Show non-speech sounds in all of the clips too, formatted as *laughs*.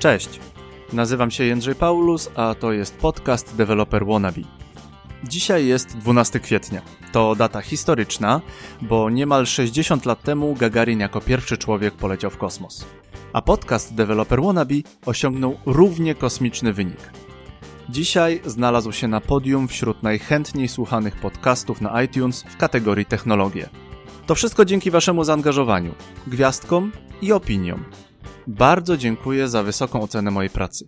Cześć, nazywam się Jędrzej Paulus, a to jest podcast Developer Wannabe. Dzisiaj jest 12 kwietnia. To data historyczna, bo niemal 60 lat temu Gagarin jako pierwszy człowiek poleciał w kosmos. A podcast Developer Wannabe osiągnął równie kosmiczny wynik. Dzisiaj znalazł się na podium wśród najchętniej słuchanych podcastów na iTunes w kategorii technologie. To wszystko dzięki Waszemu zaangażowaniu, gwiazdkom i opiniom. Bardzo dziękuję za wysoką ocenę mojej pracy.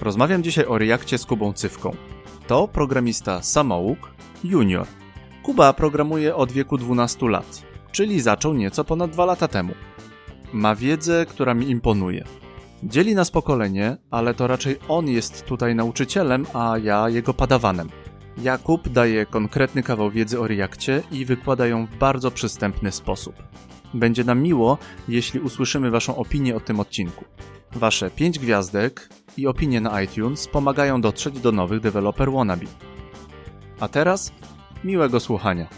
Rozmawiam dzisiaj o Reakcie z Kubą Cywką. To programista samouk, junior. Kuba programuje od wieku 12 lat, czyli zaczął nieco ponad 2 lata temu. Ma wiedzę, która mi imponuje. Dzieli nas pokolenie, ale to raczej on jest tutaj nauczycielem, a ja jego padawanem. Jakub daje konkretny kawał wiedzy o Reakcie i wykłada ją w bardzo przystępny sposób. Będzie nam miło, jeśli usłyszymy Waszą opinię o tym odcinku. Wasze 5 gwiazdek i opinie na iTunes pomagają dotrzeć do nowych deweloper wannabe. A teraz miłego słuchania.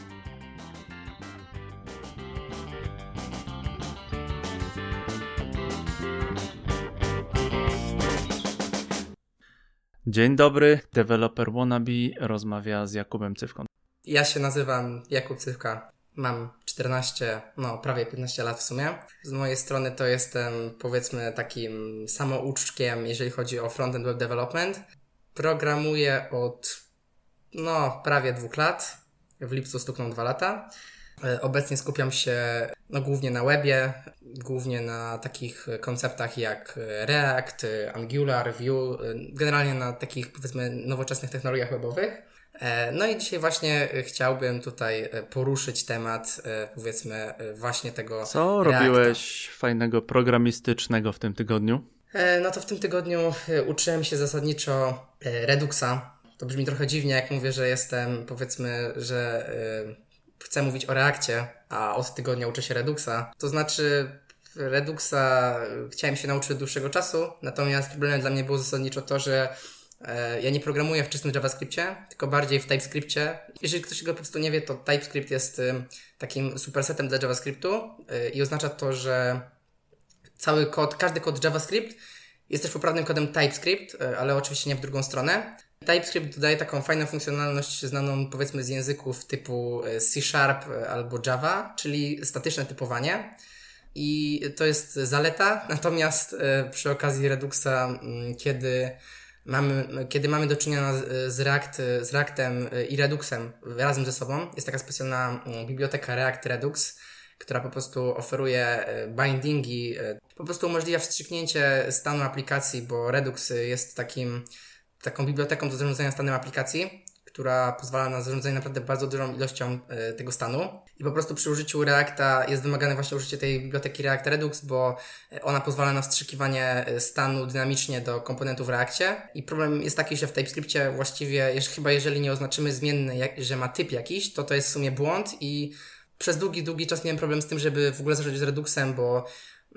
Dzień dobry, deweloper wannabe rozmawia z Jakubem Cywką. Ja się nazywam Jakub Cywka. Mam 14, no prawie 15 lat w sumie. Z mojej strony to jestem powiedzmy takim samouczkiem, jeżeli chodzi o frontend web development. Programuję od no prawie dwóch lat. W lipcu stukną dwa lata. E, Obecnie skupiam się no, głównie na webie, głównie na takich konceptach jak React, Angular, Vue, generalnie na takich powiedzmy nowoczesnych technologiach webowych. E, No i dzisiaj właśnie chciałbym tutaj e, poruszyć temat e, powiedzmy właśnie tego Co Reacta. robiłeś fajnego programistycznego w tym tygodniu? E, No to w tym tygodniu e, uczyłem się zasadniczo e, Reduxa. To brzmi trochę dziwnie, jak mówię, że jestem, powiedzmy, że e, chcę mówić o Reakcie, a od tygodnia uczę się Reduxa. To znaczy, Reduxa e, chciałem się nauczyć od dłuższego czasu, natomiast problemem dla mnie było zasadniczo to, że e, ja nie programuję w czystym JavaScriptie, tylko bardziej w TypeScriptie. Jeżeli ktoś tego po prostu nie wie, to TypeScript jest e, takim supersetem dla JavaScriptu e, i oznacza to, że cały kod, każdy kod JavaScript jest też poprawnym kodem TypeScript, e, ale oczywiście nie w drugą stronę. TypeScript dodaje taką fajną funkcjonalność znaną powiedzmy z języków typu e, C Sharp e, albo Java, czyli statyczne typowanie. I to jest zaleta, *laughs* natomiast e, przy okazji Reduxa, mm, kiedy mamy, kiedy mamy do czynienia z, React, z Reactem e, i Reduxem razem ze sobą, jest taka specjalna mm, biblioteka React Redux, która po prostu oferuje e, bindingi, e, po prostu umożliwia wstrzyknięcie stanu aplikacji, bo Redux jest takim, taką biblioteką do zarządzania stanem aplikacji, która pozwala na zarządzanie naprawdę bardzo dużą ilością e, tego stanu. I po prostu przy użyciu Reacta jest wymagane właśnie użycie tej biblioteki React Redux, bo e, ona pozwala na wstrzykiwanie e, stanu dynamicznie do komponentów w Reactie. I problem jest taki, że w TypeScriptie właściwie, jeż- chyba jeżeli nie oznaczymy zmienny, jak, że ma typ jakiś, to to jest w sumie błąd i przez długi, długi czas miałem problem z tym, żeby w ogóle zacząć z Reduxem, bo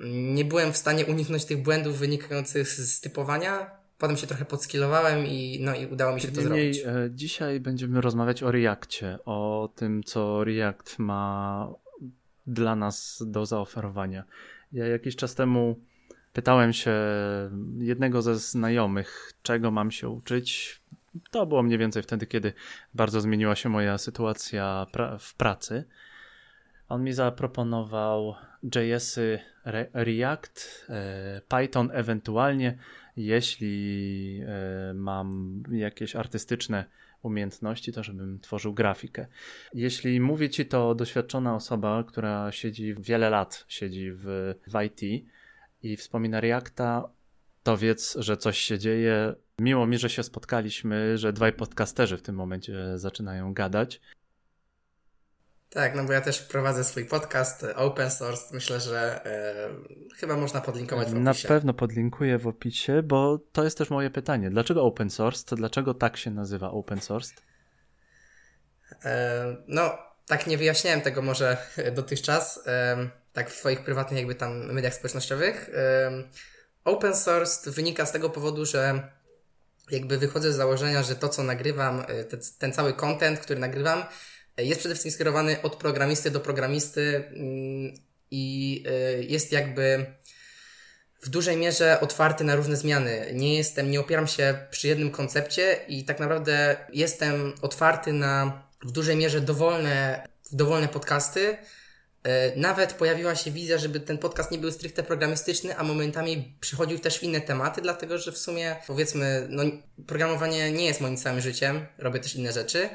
mm, nie byłem w stanie uniknąć tych błędów wynikających z z typowania. Potem się trochę podskillowałem i, no, i udało mi się to zrobić. e, dzisiaj będziemy rozmawiać o Reakcie, o tym, co React ma dla nas do zaoferowania. Ja jakiś czas temu pytałem się jednego ze znajomych, czego mam się uczyć. To było mniej więcej wtedy, kiedy bardzo zmieniła się moja sytuacja pra- w pracy. On mi zaproponował JS-y Re- React, e, Python ewentualnie, jeśli e, mam jakieś artystyczne umiejętności, to żebym tworzył grafikę. Jeśli mówi ci to doświadczona osoba, która siedzi wiele lat, siedzi w, w IT i wspomina Reacta, to wiedz, że coś się dzieje. Miło mi, że się spotkaliśmy, że dwaj podcasterzy w tym momencie zaczynają gadać. Tak, no bo ja też prowadzę swój podcast e, open source. Myślę, że e, chyba można podlinkować w Na opisie. pewno podlinkuję w opisie, bo to jest też moje pytanie. Dlaczego open source? To dlaczego tak się nazywa open source? E, no, tak nie wyjaśniałem tego może *laughs* dotychczas, e, tak w swoich prywatnych jakby tam mediach społecznościowych. Open source wynika z tego powodu, że jakby wychodzę z założenia, że to co nagrywam, e, te, ten cały content, który nagrywam, jest przede wszystkim skierowany od programisty do programisty mm, i e, jest jakby w dużej mierze otwarty na różne zmiany. Nie jestem, nie opieram się przy jednym koncepcie i tak naprawdę jestem otwarty na w dużej mierze dowolne, dowolne podcasty. E, nawet pojawiła się wizja, żeby ten podcast nie był stricte programistyczny, a momentami przychodził też w inne tematy, dlatego że w sumie powiedzmy, no, programowanie nie jest moim całym życiem, robię też inne rzeczy.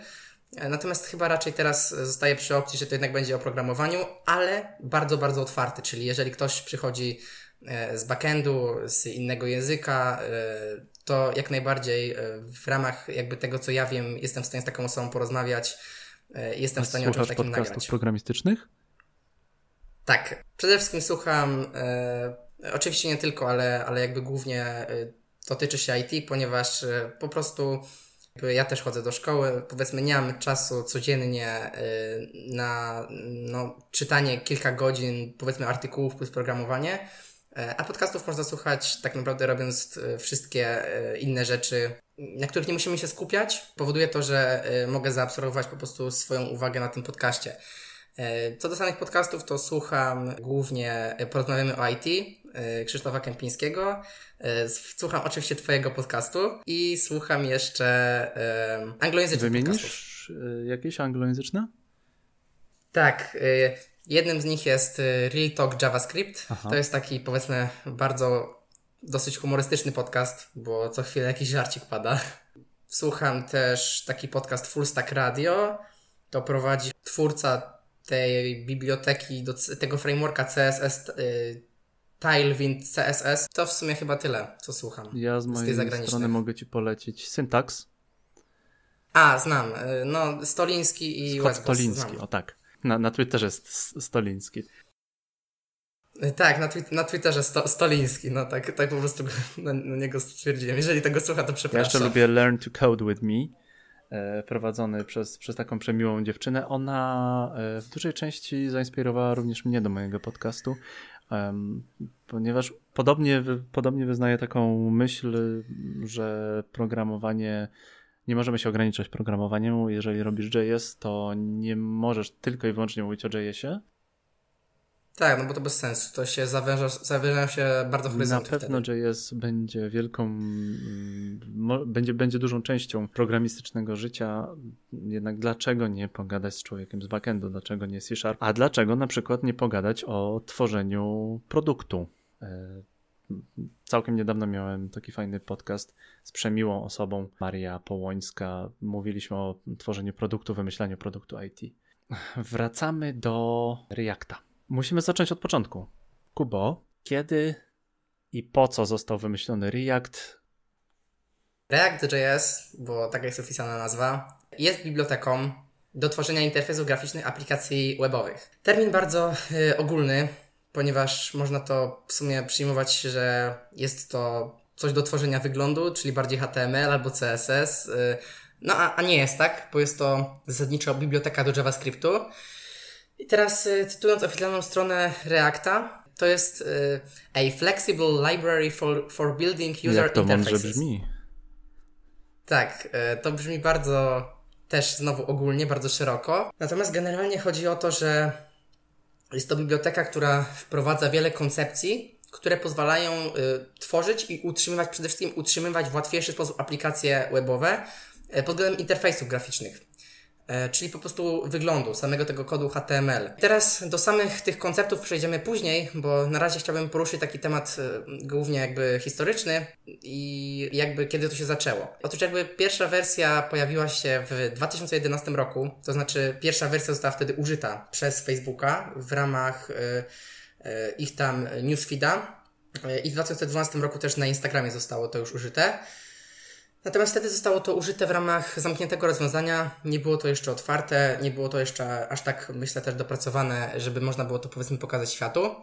E, natomiast chyba raczej teraz zostaję przy opcji, że to jednak będzie o programowaniu, ale bardzo, bardzo otwarty. Czyli jeżeli ktoś przychodzi e, z backendu, z innego języka, to jak najbardziej w ramach jakby tego, co ja wiem, jestem w stanie z taką osobą porozmawiać. Jestem A w stanie o czymś takim podcastów nagrać. programistycznych? Tak, przede wszystkim słucham, e, oczywiście nie tylko, ale, ale jakby głównie e, to tyczy się IT, ponieważ e, po prostu ja też chodzę do szkoły, powiedzmy nie mam czasu codziennie e, na no, czytanie kilka godzin, powiedzmy artykułów plus programowanie, e, a podcastów można słuchać tak naprawdę robiąc e, wszystkie inne rzeczy, na których nie musimy się skupiać. Powoduje to, że mogę zaabsorbować po prostu swoją uwagę na tym podcaście. Co do samych podcastów, to słucham głównie Porozmawiamy o IT Krzysztofa Kępińskiego. E, Słucham oczywiście Twojego podcastu i słucham jeszcze e, anglojęzycznych podcastów. Wymienisz y, jakieś anglojęzyczne? Tak, e, jednym z nich jest e, Real Talk JavaScript. Aha. To jest taki powiedzmy bardzo dosyć humorystyczny podcast, bo co chwilę jakiś żarcik pada. Słucham też taki podcast Full Stack Radio. To prowadzi twórca tej biblioteki, do tego frameworka CSS, Tailwind CSS. To w sumie chyba tyle, co słucham. Ja z mojej zagranicznych. strony mogę Ci polecić Syntax. A, znam. y, No, Stoliński i Scott Stoliński, znam. o tak. Na, na Twitterze jest Stoliński. Y, Tak, na, na Twitterze sto- Stoliński, no tak, tak po prostu *laughs* na, na niego stwierdziłem. Jeżeli tego słucha, to Ja przepraszam. jeszcze lubię Learn to Code with Me, e, prowadzony przez, przez taką przemiłą dziewczynę. Ona e, w dużej części zainspirowała również mnie do mojego podcastu, ponieważ podobnie, podobnie wyznaje taką myśl, że programowanie nie możemy się ograniczać programowaniu. Jeżeli robisz JS, to nie możesz tylko i wyłącznie mówić o JS-ie. Tak, no bo to bez sensu. To się zawęża, zawężają się bardzo Na horyzonty pewno wtedy. JS będzie wielką, mm, będzie, będzie dużą częścią programistycznego życia. Jednak dlaczego nie pogadać z człowiekiem z backendu? Dlaczego nie C Sharp? A dlaczego na przykład nie pogadać o tworzeniu produktu? E, Całkiem niedawno miałem taki fajny podcast z przemiłą osobą, Maria Połońska. Mówiliśmy o tworzeniu produktu, wymyślaniu produktu IT. Wracamy do Reacta. Musimy zacząć od początku. Kubo, kiedy i po co został wymyślony React? React.js, bo taka jest oficjalna nazwa, jest biblioteką do tworzenia interfejsów graficznych aplikacji webowych. Termin bardzo y, ogólny, ponieważ można to w sumie przyjmować, że jest to coś do tworzenia wyglądu, czyli bardziej HTML albo CSS. Y, no a, a nie jest tak, bo jest to zasadniczo biblioteka do JavaScriptu. I teraz y, cytując oficjalną stronę Reacta, to jest y, a flexible library for, for building user Jak to mądrze interfaces. brzmi? Tak, e, to brzmi bardzo też znowu ogólnie, bardzo szeroko. Natomiast generalnie chodzi o to, że jest to biblioteka, która wprowadza wiele koncepcji, które pozwalają y, tworzyć i utrzymywać, przede wszystkim utrzymywać w łatwiejszy sposób aplikacje webowe y, pod względem interfejsów graficznych. E, czyli po prostu wyglądu, samego tego kodu HTML. Teraz do samych tych konceptów przejdziemy później, bo na razie chciałbym poruszyć taki temat e, głównie jakby historyczny i jakby kiedy to się zaczęło. Otóż jakby pierwsza wersja pojawiła się w 2011 roku, to znaczy pierwsza wersja została wtedy użyta przez Facebooka w ramach e, ich tam newsfeeda i w 2012 roku też na Instagramie zostało to już użyte. Natomiast wtedy zostało to użyte w ramach zamkniętego rozwiązania, nie było to jeszcze otwarte, nie było to jeszcze aż tak, myślę, też dopracowane, żeby można było to powiedzmy pokazać światu.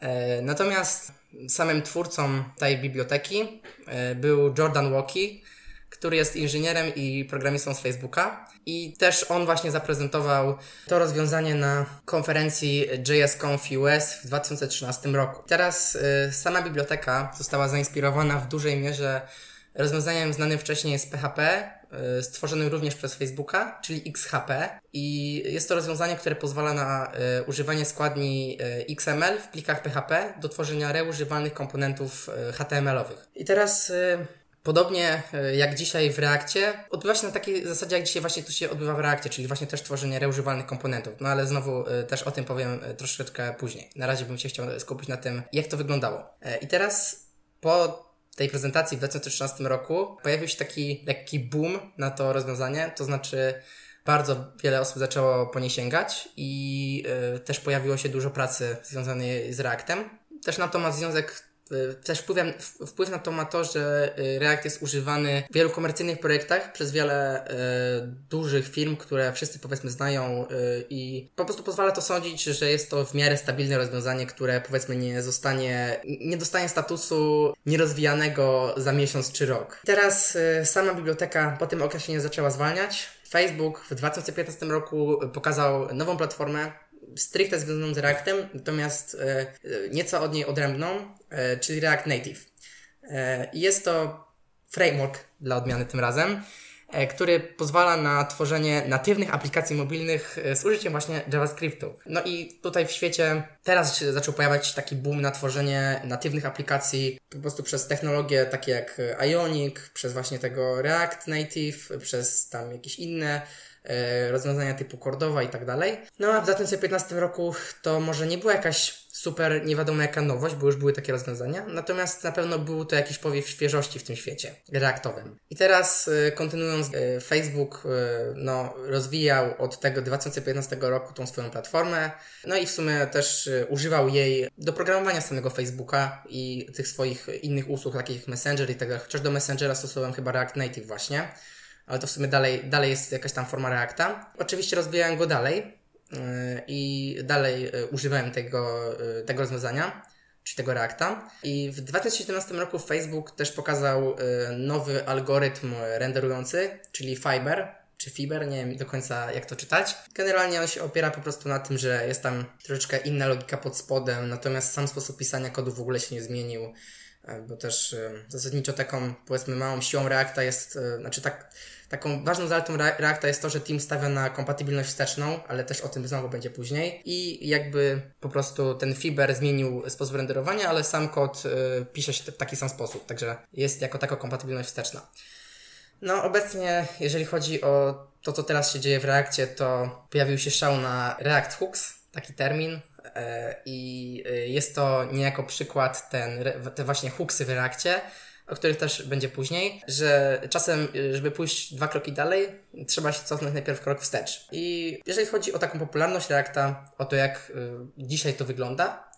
E, Natomiast samym twórcą tej biblioteki e, był Jordan Walkie, który jest inżynierem i programistą z Facebooka. I też on właśnie zaprezentował to rozwiązanie na konferencji JSConf US w 2013 roku. Teraz y, sama biblioteka została zainspirowana w dużej mierze rozwiązaniem znanym wcześniej z PHP, y, stworzonym również przez Facebooka, czyli XHP. I jest to rozwiązanie, które pozwala na y, używanie składni y, XML w plikach PHP do tworzenia reużywalnych komponentów HTML-owych. I teraz Podobnie jak dzisiaj w Reakcie, odbywa się na takiej zasadzie, jak dzisiaj właśnie tu się odbywa w Reakcie, czyli właśnie też tworzenie reużywalnych komponentów. No ale znowu też o tym powiem troszeczkę później. Na razie bym się chciał skupić na tym, jak to wyglądało. I teraz po tej prezentacji w 2013 roku pojawił się taki lekki boom na to rozwiązanie, to znaczy bardzo wiele osób zaczęło po nie sięgać i y, też pojawiło się dużo pracy związanej z Reactem. Też na to ma związek też wpływ, wpływ na to ma to, że y, React jest używany w wielu komercyjnych projektach przez wiele y, dużych firm, które wszyscy powiedzmy znają y, i po prostu pozwala to sądzić, że jest to w miarę stabilne rozwiązanie, które powiedzmy nie zostanie, nie dostanie statusu nierozwijanego za miesiąc czy rok. Teraz y, sama biblioteka po tym okresie nie zaczęła zwalniać. Facebook w 2015 roku pokazał nową platformę, stricte związaną z Reactem, natomiast e, e, nieco od niej odrębną, e, czyli React Native. Jest to framework dla odmiany tym razem, który pozwala na tworzenie natywnych aplikacji mobilnych z użyciem właśnie JavaScriptu. No i tutaj w świecie teraz się zaczął pojawiać taki boom na tworzenie natywnych aplikacji po prostu przez technologie takie jak Ionic, przez właśnie tego React Native, przez tam jakieś inne rozwiązania typu Cordova i tak dalej. No a w 2015 roku to może nie była jakaś super nie wiadomo jaka nowość, bo już były takie rozwiązania, natomiast na pewno był to jakiś powiew świeżości w tym świecie reaktowym. I teraz e, kontynuując, e, Facebook no, rozwijał od tego 2015 roku tą swoją platformę, no i w sumie też używał jej do programowania samego Facebooka i tych swoich innych usług, takich Messenger i tak dalej, chociaż do Messengera stosowałem chyba React Native właśnie ale to w sumie dalej, dalej jest jakaś tam forma Reacta. Oczywiście rozwijałem go dalej yy, i dalej yy, używałem tego, yy, tego rozwiązania, czyli tego Reacta. I w 2017 roku Facebook też pokazał nowy algorytm renderujący, czyli Fiber, czy Fiber, nie wiem do końca jak to czytać. Generalnie on się opiera po prostu na tym, że jest tam troszeczkę inna logika pod spodem, natomiast sam sposób pisania kodu w ogóle się nie zmienił bo też zasadniczo taką, powiedzmy, małą siłą Reacta jest, znaczy tak, Taką ważną zaletą Reacta jest to, że Team stawia na kompatybilność wsteczną, ale też o tym znowu będzie później. I jakby po prostu ten Fiber zmienił sposób renderowania, ale sam kod y, pisze się w taki sam sposób, także jest jako taka kompatybilność wsteczna. No, obecnie, jeżeli chodzi o to, co teraz się dzieje w Reakcie, to pojawił się szał na React Hooks, taki termin, e, i y, jest to niejako przykład ten, te właśnie hooksy w Reakcie, o których też będzie później, że czasem, y, żeby pójść dwa kroki dalej, trzeba się cofnąć najpierw krok wstecz. I jeżeli chodzi o taką popularność Reacta, o to jak y, dzisiaj to wygląda,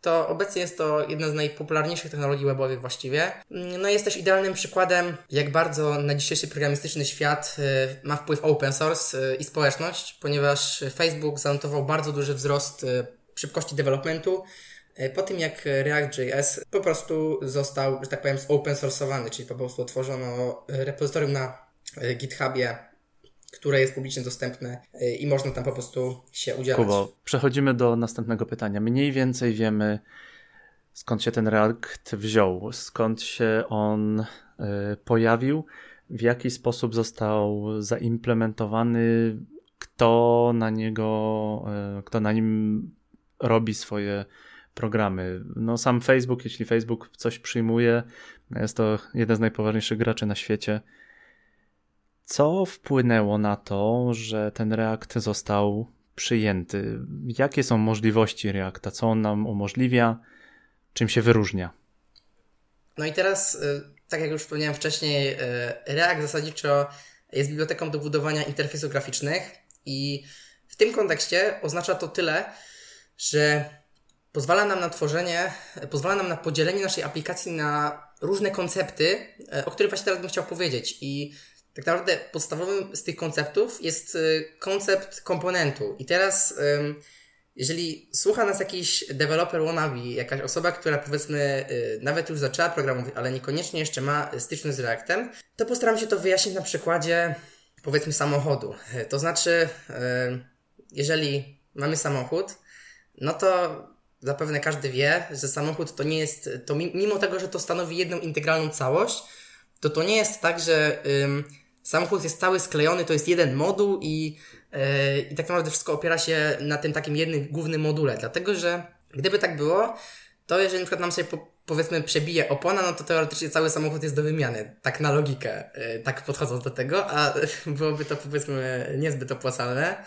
to obecnie jest to jedna z najpopularniejszych technologii webowych właściwie. Mm, no jest też idealnym przykładem, jak bardzo na dzisiejszy programistyczny świat y, ma wpływ open source i społeczność, ponieważ Facebook zanotował bardzo duży wzrost szybkości developmentu, po tym jak React.js po prostu został, że tak powiem, open source'owany, czyli po prostu otworzono repozytorium na e, GitHubie, które jest publicznie dostępne e, i można tam po prostu się udzielać. Kubo, przechodzimy do następnego pytania. Mniej więcej wiemy, skąd się ten React wziął, skąd się on pojawił, w jaki sposób został zaimplementowany, kto na niego, kto na nim robi swoje programy. No sam Facebook, jeśli Facebook coś przyjmuje, jest to jeden z najpoważniejszych graczy na świecie. Co wpłynęło na to, że ten React został przyjęty? Jakie są możliwości Reacta? Co on nam umożliwia? Czym się wyróżnia? No i teraz, y, tak jak już wspomniałem wcześniej, y, React zasadniczo jest biblioteką do budowania interfejsów graficznych i w tym kontekście oznacza to tyle, że pozwala nam na tworzenie, pozwala nam na podzielenie naszej aplikacji na różne koncepty, e, o których właśnie teraz bym chciał powiedzieć. I tak naprawdę podstawowym z tych konceptów jest e, koncept komponentu. I teraz, jeżeli słucha nas jakiś developer wannabe, jakaś osoba, która powiedzmy e, nawet już zaczęła programować, ale niekoniecznie jeszcze ma styczność z Reactem, to postaram się to wyjaśnić na przykładzie powiedzmy samochodu. To znaczy, jeżeli mamy samochód, no to zapewne każdy wie, że samochód to nie jest, to mimo tego, że to stanowi jedną integralną całość, to to nie jest tak, że ym, samochód jest cały sklejony, to jest jeden moduł i, yy, i tak naprawdę wszystko opiera się na tym takim jednym głównym module. Dlatego, że gdyby tak było, to jeżeli na przykład nam sobie po, powiedzmy przebije opona, no to teoretycznie cały samochód jest do wymiany. Tak na logikę, yy, tak podchodząc do tego, a *laughs* byłoby to powiedzmy niezbyt opłacalne.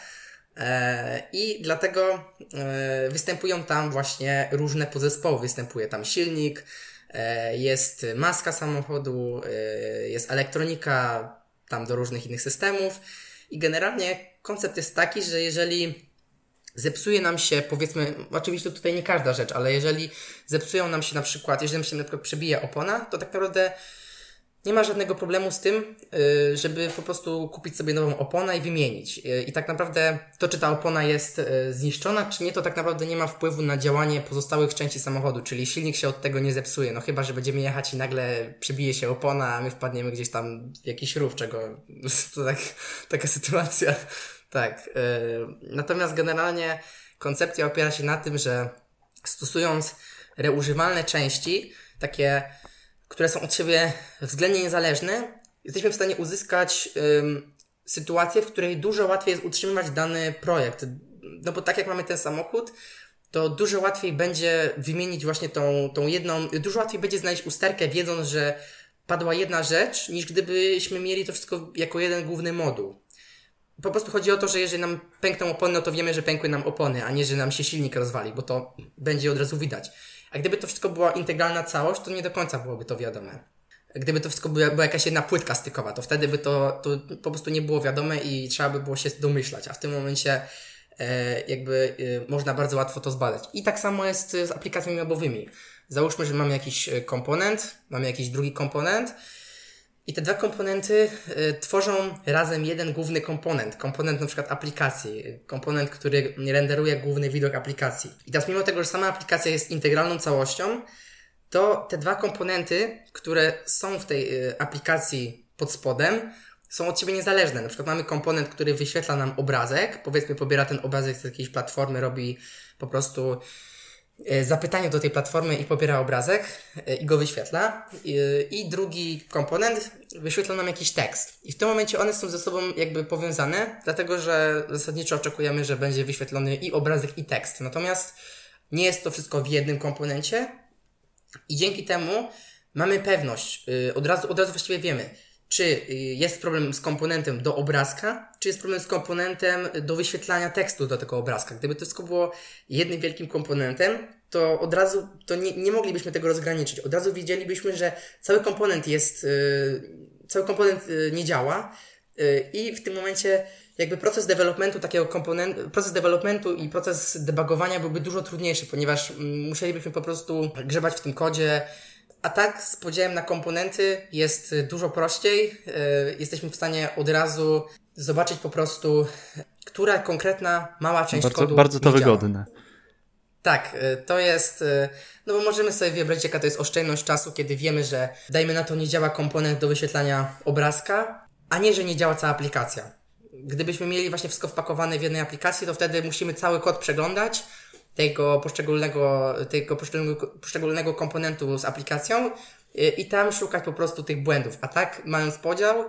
E, I dlatego e, występują tam właśnie różne podzespoły. Występuje tam silnik, e, jest maska samochodu, jest elektronika tam do różnych innych systemów. I generalnie koncept jest taki, że jeżeli zepsuje nam się, powiedzmy, oczywiście tutaj nie każda rzecz, ale jeżeli zepsują nam się na przykład, jeżeli nam się na przykład przebije opona, to tak naprawdę nie ma żadnego problemu z tym, y, żeby po prostu kupić sobie nową oponę i wymienić. Y, I tak naprawdę to, czy ta opona jest y, zniszczona, czy nie, to tak naprawdę nie ma wpływu na działanie pozostałych części samochodu, czyli silnik się od tego nie zepsuje. No chyba, że będziemy jechać i nagle przebije się opona, a my wpadniemy gdzieś tam w jakiś rów, czego *laughs* to tak, taka sytuacja. Tak. Natomiast generalnie koncepcja opiera się na tym, że stosując reużywalne części, takie które są od siebie względnie niezależne, jesteśmy w stanie uzyskać ym, sytuację, w której dużo łatwiej jest utrzymywać dany projekt. No bo tak jak mamy ten samochód, to dużo łatwiej będzie wymienić właśnie tą, tą jedną, dużo łatwiej będzie znaleźć usterkę, wiedząc, że padła jedna rzecz, niż gdybyśmy mieli to wszystko jako jeden główny moduł. Po prostu chodzi o to, że jeżeli nam pękną opony, no to wiemy, że pękły nam opony, a nie, że nam się silnik rozwali, bo to będzie od razu widać. A gdyby to wszystko była integralna całość, to nie do końca byłoby to wiadome. Gdyby to wszystko była, była jakaś jedna płytka stykowa, to wtedy by to, to po prostu nie było wiadome i trzeba by było się domyślać. A w tym momencie e, jakby e, można bardzo łatwo to zbadać. I tak samo jest z aplikacjami webowymi. Załóżmy, że mamy jakiś e, komponent, mamy jakiś drugi komponent, i te dwa komponenty y, tworzą razem jeden główny komponent. Komponent na przykład aplikacji. Komponent, który renderuje główny widok aplikacji. I teraz mimo tego, że sama aplikacja jest integralną całością, to te dwa komponenty, które są w tej y, aplikacji pod spodem, są od siebie niezależne. Na przykład mamy komponent, który wyświetla nam obrazek, powiedzmy pobiera ten obrazek z jakiejś platformy, robi po prostu E, zapytanie do tej platformy i pobiera obrazek i go wyświetla. I drugi komponent wyświetla nam jakiś tekst. I w tym momencie one są ze sobą jakby powiązane, dlatego że zasadniczo oczekujemy, że będzie wyświetlony i obrazek, i tekst. Natomiast nie jest to wszystko w jednym komponencie i dzięki temu mamy pewność, y, od razu, od razu właściwie wiemy, czy y, jest problem z komponentem do obrazka, czy jest problem z komponentem do wyświetlania tekstu do tego obrazka. Gdyby to wszystko było jednym wielkim komponentem, to od razu to nie, nie moglibyśmy tego rozgraniczyć. Od razu wiedzielibyśmy, że cały komponent jest, yy, cały komponent yy, nie działa i w tym momencie jakby proces developmentu takiego komponentu, proces developmentu i proces debugowania byłby dużo trudniejszy, ponieważ mm, musielibyśmy po prostu grzebać w tym kodzie, a tak z podziałem na komponenty jest dużo prościej. E, jesteśmy w stanie od razu zobaczyć po prostu, która konkretna mała część bardzo, kodu Bardzo to wygodne. Tak, e, to jest, no bo możemy sobie wybrać, jaka to jest oszczędność czasu, kiedy wiemy, że dajmy na to nie działa komponent do wyświetlania obrazka, a nie, że nie działa cała aplikacja. Gdybyśmy mieli właśnie wszystko wpakowane w jednej aplikacji, to wtedy musimy cały kod przeglądać, tego poszczególnego, tego poszczególnego, poszczególnego komponentu z aplikacją y, i tam szukać po prostu tych błędów. A tak, mając podział,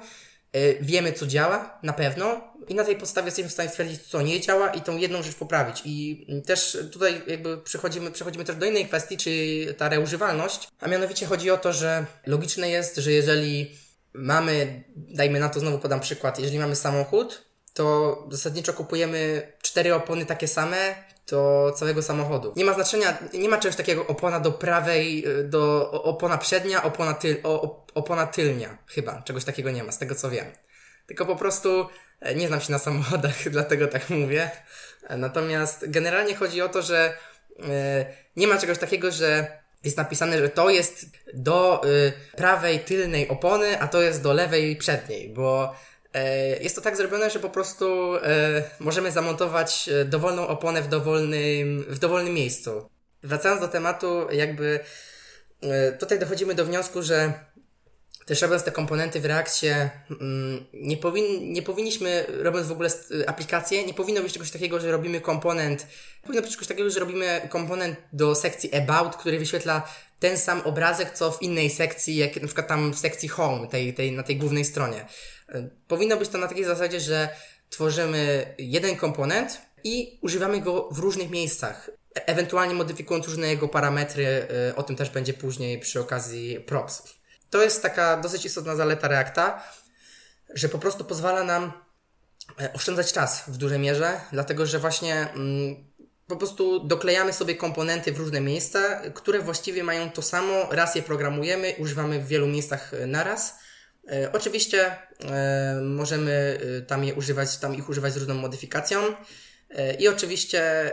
y, wiemy co działa, na pewno, i na tej podstawie jesteśmy w stanie stwierdzić, co nie działa i tą jedną rzecz poprawić. I też tutaj jakby przechodzimy, przechodzimy też do innej kwestii, czyli ta reużywalność, a mianowicie chodzi o to, że logiczne jest, że jeżeli mamy, dajmy na to, znowu podam przykład, jeżeli mamy samochód, to zasadniczo kupujemy cztery opony takie same, do całego samochodu. Nie ma znaczenia, nie ma czegoś takiego opona do prawej, y, do opona przednia, opona, tyl, opona tylnia. Chyba, czegoś takiego nie ma, z tego co wiem. Tylko po prostu e, nie znam się na samochodach, *laughs* dlatego tak mówię. E, natomiast generalnie chodzi o to, że e, nie ma czegoś takiego, że jest napisane, że to jest do y, prawej tylnej opony, a to jest do lewej przedniej, bo jest to tak zrobione, że po prostu e, możemy zamontować e, dowolną oponę w dowolnym, w dowolnym miejscu. Wracając do tematu, jakby tutaj dochodzimy do wniosku, że też robiąc te komponenty w reakcie, mm, nie, powin, nie powinniśmy, robiąc w ogóle aplikację, nie powinno być czegoś takiego, że robimy komponent, powinno być czegoś takiego, że robimy komponent do sekcji about, który wyświetla ten sam obrazek, co w innej sekcji, jak na przykład tam w sekcji home, tej, tej, na tej głównej stronie. Powinno być to na takiej zasadzie, że tworzymy jeden komponent i używamy go w różnych miejscach. E, ewentualnie modyfikując różne jego parametry, y, o tym też będzie później przy okazji propsów. To jest taka dosyć istotna zaleta Reacta, że po prostu pozwala nam e, oszczędzać czas w dużej mierze, dlatego że właśnie mm, po prostu doklejamy sobie komponenty w różne miejsca, które właściwie mają to samo, raz je programujemy, używamy w wielu miejscach e, naraz. E, oczywiście e, możemy e, tam je używać, tam ich używać z różną modyfikacją. I oczywiście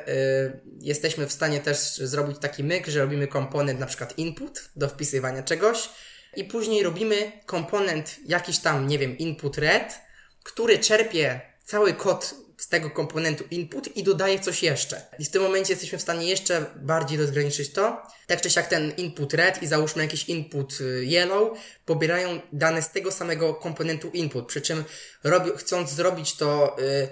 jesteśmy w stanie też zrobić taki myk, że robimy komponent na przykład input do wpisywania czegoś i później robimy komponent jakiś tam, nie wiem, input red, który czerpie cały kod z tego komponentu input i dodaje coś jeszcze. I w tym momencie jesteśmy w stanie jeszcze bardziej rozgraniczyć to. Tak czy siak ten input red i załóżmy jakiś input y, yellow pobierają dane z tego samego komponentu input, przy czym robi, chcąc zrobić to, yy,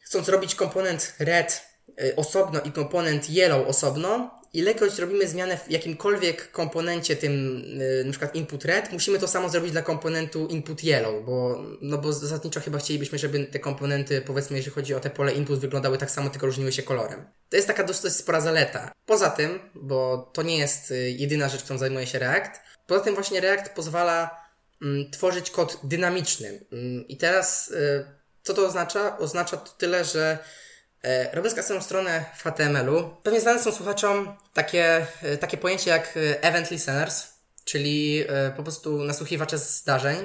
chcąc robić komponent red yy, osobno i komponent yellow osobno, ilekroć robimy zmianę w jakimkolwiek komponencie tym, yy, na przykład input red, musimy to samo zrobić dla komponentu input yellow, bo, no bo zasadniczo chyba chcielibyśmy, żeby te komponenty, powiedzmy, jeśli chodzi o te pole input, wyglądały tak samo, tylko różniły się kolorem. To jest taka dosyć spora zaleta. Poza tym, bo to nie jest y, jedyna rzecz, którą zajmuje się React, poza tym właśnie React pozwala mm, tworzyć kod dynamiczny. Mm, I teraz, y, co to oznacza? Oznacza to tyle, że robiąc kasową stronę w HTML-u, pewnie znane są słuchaczom takie, e, takie pojęcie jak e, event listeners, czyli po prostu nasłuchiwacze zdarzeń.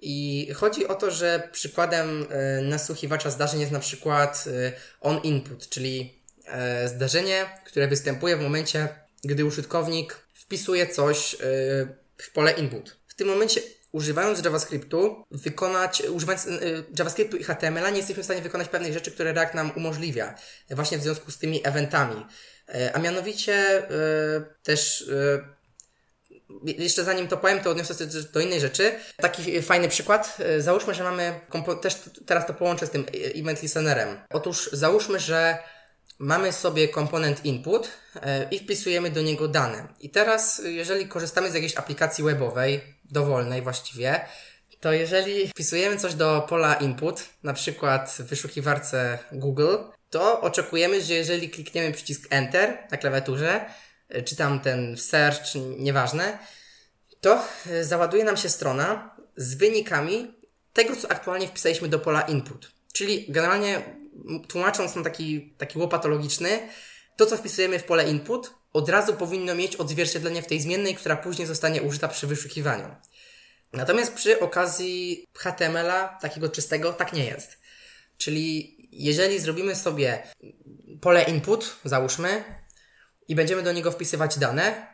I chodzi o to, że przykładem nasłuchiwacza zdarzeń jest na przykład on input, czyli zdarzenie, które występuje w momencie, gdy użytkownik wpisuje coś w pole input. W tym momencie używając JavaScriptu, wykonać, używając y, JavaScriptu i HTML-a nie jesteśmy w stanie wykonać pewnych rzeczy, które React nam umożliwia, właśnie w związku z tymi eventami. E, a mianowicie e, też e, jeszcze zanim to powiem, to odniosę się do innej rzeczy. Taki fajny przykład. Załóżmy, że mamy, też teraz to połączę z tym event listenerem. Otóż załóżmy, że mamy sobie komponent input i wpisujemy do niego dane. I teraz, jeżeli korzystamy z jakiejś aplikacji webowej, dowolnej właściwie, to jeżeli wpisujemy coś do pola input, na przykład w wyszukiwarce Google, to oczekujemy, że jeżeli klikniemy przycisk Enter na klawiaturze, czy tam ten search, nieważne, to e, załaduje nam się strona z wynikami tego, co aktualnie wpisaliśmy do pola input. Czyli generalnie tłumacząc na taki, taki łopatologiczny, to co wpisujemy w pole input od razu powinno mieć odzwierciedlenie w tej zmiennej, która później zostanie użyta przy wyszukiwaniu. Natomiast przy okazji HTML-a takiego czystego tak nie jest. Czyli jeżeli zrobimy sobie pole input, załóżmy, i będziemy do niego wpisywać dane,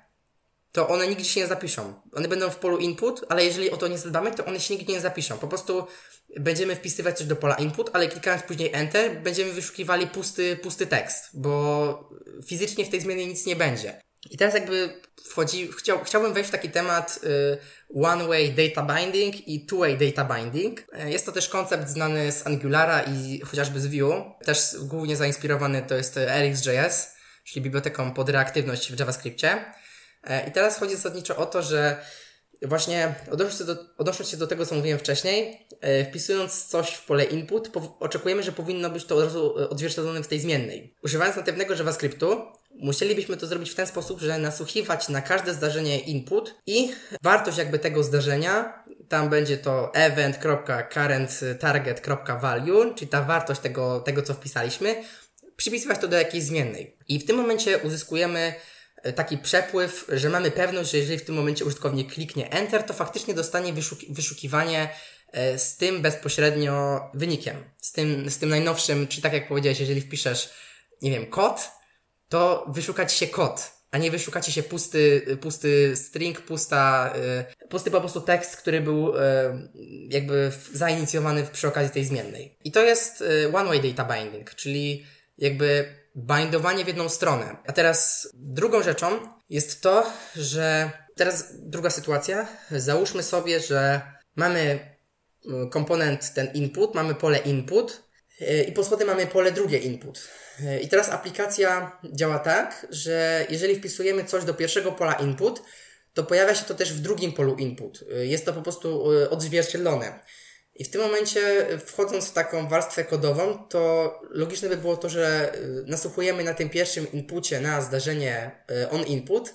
to one nigdzie się nie zapiszą. One będą w polu input, ale jeżeli o to nie zadbamy, to one się nigdzie nie zapiszą. Po prostu będziemy wpisywać coś do pola input, ale klikając później enter, będziemy wyszukiwali pusty, pusty tekst, bo fizycznie w tej zmianie nic nie będzie. I teraz jakby wchodzi, chciał, chciałbym wejść w taki temat y, one-way data binding i two-way data binding. E, jest to też koncept znany z Angulara i chociażby z Vue. Też głównie zainspirowany to jest RxJS, czyli biblioteką pod reaktywność w JavaScriptie. E, I teraz chodzi zasadniczo o to, że właśnie odnosząc się do, odnosząc się do tego, co mówiłem wcześniej, e, wpisując coś w pole input, oczekujemy, że powinno być to od razu e, odzwierciedlone w tej zmiennej. Używając natywnego JavaScriptu, musielibyśmy to zrobić w ten sposób, że nasłuchiwać na każde zdarzenie input i wartość jakby tego zdarzenia, tam będzie to event.currentTarget.value, czyli ta wartość tego, tego co wpisaliśmy, przypisywać to do jakiejś zmiennej. I w tym momencie uzyskujemy taki przepływ, że mamy pewność, że jeżeli w tym momencie użytkownik kliknie Enter, to faktycznie dostanie wyszuki wyszukiwanie e, z tym bezpośrednio wynikiem, z tym, z tym najnowszym, czy tak jak powiedziałeś, jeżeli wpiszesz, nie wiem, kod, to wyszukać się kod, a nie wyszukacie się pusty, pusty string, pusta, e, pusty po prostu tekst, który był jakby zainicjowany przy okazji tej zmiennej. I to jest one-way data binding, czyli jakby bindowanie w jedną stronę. A teraz drugą rzeczą jest to, że teraz druga sytuacja. Załóżmy sobie, że mamy y, komponent ten input, mamy pole input y, i pod spodem mamy pole drugie input. Y, I teraz aplikacja działa tak, że jeżeli wpisujemy coś do pierwszego pola input, to pojawia się to też w drugim polu input. Jest to po prostu odzwierciedlone. I w tym momencie, wchodząc w taką warstwę kodową, to logiczne by było to, że nasłuchujemy na tym pierwszym inpucie na zdarzenie on input,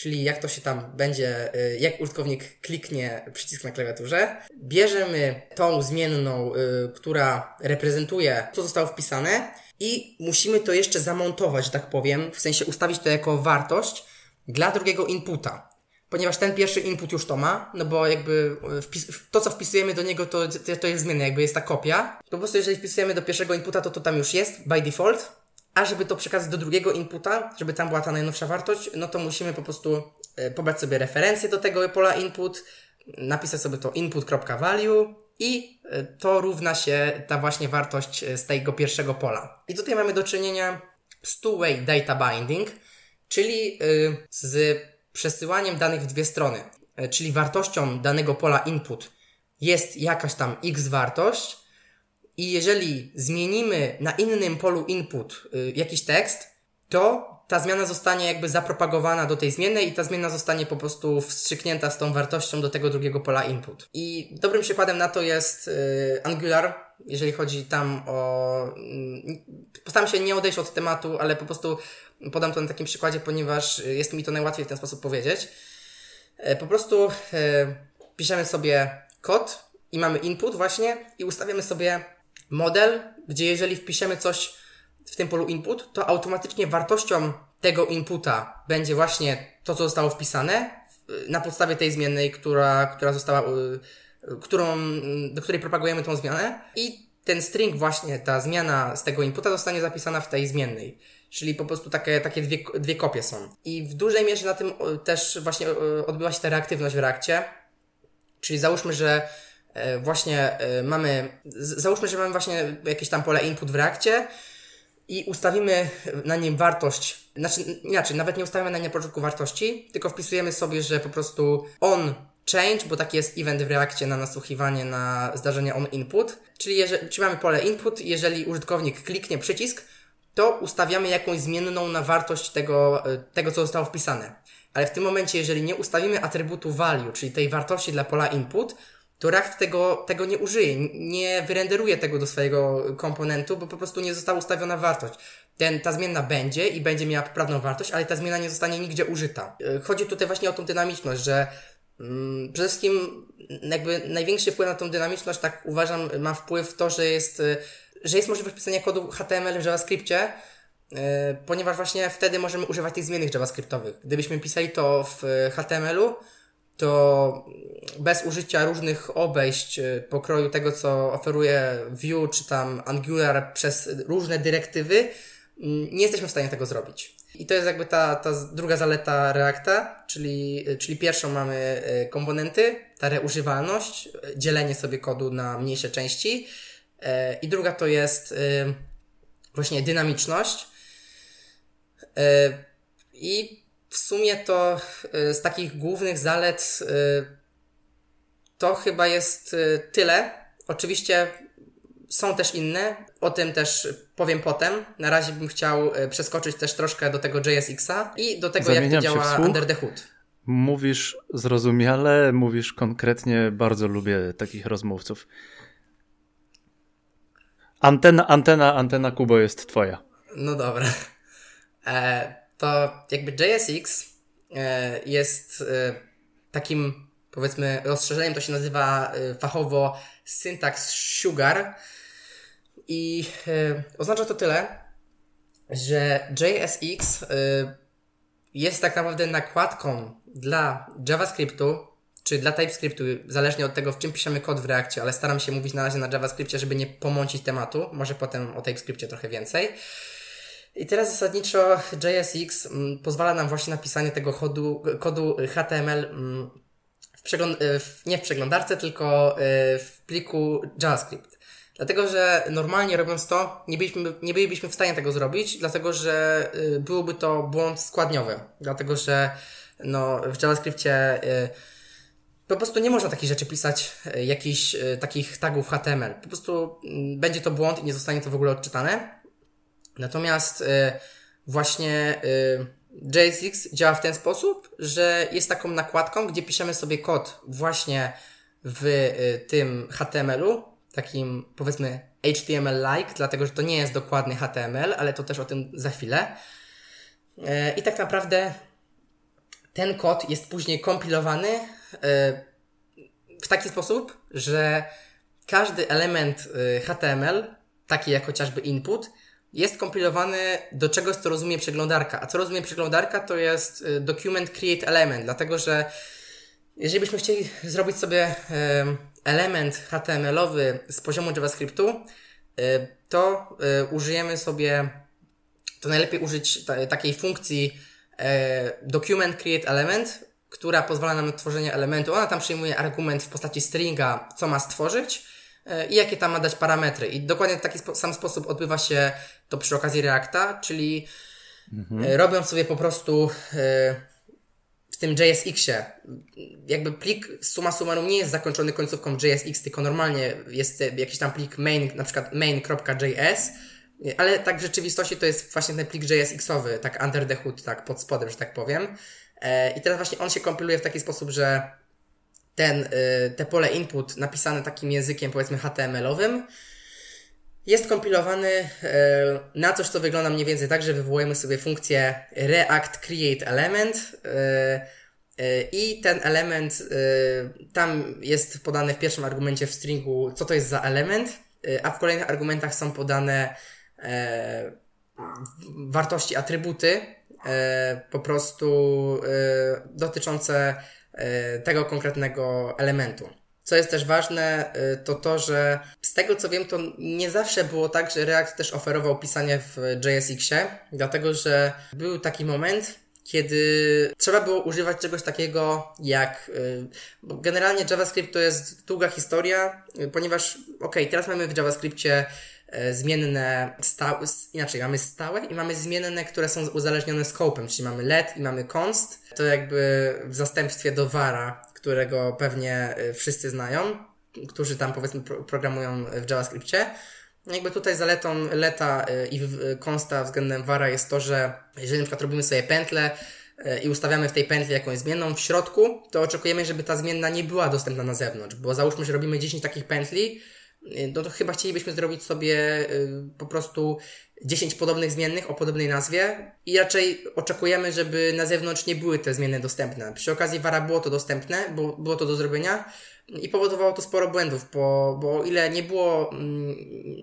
czyli jak to się tam będzie, y, jak użytkownik kliknie przycisk na klawiaturze. Bierzemy tą zmienną, y, która reprezentuje, co zostało wpisane i musimy to jeszcze zamontować, że tak powiem, w sensie ustawić to jako wartość dla drugiego inputa. Ponieważ ten pierwszy input już to ma, no bo jakby wpis, to, co wpisujemy do niego, to, to jest zmienna, jakby jest ta kopia. Po prostu jeżeli wpisujemy do pierwszego inputa, to to tam już jest by default, a żeby to przekazać do drugiego inputa, żeby tam była ta najnowsza wartość, no to musimy po prostu e, pobrać sobie referencję do tego pola input, napisać sobie to input.value i e, to równa się ta właśnie wartość e, z tego pierwszego pola. I tutaj mamy do czynienia z two-way data binding, czyli z przesyłaniem danych w dwie strony. Czyli wartością danego pola input jest jakaś tam x wartość, i jeżeli zmienimy na innym polu input y, jakiś tekst, to ta zmiana zostanie jakby zapropagowana do tej zmiennej i ta zmiana zostanie po prostu wstrzyknięta z tą wartością do tego drugiego pola input. I dobrym przykładem na to jest y, Angular, jeżeli chodzi tam o... Y, postaram się nie odejść od tematu, ale po prostu podam to na takim przykładzie, ponieważ jest mi to najłatwiej w ten sposób powiedzieć. Y, po prostu y, piszemy sobie kod i mamy input właśnie i ustawiamy sobie model, gdzie jeżeli wpiszemy coś w tym polu input, to automatycznie wartością tego inputa będzie właśnie to, co zostało wpisane na podstawie tej zmiennej, która, która została, y, którą, do której propagujemy tą zmianę i ten string właśnie, ta zmiana z tego inputa zostanie zapisana w tej zmiennej. Czyli po prostu takie, takie dwie, dwie kopie są. I w dużej mierze na tym też właśnie odbyła się ta reaktywność w reakcie. Czyli załóżmy, że E, właśnie e, mamy, załóżmy, że mamy właśnie jakieś tam pole input w reakcie i ustawimy na nim wartość, znaczy inaczej, nawet nie ustawiamy na nim na początku wartości, tylko wpisujemy sobie, że po prostu on change, bo taki jest event w reakcie na nasłuchiwanie na zdarzenie on input, czyli, jeżeli, czyli mamy pole input, jeżeli użytkownik kliknie przycisk, to ustawiamy jakąś zmienną na wartość tego, e, tego co zostało wpisane. Ale w tym momencie, jeżeli nie ustawimy atrybutu value, czyli tej wartości dla pola input, to React tego, tego nie użyje, nie wyrenderuje tego do swojego komponentu, bo po prostu nie została ustawiona wartość. Ten, ta zmienna będzie i będzie miała poprawną wartość, ale ta zmiana nie zostanie nigdzie użyta. E, chodzi tutaj właśnie o tą dynamiczność, że przede wszystkim jakby największy wpływ na tą dynamiczność, tak uważam, ma wpływ to, że jest, e, że jest możliwość pisania kodu HTML w JavaScriptie, e, ponieważ właśnie wtedy możemy używać tych zmiennych JavaScriptowych. Gdybyśmy pisali to w HTML-u, to bez użycia różnych obejść pokroju tego, co oferuje Vue czy tam Angular przez różne dyrektywy, mm, nie jesteśmy w stanie tego zrobić. I to jest jakby ta, ta druga zaleta Reacta, czyli, e, czyli pierwszą mamy e, komponenty, ta reużywalność, dzielenie sobie kodu na mniejsze części. I druga to jest właśnie dynamiczność. I w sumie to z takich głównych zalet to chyba jest tyle. Oczywiście są też inne, o tym też powiem potem. Na razie bym chciał przeskoczyć też troszkę do tego JSX-a i do tego, Zamieniam jak to działa under the hood. Mówisz zrozumiale, mówisz konkretnie, bardzo lubię takich rozmówców. Antena, antena, antena Kubo jest twoja. No dobra. E, to jakby JSX e, jest e, takim powiedzmy rozszerzeniem, to się nazywa e, fachowo syntax sugar i oznacza to tyle, że JSX jest tak naprawdę nakładką dla JavaScriptu, czy dla TypeScriptu, zależnie od tego, w czym piszemy kod w Reakcie, ale staram się mówić na razie na JavaScriptie, żeby nie pomącić tematu, może potem o TypeScriptie trochę więcej. I teraz zasadniczo JSX mm, pozwala nam właśnie napisanie tego kodu, kodu HTML mm, w przegląd- w, nie w przeglądarce, tylko w pliku JavaScript. Dlatego, że normalnie robiąc to, nie byliśmy, nie bylibyśmy w stanie tego zrobić, dlatego, że y, byłby to błąd składniowy. Dlatego, że no, w JavaScriptie y, po prostu nie można takich rzeczy pisać, y, jakichś takich tagów HTML. Po prostu y, będzie to błąd i nie zostanie to w ogóle odczytane. Natomiast właśnie JSX działa w ten sposób, że jest taką nakładką, gdzie piszemy sobie kod właśnie w tym HTML-u, takim powiedzmy HTML-like, dlatego że to nie jest dokładny HTML, ale to też o tym za chwilę. E, I tak naprawdę ten kod jest później kompilowany e, w taki sposób, że każdy element e, HTML, taki jak chociażby input, jest kompilowany do czegoś, co rozumie przeglądarka. A co rozumie przeglądarka, to jest document create element, dlatego że jeżeli byśmy chcieli zrobić sobie element HTML-owy z poziomu JavaScriptu, to użyjemy sobie, to najlepiej użyć takiej funkcji document create element, która pozwala nam na tworzenie elementu. Ona tam przyjmuje argument w postaci stringa, co ma stworzyć i jakie tam ma dać parametry. I dokładnie w taki spo sam sposób odbywa się to przy okazji Reacta, czyli mhm. robiąc sobie po prostu tym JSX-ie, jakby plik summa summarum nie jest zakończony końcówką JSX, tylko normalnie jest jakiś tam plik main, na przykład main.js, ale tak w rzeczywistości to jest właśnie ten plik JSX-owy, tak under the hood, tak pod spodem, że tak powiem. I teraz właśnie on się kompiluje w taki sposób, że ten, te pole input napisane takim językiem powiedzmy HTML-owym jest kompilowany na coś, co wygląda mniej więcej tak, że wywołujemy sobie funkcję react create element i ten element tam jest podany w pierwszym argumencie w stringu, co to jest za element, a w kolejnych argumentach są podane wartości, atrybuty, po prostu dotyczące tego konkretnego elementu. Co jest też ważne, to to, że z tego co wiem, to nie zawsze było tak, że React też oferował pisanie w JSX-ie, dlatego że był taki moment, kiedy trzeba było używać czegoś takiego jak. Bo generalnie JavaScript to jest długa historia, ponieważ, ok, teraz mamy w JavaScriptie zmienne, stałe, inaczej, mamy stałe i mamy zmienne, które są uzależnione scopem, czyli mamy let i mamy const. To jakby w zastępstwie do vara, którego pewnie wszyscy znają, którzy tam powiedzmy programują w JavaScriptie. Jakby tutaj zaletą leta i consta względem vara jest to, że jeżeli na przykład robimy sobie pętlę i ustawiamy w tej pętli jakąś zmienną w środku, to oczekujemy, żeby ta zmienna nie była dostępna na zewnątrz, bo załóżmy, że robimy 10 takich pętli, no to chyba chcielibyśmy zrobić sobie po prostu 10 podobnych zmiennych o podobnej nazwie i raczej oczekujemy, żeby na zewnątrz nie były te zmienne dostępne. Przy okazji Vara było to dostępne, bo było to do zrobienia i powodowało to sporo błędów, bo, bo o ile nie było,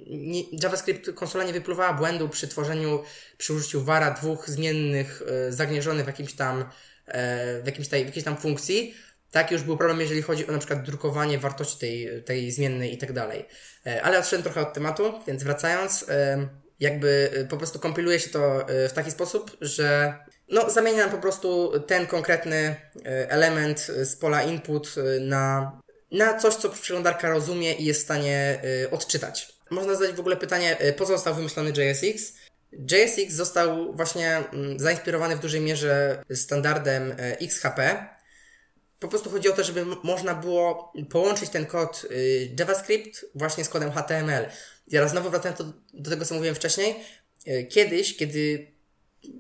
nie, JavaScript konsola nie wypluwała błędu przy tworzeniu, przy użyciu Vara dwóch zmiennych e, zagnieżonych w jakimś tam, e, w, jakimś tej, w jakiejś tam funkcji, tak już był problem, jeżeli chodzi o na przykład drukowanie wartości tej, tej zmiennej i tak dalej. E, ale odszedłem trochę od tematu, więc wracając, jakby po prostu kompiluje się to w taki sposób, że no, zamienia nam po prostu ten konkretny element z pola input na na coś, co przeglądarka rozumie i jest w stanie odczytać. Można zadać w ogóle pytanie, po co został wymyślony JSX? JSX został właśnie y, zainspirowany w dużej mierze standardem XHP. Po prostu chodzi o to, żeby można było połączyć ten kod y, JavaScript właśnie z kodem HTML. Ja znowu wracam do, do tego, co mówiłem wcześniej. Y, kiedyś, kiedy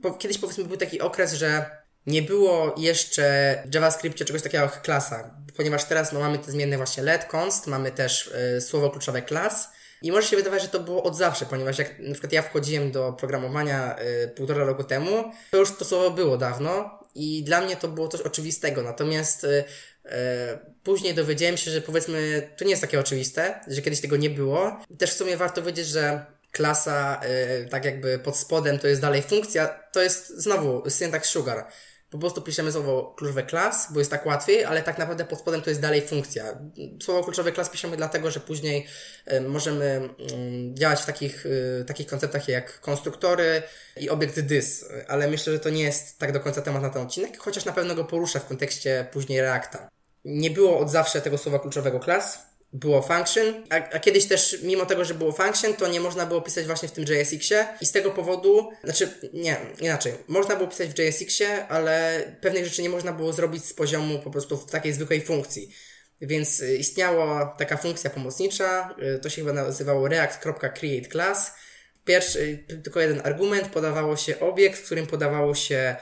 po, kiedyś powiedzmy był taki okres, że nie było jeszcze w JavaScriptie czegoś takiego jak klasa, ponieważ teraz no, mamy te zmienne właśnie let, const, mamy też y, słowo kluczowe class i może się wydawać, że to było od zawsze, ponieważ jak na przykład ja wchodziłem do programowania y, półtora roku temu, to już to słowo było dawno i dla mnie to było coś oczywistego, natomiast y, później dowiedziałem się, że powiedzmy to nie jest takie oczywiste, że kiedyś tego nie było. Też w sumie warto wiedzieć, że klasa, tak jakby pod spodem, to jest dalej funkcja, to jest znowu syntax sugar po prostu piszemy słowo kluczowe klas, bo jest tak łatwiej, ale tak naprawdę pod spodem to jest dalej funkcja. Słowo kluczowe klas piszemy dlatego, że później możemy działać w takich, y, takich konceptach jak konstruktory i obiekt dys, ale myślę, że to nie jest tak do końca temat na ten odcinek, chociaż na pewno go poruszę w kontekście później Reacta. Nie było od zawsze tego słowa kluczowego klas, było function, a, a, kiedyś też, mimo tego, że było function, to nie można było pisać właśnie w tym JSX-ie i z tego powodu, znaczy, nie, inaczej, można było pisać w JSX-ie, ale pewnych rzeczy nie można było zrobić z poziomu po prostu w takiej zwykłej funkcji. Więc y, istniała taka funkcja pomocnicza, y, to się chyba nazywało react.createClass. Pierwszy, y, tylko jeden argument, podawało się obiekt, w którym podawało się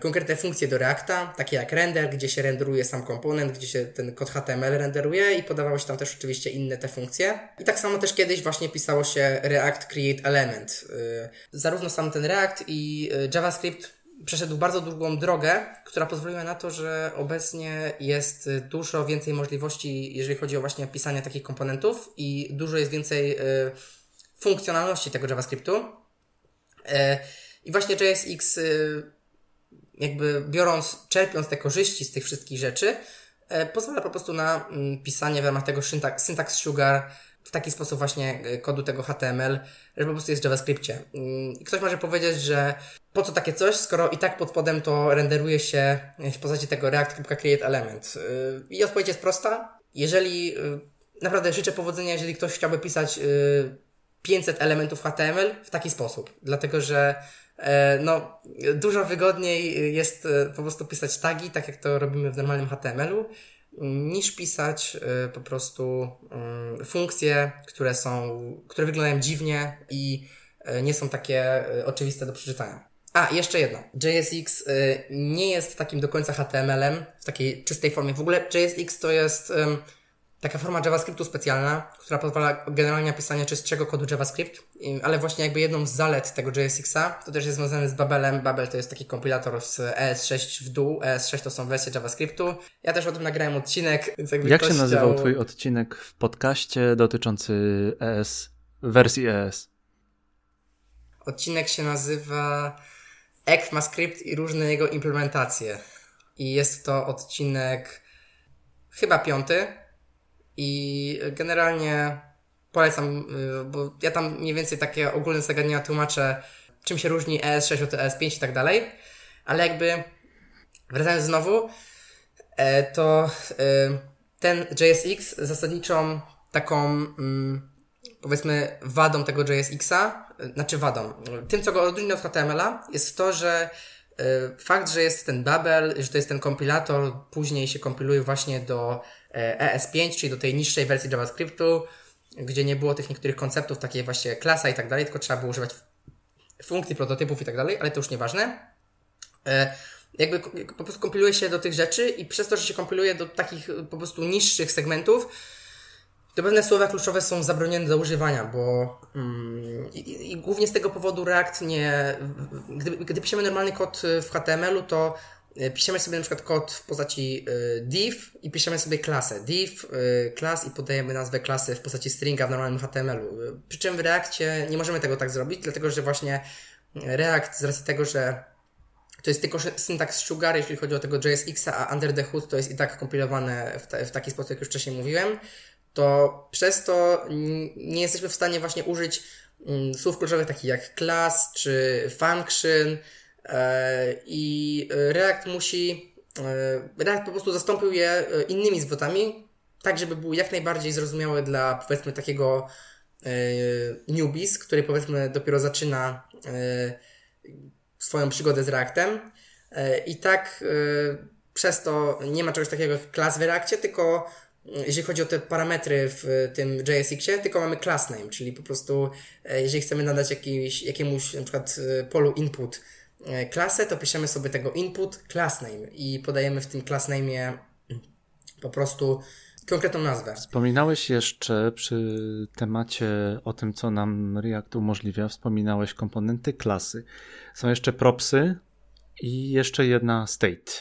konkretne funkcje do Reacta, takie jak render, gdzie się renderuje sam komponent, gdzie się ten kod HTML renderuje i podawało się tam też oczywiście inne te funkcje. I tak samo też kiedyś właśnie pisało się React Create Element. Zarówno sam ten React i JavaScript przeszedł bardzo długą drogę, która pozwoliła na to, że obecnie jest dużo więcej możliwości, jeżeli chodzi o właśnie pisanie takich komponentów i dużo jest więcej funkcjonalności tego JavaScriptu. I właśnie JSX, jakby biorąc, czerpiąc te korzyści z tych wszystkich rzeczy, pozwala po prostu na mm, pisanie w ramach tego syntax, sugar, w taki sposób właśnie e, kodu tego HTML, że po prostu jest w JavaScriptie. Mm, ktoś może powiedzieć, że po co takie coś, skoro i tak pod spodem to renderuje się w postaci tego React.createElement. E, I odpowiedź jest prosta. Jeżeli e, naprawdę życzę powodzenia, jeżeli ktoś chciałby pisać 500 elementów HTML w taki sposób, dlatego że no, dużo wygodniej jest po prostu pisać tagi, tak jak to robimy w normalnym HTML-u, niż pisać y, po prostu y, funkcje, które są, które wyglądają dziwnie i nie są takie oczywiste do przeczytania. A, jeszcze jedno. JSX nie jest takim do końca HTML-em w takiej czystej formie. W ogóle JSX to jest taka forma JavaScriptu specjalna, która pozwala generalnie pisanie czystszego kodu JavaScript, ale właśnie jakby jedną z zalet tego JSX-a, to też jest związane z Babelem. Babel to jest taki kompilator z ES6 w dół, ES6 to są wersje JavaScriptu. Ja też o tym nagrałem odcinek, więc jakby Jak się nazywał chciał... twój odcinek w podcaście dotyczący ES, wersji ES? Odcinek się nazywa ECMAScript i różne jego implementacje. I jest to odcinek chyba piąty, i generalnie polecam, y, bo ja tam mniej więcej takie ogólne zagadnienia tłumaczę, czym się różni ES6 od ES5 i tak dalej. Ale jakby wracając znowu, e, to y, ten JSX zasadniczą taką mm, powiedzmy wadą tego JSX-a, znaczy wadą, tym co go odróżnia od HTML-a jest to, że y, fakt, że jest ten Babel, że to jest ten kompilator, później się kompiluje właśnie do ES5, e czyli do tej niższej wersji JavaScriptu, gdzie nie było tych niektórych konceptów, takie właśnie klasa i tak dalej, tylko trzeba było używać funkcji, prototypów i tak dalej, ale to już nieważne. E, jakby po prostu kompiluje się do tych rzeczy i przez to, że się kompiluje do takich po prostu niższych segmentów, to pewne słowa kluczowe są zabronione do używania, bo mm, i, i, głównie z tego powodu React nie. Gdy, gdy piszemy normalny kod w HTML-u, to E, piszemy sobie na przykład kod w postaci e, div i piszemy sobie klasę div, class e, i podajemy nazwę klasy w postaci stringa w normalnym HTML-u. Przy czym w Reakcie nie możemy tego tak zrobić, dlatego że właśnie React z racji tego, że to jest tylko syntax sugar, jeśli chodzi o tego JSX-a, a under the hood to jest i tak kompilowane w, ta, w taki sposób, jak już wcześniej mówiłem, to przez to nie jesteśmy w stanie właśnie użyć mm, słów kluczowych takich jak class czy function, E, I React musi, e, React po prostu zastąpił je e, innymi zwrotami, tak żeby był jak najbardziej zrozumiały dla powiedzmy takiego newbies, który powiedzmy dopiero zaczyna swoją przygodę z Reactem. I tak przez to nie ma czegoś takiego jak klas w Reactie, tylko jeżeli chodzi o te parametry w tym JSX-ie, tylko mamy class name, czyli po prostu jeżeli chcemy nadać jakiś, jakiemuś na przykład polu input E, klasę, to piszemy sobie tego input class name i podajemy w tym class name po prostu konkretną nazwę. Wspominałeś jeszcze przy temacie o tym, co nam React umożliwia, wspominałeś komponenty klasy. Są jeszcze propsy i jeszcze jedna state.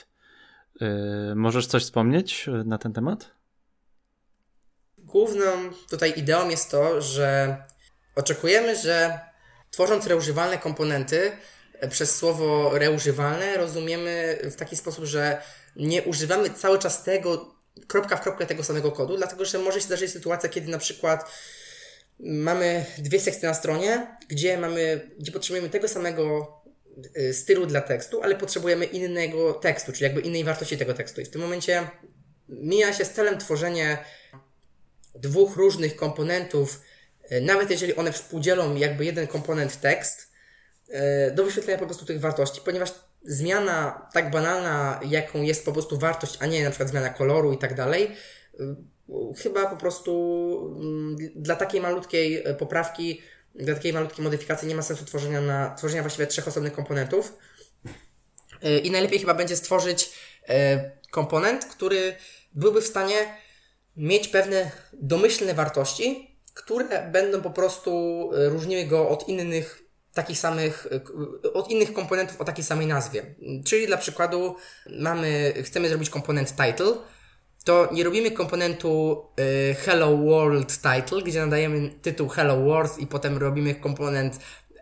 Yy, możesz coś wspomnieć e, na ten temat? Główną tutaj ideą jest to, że oczekujemy, że tworząc reużywalne komponenty, przez słowo reużywalne rozumiemy w taki sposób, że nie używamy cały czas tego, kropka w kropkę tego samego kodu, dlatego że może się zdarzyć sytuacja, kiedy na przykład mamy dwie sekcje na stronie, gdzie mamy, gdzie potrzebujemy tego samego y, stylu dla tekstu, ale potrzebujemy innego tekstu, czyli jakby innej wartości tego tekstu. I w tym momencie mija się z celem tworzenie dwóch różnych komponentów, e, nawet jeżeli one współdzielą jakby jeden komponent tekst, do wyświetlenia po prostu tych wartości, ponieważ zmiana tak banalna, jaką jest po prostu wartość, a nie na przykład zmiana koloru i tak dalej, chyba po prostu mm, dla takiej malutkiej poprawki, dla takiej malutkiej modyfikacji nie ma sensu tworzenia, na, tworzenia właściwie trzech osobnych komponentów. I najlepiej chyba będzie stworzyć komponent, który byłby w stanie mieć pewne domyślne wartości, które będą po prostu e, różniły go od innych takich samych, e, od innych komponentów o takiej samej nazwie. Czyli dla przykładu mamy, chcemy zrobić komponent title, to nie robimy komponentu y, Hello World Title, gdzie nadajemy tytuł Hello World i potem robimy komponent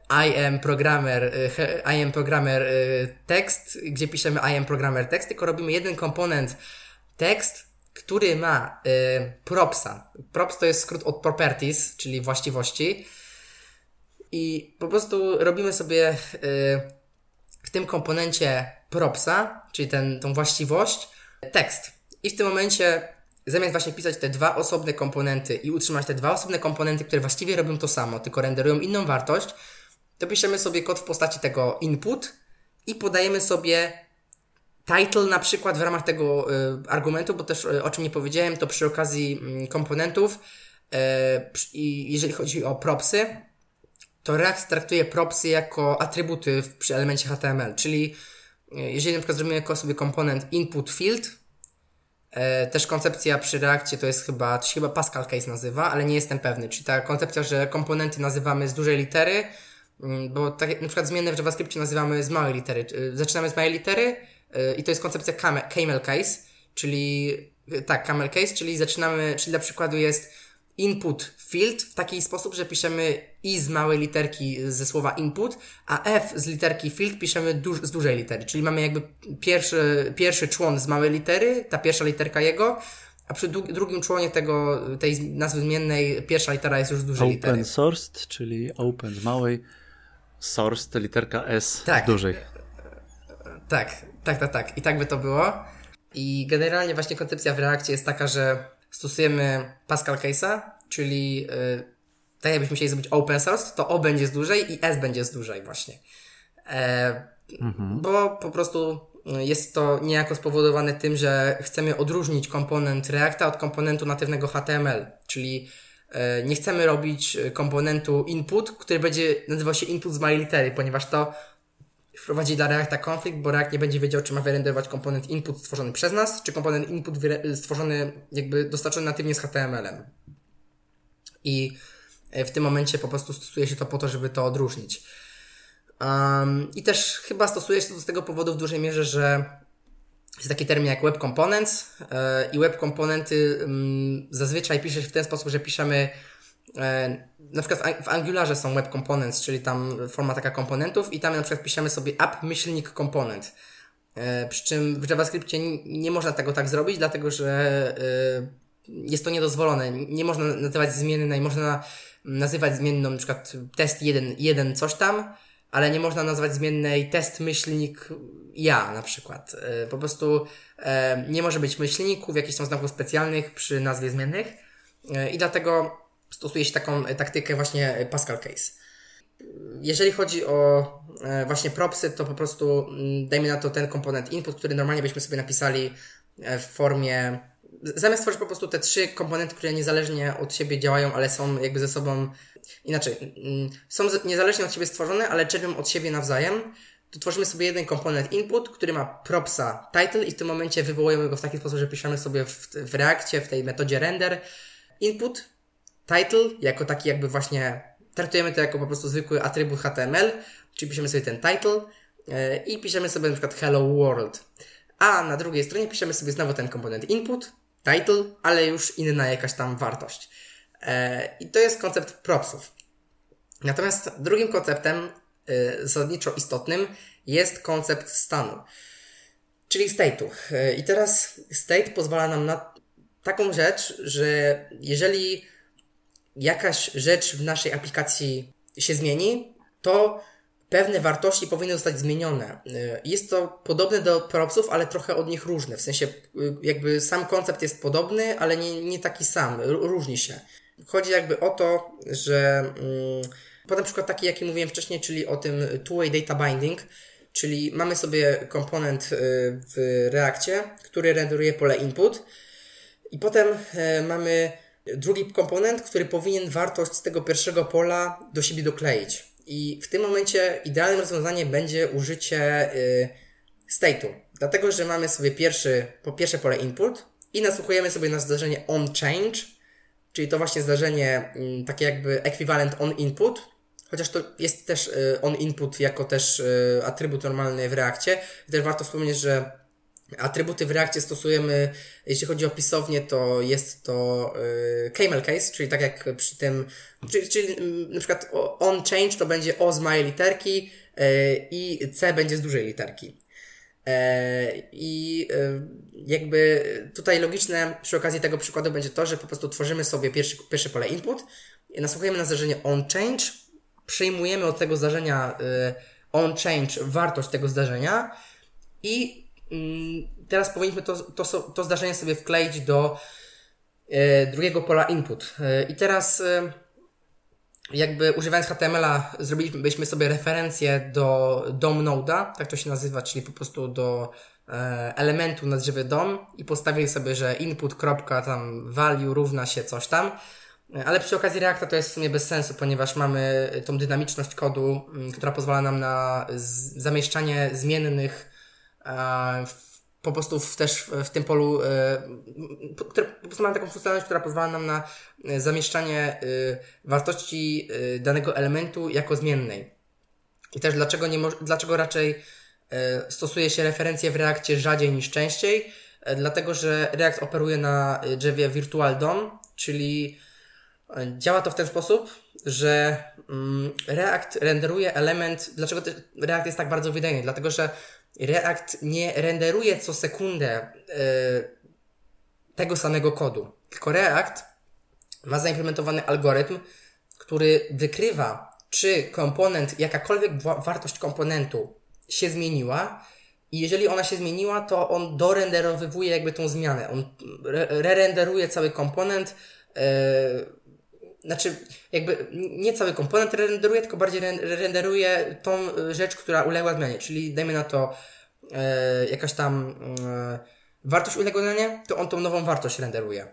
I am programmer, y, I am programmer y, text, gdzie piszemy I am programmer text, tylko robimy jeden komponent tekst, który ma propsa. Props to jest skrót od properties, czyli właściwości. I po prostu robimy sobie y, w tym komponencie propsa, czyli ten, tą właściwość, tekst. I w tym momencie zamiast właśnie pisać te dwa osobne komponenty i utrzymać te dwa osobne komponenty, które właściwie robią to samo, tylko renderują inną wartość, to piszemy sobie kod w postaci tego input i podajemy sobie title na przykład w ramach tego y, argumentu, bo też y, o czym nie powiedziałem, to przy okazji y, komponentów jeżeli chodzi o propsy, to React traktuje propsy jako atrybuty w, przy elemencie HTML, czyli jeżeli na przykład zrobimy sobie komponent input field, też koncepcja przy Reakcie to jest chyba, to się chyba Pascal Case nazywa, ale nie jestem pewny. Czyli ta koncepcja, że komponenty nazywamy z dużej litery, mm, bo tak na przykład zmienne w JavaScriptie nazywamy z małej litery. Zaczynamy z małej litery, i to jest koncepcja camel case, czyli tak, camel case, czyli zaczynamy, czyli dla przykładu jest input field w taki sposób, że piszemy i z małej literki ze słowa input, a f z literki field piszemy duż, z dużej litery, czyli mamy jakby pierwszy, pierwszy człon z małej litery, ta pierwsza literka jego, a przy drugim członie tego, tej nazwy zmiennej pierwsza litera jest już z dużej open litery. Open sourced, czyli open z małej, sourced literka S tak. z dużej. Tak, tak, tak, tak. I tak by to było. I generalnie właśnie koncepcja w Reakcie jest taka, że stosujemy Pascal Case'a, czyli yy, tak jakbyśmy chcieli zrobić open source, to O będzie z dużej i S będzie z dużej właśnie. E, mhm. Bo po prostu jest to niejako spowodowane tym, że chcemy odróżnić komponent Reacta od komponentu natywnego HTML, czyli e, nie chcemy robić komponentu input, który będzie nazywał się input z małej litery, ponieważ to wprowadzi dla Reacta konflikt, bo React nie będzie wiedział, czy ma wyrenderować komponent input stworzony przez nas, czy komponent input stworzony, jakby dostarczony natywnie z HTML-em. I e, w tym momencie po prostu stosuje się to po to, żeby to odróżnić. Um, I też chyba stosuje się to z tego powodu w dużej mierze, że jest taki termin jak web components yy, i web komponenty yy, zazwyczaj pisze się w ten sposób, że piszemy E, na przykład w Angularze są web components, czyli tam forma taka komponentów i tam na przykład piszemy sobie app myślnik komponent. E, przy czym w JavaScriptie nie można tego tak zrobić, dlatego że e, jest to niedozwolone. Nie można nazywać zmiennej, można nazywać zmienną na przykład test 1, 1 coś tam, ale nie można nazwać zmiennej test myślnik ja na przykład. Po prostu nie może być myślników, jakichś są znaków specjalnych przy nazwie zmiennych i dlatego stosuje się taką taktykę właśnie Pascal Case. Jeżeli chodzi o e, właśnie propsy, to po prostu mm, dajmy na to ten komponent input, który normalnie byśmy sobie napisali e, w formie zamiast stworzyć po prostu te trzy komponenty, które niezależnie od siebie działają, ale są jakby ze sobą inaczej, mm, są niezależnie od siebie stworzone, ale czerpią od siebie nawzajem, to tworzymy sobie jeden komponent input, który ma propsa title i w tym momencie wywołujemy go w taki sposób, że piszemy sobie w, w reakcie, w tej metodzie render input title jako taki jakby właśnie traktujemy to jako po prostu zwykły atrybut HTML, czyli piszemy sobie ten title yy, i piszemy sobie na przykład hello world. A na drugiej stronie piszemy sobie znowu ten komponent input, title, ale już inna jakaś tam wartość. Yy, I to jest koncept propsów. Natomiast drugim konceptem yy, zasadniczo istotnym jest koncept stanu, czyli state'u. I teraz state pozwala nam na taką rzecz, że jeżeli jakaś rzecz w naszej aplikacji się zmieni, to pewne wartości powinny zostać zmienione. Y, jest to podobne do propsów, ale trochę od nich różne. W sensie, y, jakby sam koncept jest podobny, ale nie, nie taki sam, różni się. Chodzi jakby o to, że mm, Podam przykład taki, jaki mówiłem wcześniej, czyli o tym two-way data binding, czyli mamy sobie komponent y, w Reakcie, który renderuje pole input i potem mamy drugi komponent, który powinien wartość z tego pierwszego pola do siebie dokleić. I w tym momencie idealnym rozwiązaniem będzie użycie y, state'u. Dlatego, że mamy sobie pierwszy, po pierwsze pole input i nasłuchujemy sobie na zdarzenie on change, czyli to właśnie zdarzenie mm, takie jakby ekwiwalent on input, Chociaż to jest też y, on input jako też y, atrybut normalny w Reakcie. Też warto wspomnieć, że atrybuty w Reakcie stosujemy, jeśli chodzi o pisownię, to jest to y, camel case, czyli tak jak przy tym, czyli, czyli mm, na przykład on change to będzie o z małej literki i C będzie z dużej literki. E, I jakby tutaj logiczne przy okazji tego przykładu będzie to, że po prostu tworzymy sobie pierwszy, pierwsze pole input, nasłuchujemy na zdarzenie on change, przyjmujemy od tego zdarzenia y, on change wartość tego zdarzenia i y, teraz powinniśmy to, to, to zdarzenie sobie wkleić do y, drugiego pola input. Y, I teraz y, jakby używając HTML-a zrobilibyśmy sobie referencję do DOM node'a, tak to się nazywa, czyli po prostu do e, elementu na drzewie DOM i postawili sobie, że input, tam value równa się coś tam ale przy okazji Reacta to jest w sumie bez sensu, ponieważ mamy tą dynamiczność kodu, która pozwala nam na zamieszczanie zmiennych po prostu w, też w tym polu, e, które, po prostu mamy taką funkcjonalność, która pozwala nam na e, zamieszczanie e, wartości danego elementu jako zmiennej. I też dlaczego, nie dlaczego raczej stosuje się referencje w Reakcie rzadziej niż częściej? Dlatego, że React operuje na drzewie Virtual DOM, czyli Działa to w ten sposób, że mm, React renderuje element. Dlaczego React jest tak bardzo wydajny? Dlatego, że React nie renderuje co sekundę yy, tego samego kodu. Tylko React ma zaimplementowany algorytm, który wykrywa, czy komponent, jakakolwiek wartość komponentu się zmieniła. I jeżeli ona się zmieniła, to on dorenderowywuje jakby tą zmianę. On re-renderuje cały komponent. Znaczy, jakby nie cały komponent renderuje, tylko bardziej renderuje tą rzecz, która uległa zmianie. Czyli dajmy na to e, jakaś tam e, wartość uległa zmianie, to on tą nową wartość renderuje.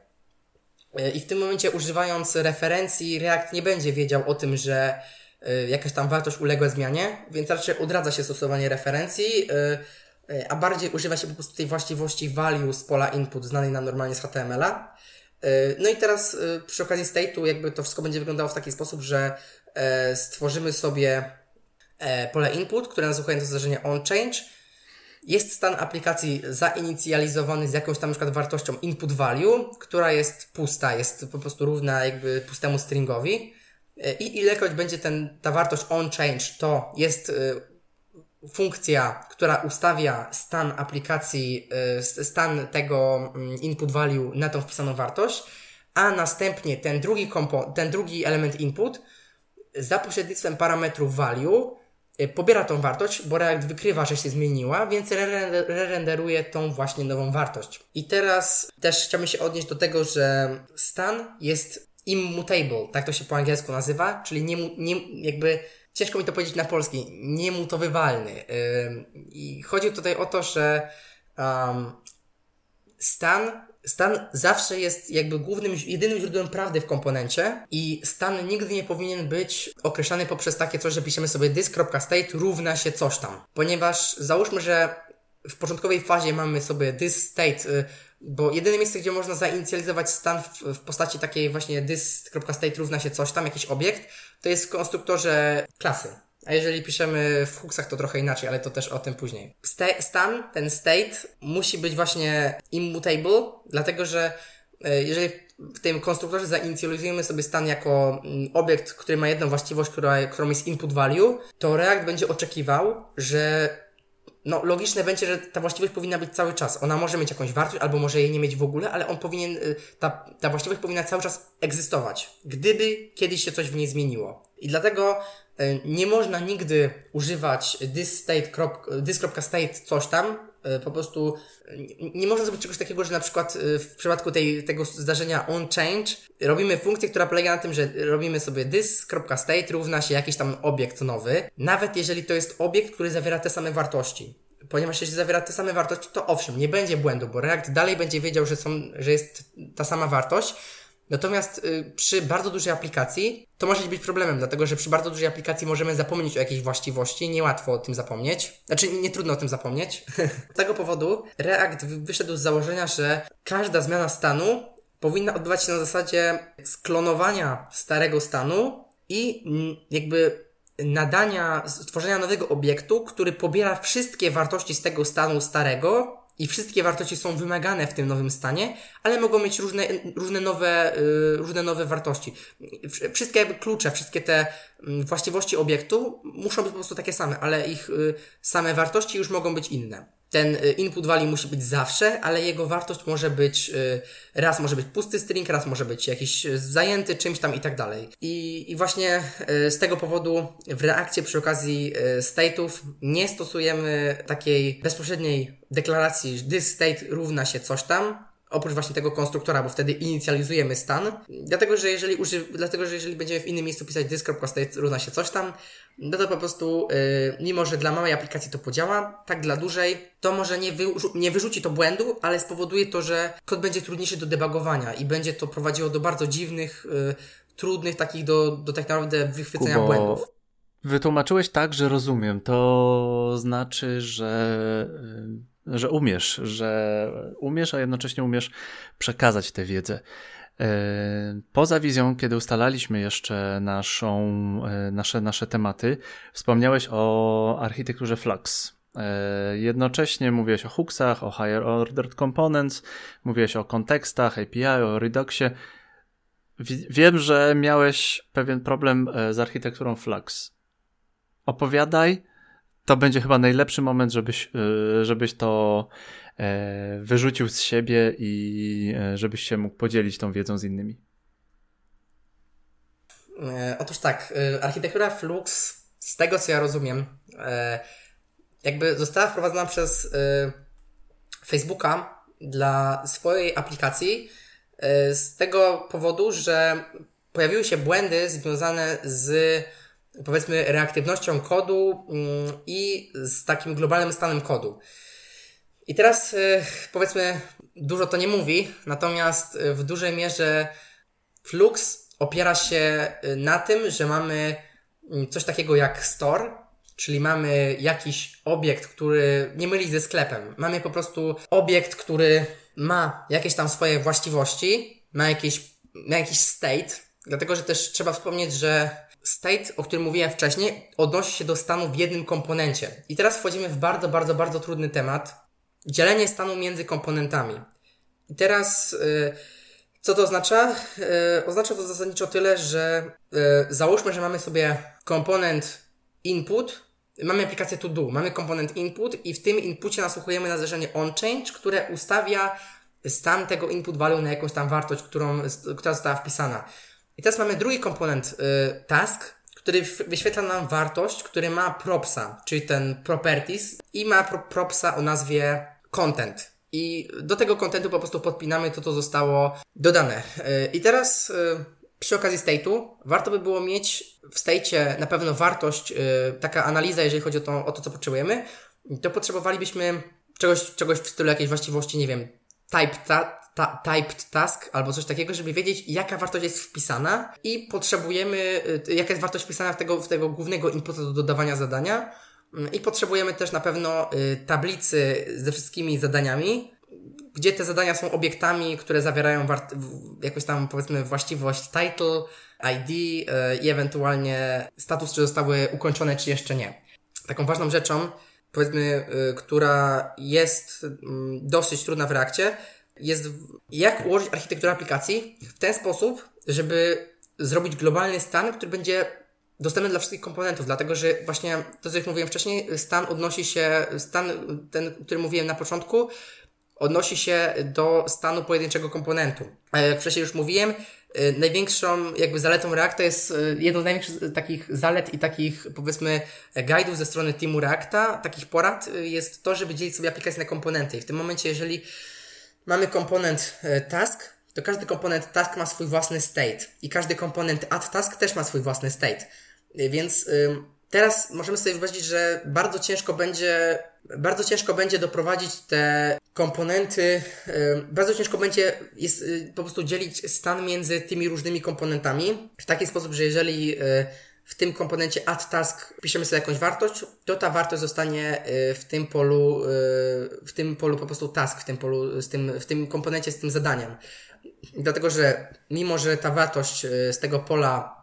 E, I w tym momencie używając referencji React nie będzie wiedział o tym, że e, jakaś tam wartość uległa zmianie, więc raczej odradza się stosowanie referencji, e, e, a bardziej używa się po prostu tej właściwości value z pola input znanej nam normalnie z HTML-a. E, no i teraz e, przy okazji state'u jakby to wszystko będzie wyglądało w taki sposób, że e, stworzymy sobie pole input, które nazywamy to zdarzenie onChange. Jest stan aplikacji zainicjalizowany z jakąś tam na przykład wartością input value, która jest pusta, jest po prostu równa jakby pustemu stringowi. I ilekroć będzie ten, ta wartość onChange, to jest funkcja, która ustawia stan aplikacji, y, stan tego mm, input value na tą wpisaną wartość, a następnie ten drugi, kompo, ten drugi element input za pośrednictwem parametru value y, pobiera tą wartość, bo React wykrywa, że się zmieniła, więc re-renderuje tą właśnie nową wartość. I teraz też chciałbym się odnieść do tego, że stan jest immutable, tak to się po angielsku nazywa, czyli nie, nie jakby ciężko mi to powiedzieć na polski, niemutowywalny. I chodzi tutaj o to, że um, stan, stan zawsze jest jakby głównym, jedynym źródłem prawdy w komponencie i stan nigdy nie powinien być określany poprzez takie coś, że piszemy sobie this.state równa się coś tam. Ponieważ załóżmy, że w początkowej fazie mamy sobie this state, y, bo jedyne miejsce, gdzie można zainicjalizować stan w, w postaci takiej właśnie this.state równa się coś tam, jakiś obiekt, to jest w konstruktorze klasy. A jeżeli piszemy w hooksach, to trochę inaczej, ale to też o tym później. stan, ten state, musi być właśnie immutable, dlatego że e, jeżeli w tym konstruktorze zainicjalizujemy sobie stan jako mm, obiekt, który ma jedną właściwość, która, którą jest input value, to React będzie oczekiwał, że no, logiczne będzie, że ta właściwość powinna być cały czas. Ona może mieć jakąś wartość, albo może jej nie mieć w ogóle, ale on powinien, y, ta, ta właściwość powinna cały czas egzystować, gdyby kiedyś się coś w niej zmieniło. I dlatego e, nie można nigdy używać this.state coś tam, po prostu nie można zrobić czegoś takiego, że na przykład w przypadku tej, tego zdarzenia onChange robimy funkcję, która polega na tym, że robimy sobie this.state równa się jakiś tam obiekt nowy, nawet jeżeli to jest obiekt, który zawiera te same wartości ponieważ jeśli zawiera te same wartości, to owszem, nie będzie błędu, bo React dalej będzie wiedział, że, są, że jest ta sama wartość. Natomiast y, przy bardzo dużej aplikacji to może być problemem, dlatego że przy bardzo dużej aplikacji możemy zapomnieć o jakiejś właściwości, niełatwo o tym zapomnieć. Znaczy, nie, trudno o tym zapomnieć. *laughs* z tego powodu React wyszedł z założenia, że każda zmiana stanu powinna odbywać się na zasadzie sklonowania starego stanu i jakby nadania, stworzenia nowego obiektu, który pobiera wszystkie wartości z tego stanu starego i wszystkie wartości są wymagane w tym nowym stanie, ale mogą mieć różne, różne, nowe, yy, różne nowe wartości. Wszystkie jakby klucze, wszystkie te yy, właściwości obiektu muszą być po prostu takie same, ale ich yy, same wartości już mogą być inne ten y, input value musi być zawsze, ale jego wartość może być, y, raz może być pusty string, raz może być jakiś y, zajęty czymś tam i tak dalej. I, i właśnie z tego powodu w reakcie przy okazji state'ów nie stosujemy takiej bezpośredniej deklaracji, this state równa się coś tam, oprócz właśnie tego konstruktora, bo wtedy inicjalizujemy stan. Dlatego, że jeżeli uży... dlatego, że jeżeli będziemy w innym miejscu pisać this.state równa się coś tam, no to po prostu, yy, mimo że dla małej aplikacji to podziała, tak dla dużej, to może nie, wyrzu- nie wyrzuci to błędu, ale spowoduje to, że kod będzie trudniejszy do debugowania i będzie to prowadziło do bardzo dziwnych, yy, trudnych takich do, do tak naprawdę wychwycenia Kubo, błędów. Wytłumaczyłeś tak, że rozumiem. To znaczy, że yy że umiesz, że umiesz, a jednocześnie umiesz przekazać tę wiedzę. E, poza wizją, kiedy ustalaliśmy jeszcze naszą, e, nasze, nasze tematy, wspomniałeś o architekturze Flux. E, jednocześnie mówiłeś o hooksach, o higher ordered components, mówiłeś o kontekstach, API, o Reduxie. Wiem, że miałeś pewien problem z architekturą Flux. Opowiadaj, to będzie chyba najlepszy moment, żebyś, e, żebyś to e, wyrzucił z siebie i e, żebyś się mógł podzielić tą wiedzą z innymi. Otóż tak, architektura Flux, z tego co ja rozumiem, jakby została wprowadzona przez Facebooka dla swojej aplikacji z tego powodu, że pojawiły się błędy związane z powiedzmy reaktywnością kodu mm, i z takim globalnym stanem kodu. I teraz y, powiedzmy, dużo to nie mówi, natomiast y, w dużej mierze Flux opiera się y, na tym, że mamy mm, coś takiego jak store, czyli mamy jakiś obiekt, który nie myli ze sklepem. Mamy po prostu obiekt, który ma jakieś tam swoje właściwości, ma jakiś, ma jakiś state, dlatego że też trzeba wspomnieć, że state, o którym mówiłem wcześniej, odnosi się do stanu w jednym komponencie. I teraz wchodzimy w bardzo, bardzo, bardzo trudny temat. Dzielenie stanu między komponentami. I teraz, yy, co to oznacza? Yy, oznacza to zasadniczo tyle, że yy, załóżmy, że mamy sobie komponent input, mamy aplikację to do, mamy komponent input i w tym inpucie nasłuchujemy na zdarzenie onChange, które ustawia stan tego input value na jakąś tam wartość, którą, która została wpisana. I teraz mamy drugi komponent y, task, który wyświetla nam wartość, który ma propsa, czyli ten properties i ma pro propsa o nazwie content. I do tego kontentu po prostu podpinamy to, co zostało dodane. Y, I teraz y, przy okazji state'u warto by było mieć w state'cie na pewno wartość, y, taka analiza, jeżeli chodzi o to, o to, co potrzebujemy, to potrzebowalibyśmy czegoś, czegoś w stylu jakiejś właściwości, nie wiem, type, ta, ta, typed task albo coś takiego, żeby wiedzieć, jaka wartość jest wpisana i potrzebujemy, y, jaka jest wartość wpisana w tego, w tego głównego inputu do dodawania zadania. Mm, I potrzebujemy też na pewno y, tablicy ze wszystkimi zadaniami, gdzie te zadania są obiektami, które zawierają jakąś tam powiedzmy właściwość title, ID y, i ewentualnie status, czy zostały ukończone, czy jeszcze nie. Taką ważną rzeczą, powiedzmy, która jest mm, dosyć trudna w reakcie, jest jak ułożyć architekturę aplikacji w ten sposób, żeby zrobić globalny stan, który będzie dostępny dla wszystkich komponentów, dlatego że właśnie to, co jak mówiłem wcześniej, stan odnosi się, stan ten, który mówiłem na początku, odnosi się do stanu pojedynczego komponentu. Jak wcześniej już mówiłem, y, największą jakby zaletą Reacta jest y, jedną z największych takich zalet i takich powiedzmy guide'ów ze strony teamu Reacta, takich porad y, jest to, żeby dzielić sobie aplikację na komponenty. I w tym momencie, jeżeli mamy komponent task, to każdy komponent task ma swój własny state i każdy komponent add task też ma swój własny state. Więc teraz możemy sobie wyobrazić, że bardzo ciężko będzie, bardzo ciężko będzie doprowadzić te komponenty, bardzo ciężko będzie jest, y, po prostu dzielić stan między tymi różnymi komponentami w taki sposób, że jeżeli y, w tym komponencie add task piszemy sobie jakąś wartość, to ta wartość zostanie y, w tym polu, w tym polu po prostu task, w tym polu, z tym, w tym komponencie z tym zadaniem. Dlatego, że mimo, że ta wartość z tego pola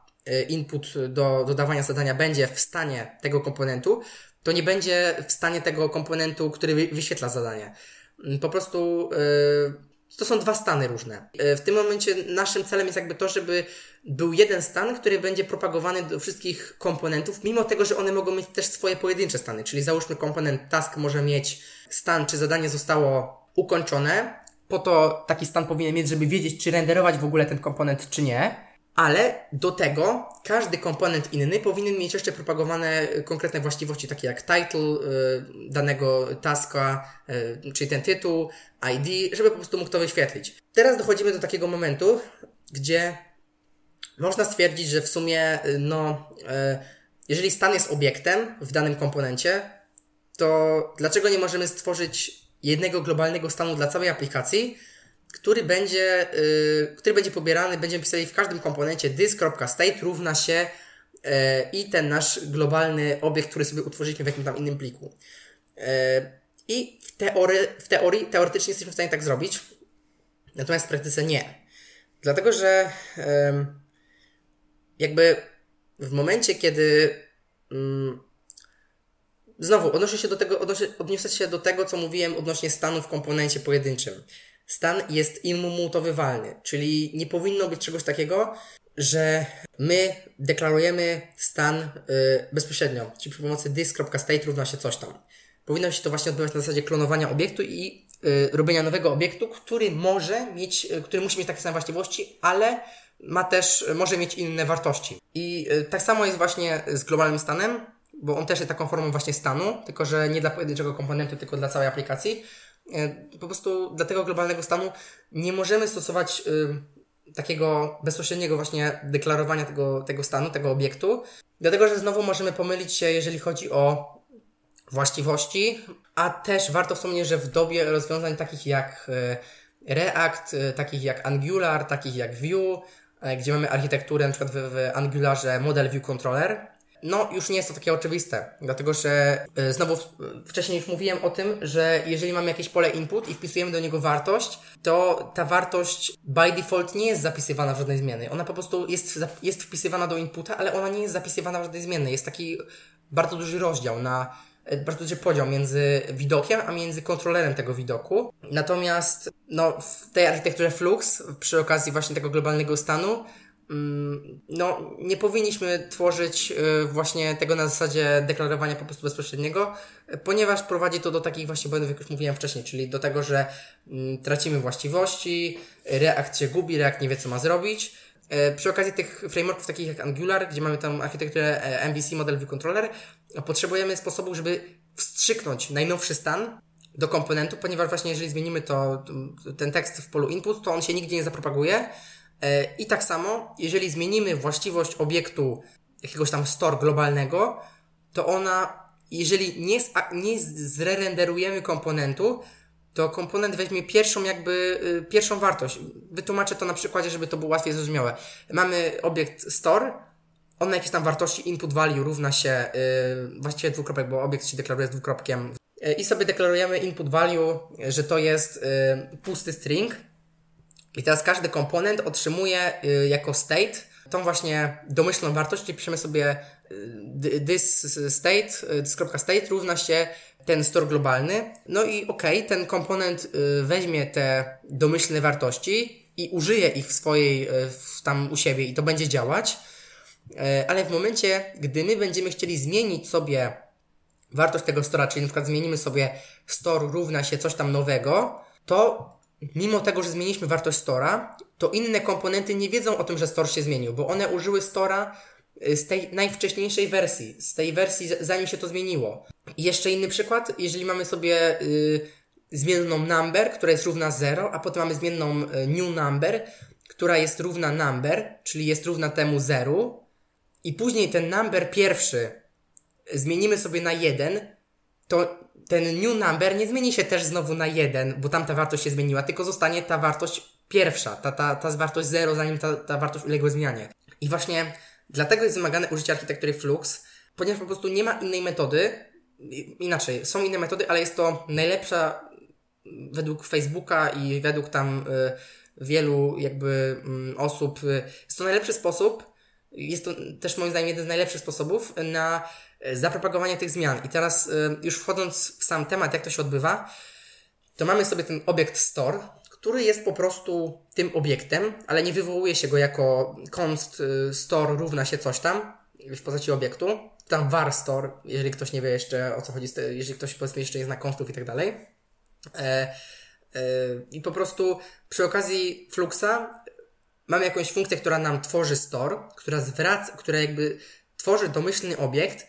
input do dodawania zadania będzie w stanie tego komponentu, to nie będzie w stanie tego komponentu, który wyświetla zadanie. Mm, po prostu to są dwa stany różne. E, w tym momencie naszym celem jest jakby to, żeby był jeden stan, który będzie propagowany do wszystkich komponentów, mimo tego, że one mogą mieć też swoje pojedyncze stany. Czyli załóżmy komponent task może mieć stan, czy zadanie zostało ukończone. Po to taki stan powinien mieć, żeby wiedzieć, czy renderować w ogóle ten komponent, czy nie ale do tego każdy komponent inny powinien mieć jeszcze propagowane konkretne właściwości, takie jak title y, danego taska, y, czyli ten tytuł, ID, żeby po prostu mógł to wyświetlić. Teraz dochodzimy do takiego momentu, gdzie można stwierdzić, że w sumie, y, no, jeżeli stan jest obiektem w danym komponencie, to dlaczego nie możemy stworzyć jednego globalnego stanu dla całej aplikacji, który będzie, yy, który będzie pobierany, będziemy pisali w każdym komponencie this.state równa się yy, i ten nasz globalny obiekt, który sobie utworzyliśmy w jakimś tam innym pliku. Yy, I w, teorii, w teorii, teoretycznie jesteśmy w stanie tak zrobić, natomiast w praktyce nie. Dlatego, że yy, jakby w momencie, kiedy yy, znowu odnoszę się do tego, odnoszę, odniosę się do tego, co mówiłem odnośnie stanu w komponencie pojedynczym stan jest immutowywalny, czyli nie powinno być czegoś takiego, że my deklarujemy stan y, bezpośrednio, czyli przy pomocy this.state równa się coś tam. Powinno się to właśnie odbywać na zasadzie klonowania obiektu i y, robienia nowego obiektu, który może mieć, y, który musi mieć takie same właściwości, ale ma też, może mieć inne wartości. I y, tak samo jest właśnie z globalnym stanem, bo on też jest taką formą właśnie stanu, tylko że nie dla pojedynczego komponentu, tylko dla całej aplikacji. E, po prostu dla tego globalnego stanu nie możemy stosować y, takiego bezpośredniego właśnie deklarowania tego, tego stanu, tego obiektu, dlatego że znowu możemy pomylić się, jeżeli chodzi o właściwości, a też warto wspomnieć, że w dobie rozwiązań takich jak y, React, y, takich jak Angular, takich jak Vue, gdzie mamy architekturę przykład w, w Angularze Model View Controller, no, już nie jest to takie oczywiste, dlatego że y, znowu wcześniej już mówiłem o tym, że jeżeli mamy jakieś pole input i wpisujemy do niego wartość, to ta wartość by default nie jest zapisywana w żadnej zmiennej. Ona po prostu jest, jest wpisywana do inputa, ale ona nie jest zapisywana w żadnej zmiennej. Jest taki bardzo duży rozdział na y, bardzo duży podział między widokiem, a między kontrolerem tego widoku. Natomiast no, w tej architekturze Flux, przy okazji właśnie tego globalnego stanu, no, nie powinniśmy tworzyć y, właśnie tego na zasadzie deklarowania po prostu bezpośredniego, ponieważ prowadzi to do takich właśnie błędów, jak już mówiłem wcześniej, czyli do tego, że mm, tracimy właściwości, React się gubi, React nie wie, co ma zrobić. E, przy okazji tych frameworków takich jak Angular, gdzie mamy tam architekturę e, MVC, Model View Controller, potrzebujemy sposobu, żeby wstrzyknąć najnowszy stan do komponentu, ponieważ właśnie jeżeli zmienimy to, ten tekst w polu input, to on się nigdzie nie zapropaguje, I tak samo, jeżeli zmienimy właściwość obiektu jakiegoś tam store globalnego, to ona, jeżeli nie, nie zrerenderujemy komponentu, to komponent weźmie pierwszą jakby, y, pierwszą wartość. Wytłumaczę to na przykładzie, żeby to było łatwiej zrozumiałe. Mamy obiekt store, on na jakieś tam wartości input value równa się, yy, właściwie dwukropek, bo obiekt się deklaruje z dwukropkiem. Yy, I sobie deklarujemy input value, że to jest yy, pusty string, i teraz każdy komponent otrzymuje y, jako state tą właśnie domyślną wartość, czyli piszemy sobie y, this state, y, this.state równa się ten store globalny. No i ok, ten komponent weźmie te domyślne wartości i użyje ich w swojej, w tam u siebie i to będzie działać. Ale w momencie, gdy my będziemy chcieli zmienić sobie wartość tego stora, czyli na przykład zmienimy sobie store równa się coś tam nowego, to mimo tego, że zmieniliśmy wartość stora, to inne komponenty nie wiedzą o tym, że store się zmienił, bo one użyły stora y, z tej najwcześniejszej wersji, z tej wersji zanim się to zmieniło. I jeszcze inny przykład, jeżeli mamy sobie y, zmienną number, która jest równa 0, a potem mamy zmienną y, new number, która jest równa number, czyli jest równa temu 0, i później ten number pierwszy zmienimy sobie na 1, to ten new number nie zmieni się też znowu na 1, bo tam ta wartość się zmieniła, tylko zostanie ta wartość pierwsza, ta, ta, ta wartość 0, zanim ta, ta wartość uległa zmianie. I właśnie dlatego jest wymagane użycie architektury Flux, ponieważ po prostu nie ma innej metody, inaczej, są inne metody, ale jest to najlepsza według Facebooka i według tam y, wielu jakby y, osób, y, jest to najlepszy sposób, jest to też moim zdaniem jeden z najlepszych sposobów na y, zapropagowanie tych zmian. I teraz y, już wchodząc w sam temat, jak to się odbywa, to mamy sobie ten obiekt store, który jest po prostu tym obiektem, ale nie wywołuje się go jako const y, store równa się coś tam w postaci obiektu. Tam var store, jeżeli ktoś nie wie jeszcze o co chodzi, jeżeli ktoś powiedzmy jeszcze nie zna konstów i tak dalej. E, e, I po prostu przy okazji Fluxa mamy jakąś funkcję, która nam tworzy store, która zwraca, która jakby tworzy domyślny obiekt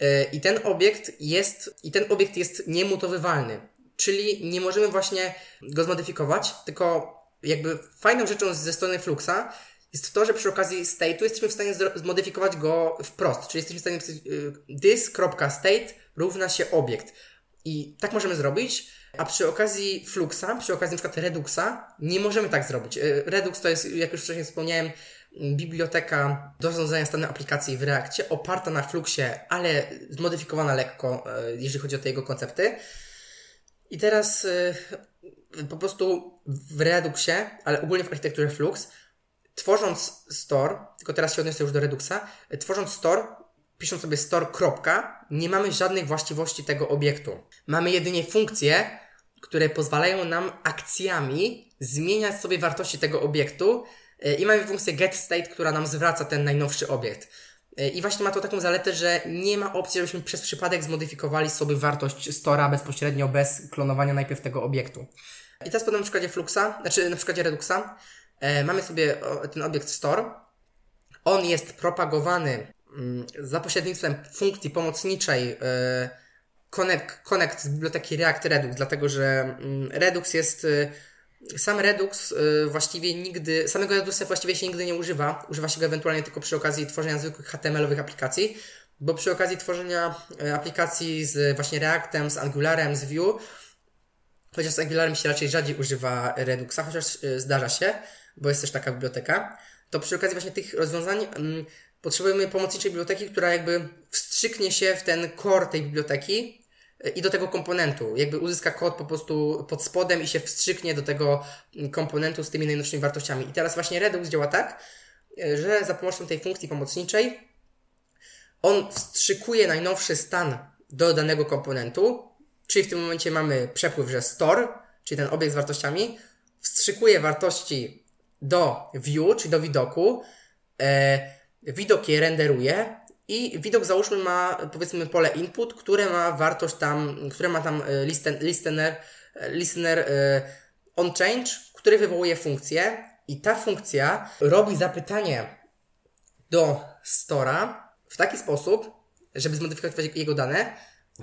e, i ten obiekt jest, i ten obiekt jest niemutowywalny. Czyli nie możemy właśnie go zmodyfikować, tylko jakby fajną rzeczą ze strony Fluxa jest to, że przy okazji state'u jesteśmy w stanie zmodyfikować go wprost. Czyli jesteśmy w stanie napisać y, this.state równa się obiekt. I tak możemy zrobić, a przy okazji Fluxa, przy okazji np. Reduxa, nie możemy tak zrobić. Y, Redux to jest, jak już wcześniej wspomniałem, biblioteka do zarządzania stanem aplikacji w Reakcie, oparta na Fluxie, ale zmodyfikowana lekko, y, jeżeli chodzi o te jego koncepty. I teraz yy, po prostu w Reduxie, ale ogólnie w architekturze Flux, tworząc store, tylko teraz się odniosę już do Reduxa, tworząc store, pisząc sobie store, nie mamy żadnych właściwości tego obiektu. Mamy jedynie funkcje, które pozwalają nam akcjami zmieniać sobie wartości tego obiektu yy, i mamy funkcję getState, która nam zwraca ten najnowszy obiekt. I właśnie ma to taką zaletę, że nie ma opcji, żebyśmy przez przypadek zmodyfikowali sobie wartość stora bezpośrednio, bez klonowania najpierw tego obiektu. I teraz podam na przykładzie Fluxa, znaczy na przykładzie Reduxa. E, mamy sobie ten obiekt store. On jest propagowany mm, za pośrednictwem funkcji pomocniczej e, connect, connect z biblioteki React Redux, dlatego że mm, Redux jest e, sam Redux y, właściwie nigdy, samego Reduxa właściwie się nigdy nie używa. Używa się go ewentualnie tylko przy okazji tworzenia zwykłych HTML-owych aplikacji, bo przy okazji tworzenia y, aplikacji z właśnie Reactem, z Angularem, z Vue, chociaż z Angularem się raczej rzadziej używa Reduxa, chociaż y, zdarza się, bo jest też taka biblioteka, to przy okazji właśnie tych rozwiązań mm, potrzebujemy pomocniczej biblioteki, która jakby wstrzyknie się w ten core tej biblioteki, i do tego komponentu. Jakby uzyska kod po prostu pod spodem i się wstrzyknie do tego komponentu z tymi najnowszymi wartościami. I teraz właśnie Redux działa tak, że za pomocą tej funkcji pomocniczej on wstrzykuje najnowszy stan do danego komponentu, czyli w tym momencie mamy przepływ, że store, czyli ten obiekt z wartościami, wstrzykuje wartości do view, czyli do widoku, e, widok je renderuje, i widok załóżmy ma powiedzmy pole input, które ma wartość tam, które ma tam e, listen, listener, e, listener e, on change, który wywołuje funkcję. I ta funkcja robi zapytanie do stora w taki sposób, żeby zmodyfikować jego dane,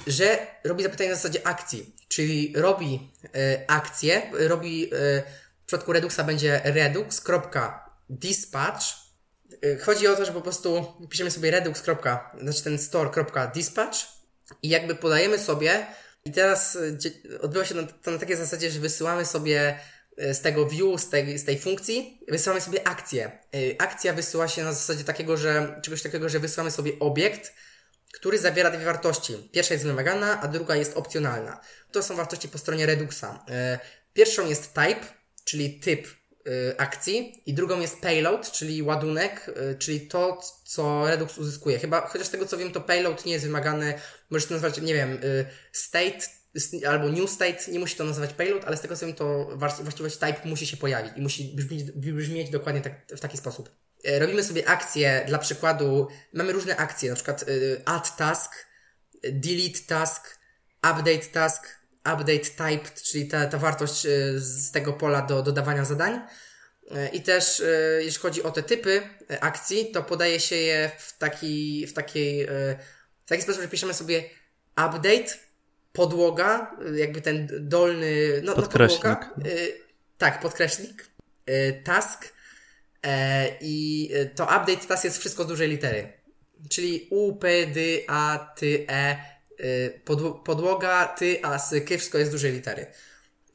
że robi zapytanie na zasadzie akcji, czyli robi y, akcję, robi y, w przypadku Reduxa będzie redux.dispatch chodzi o to, że po prostu piszemy sobie redux. znaczy ten store.dispatch i jakby podajemy sobie i teraz y, odbywa się to na takiej zasadzie, że wysyłamy sobie y, z tego view, z tej, z tej funkcji, wysyłamy sobie akcję. Akcja wysyła się na zasadzie takiego, że czegoś takiego, że wysyłamy sobie obiekt, który zawiera dwie wartości. Pierwsza jest wymagana, a druga jest opcjonalna. To są wartości po stronie Reduxa. Pierwszą jest type, czyli typ Y, akcji i drugą jest payload, czyli ładunek, y, czyli to, co Redux uzyskuje. Chyba, chociaż z tego co wiem, to payload nie jest wymagany, możesz to nazwać, nie wiem, y, state albo new state, nie musi to nazywać payload, ale z tego co wiem, to właściwość type musi się pojawić i musi brzmieć, brzmieć dokładnie tak, w taki sposób. Robimy sobie akcje, dla przykładu, mamy różne akcje, na przykład add task, delete task, update task, update type, czyli ta, ta wartość y, z tego pola do dodawania zadań. I też jeśli chodzi o te typy akcji, to podaje się je w taki, w takiej, w taki sposób, że piszemy sobie update, podłoga, jakby ten dolny, no, podkreśnik. No podłoga, tak, podkreśnik, task i to update task jest wszystko z dużej litery. Czyli U, P, D, A, T, E, podłoga, ty, a s, k, wszystko jest z dużej litery.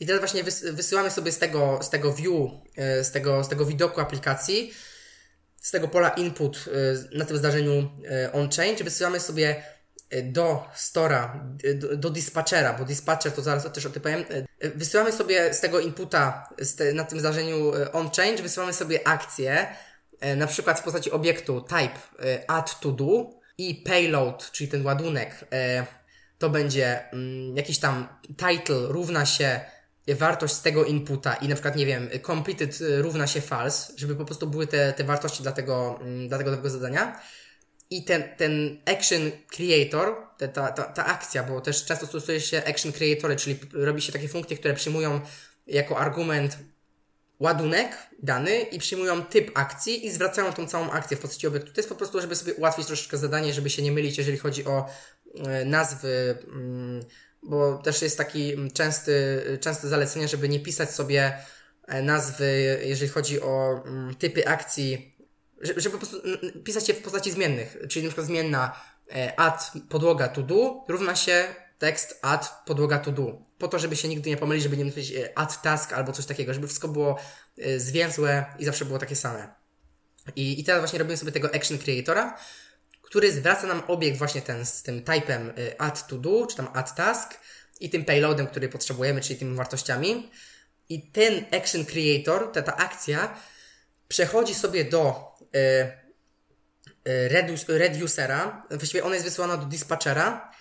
I teraz właśnie wysyłamy sobie z tego, z tego view, z tego, z tego widoku aplikacji, z tego pola input na tym zdarzeniu on-change, wysyłamy sobie do stora, do, do dispatchera, bo dispatcher to zaraz też o tym powiem. Wysyłamy sobie z tego inputa te, na tym zdarzeniu on-change, wysyłamy sobie akcję, na przykład w postaci obiektu type add to do i payload, czyli ten ładunek, to będzie mm, jakiś tam title równa się wartość z tego inputa i na przykład, nie wiem, completed równa się false, żeby po prostu były te, te wartości dla tego, mm, dla tego nowego zadania. I ten, ten action creator, ta, ta, ta akcja, bo też często stosuje się action creatory, czyli robi się takie funkcje, które przyjmują jako argument ładunek dany i przyjmują typ akcji i zwracają tą całą akcję w postaci obiektu. To jest po prostu, żeby sobie ułatwić troszeczkę zadanie, żeby się nie mylić, jeżeli chodzi o e, nazwy, mm, bo też jest taki częsty, częste zalecenie, żeby nie pisać sobie e, nazwy, jeżeli chodzi o mm, typy akcji, żeby po prostu pisać je w postaci zmiennych, czyli przykład zmienna e, add podłoga to do równa się tekst add podłoga to do. Po to, żeby się nigdy nie pomylić, żeby nie mówić e, add task albo coś takiego, żeby wszystko było e, zwięzłe i zawsze było takie same. I, i teraz właśnie robimy sobie tego action creatora, który zwraca nam obiekt właśnie ten z tym typem e, add to do, czy tam add task i tym payloadem, który potrzebujemy, czyli tymi wartościami. I ten action creator, ta, ta akcja przechodzi sobie do y, reducera, właściwie ona jest wysyłana do dispatchera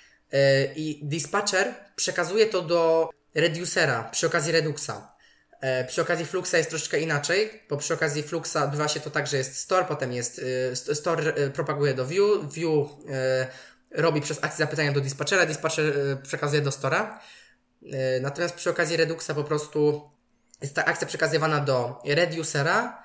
i dispatcher przekazuje to do reducera przy okazji Reduxa. E, przy okazji Fluxa jest troszeczkę inaczej, bo przy okazji Fluxa odbywa się to tak, że jest store, potem jest e, store propaguje do view, view robi przez akcję zapytania do dispatchera, dispatcher przekazuje do stora. Natomiast przy okazji Reduxa po prostu jest ta akcja przekazywana do reducera,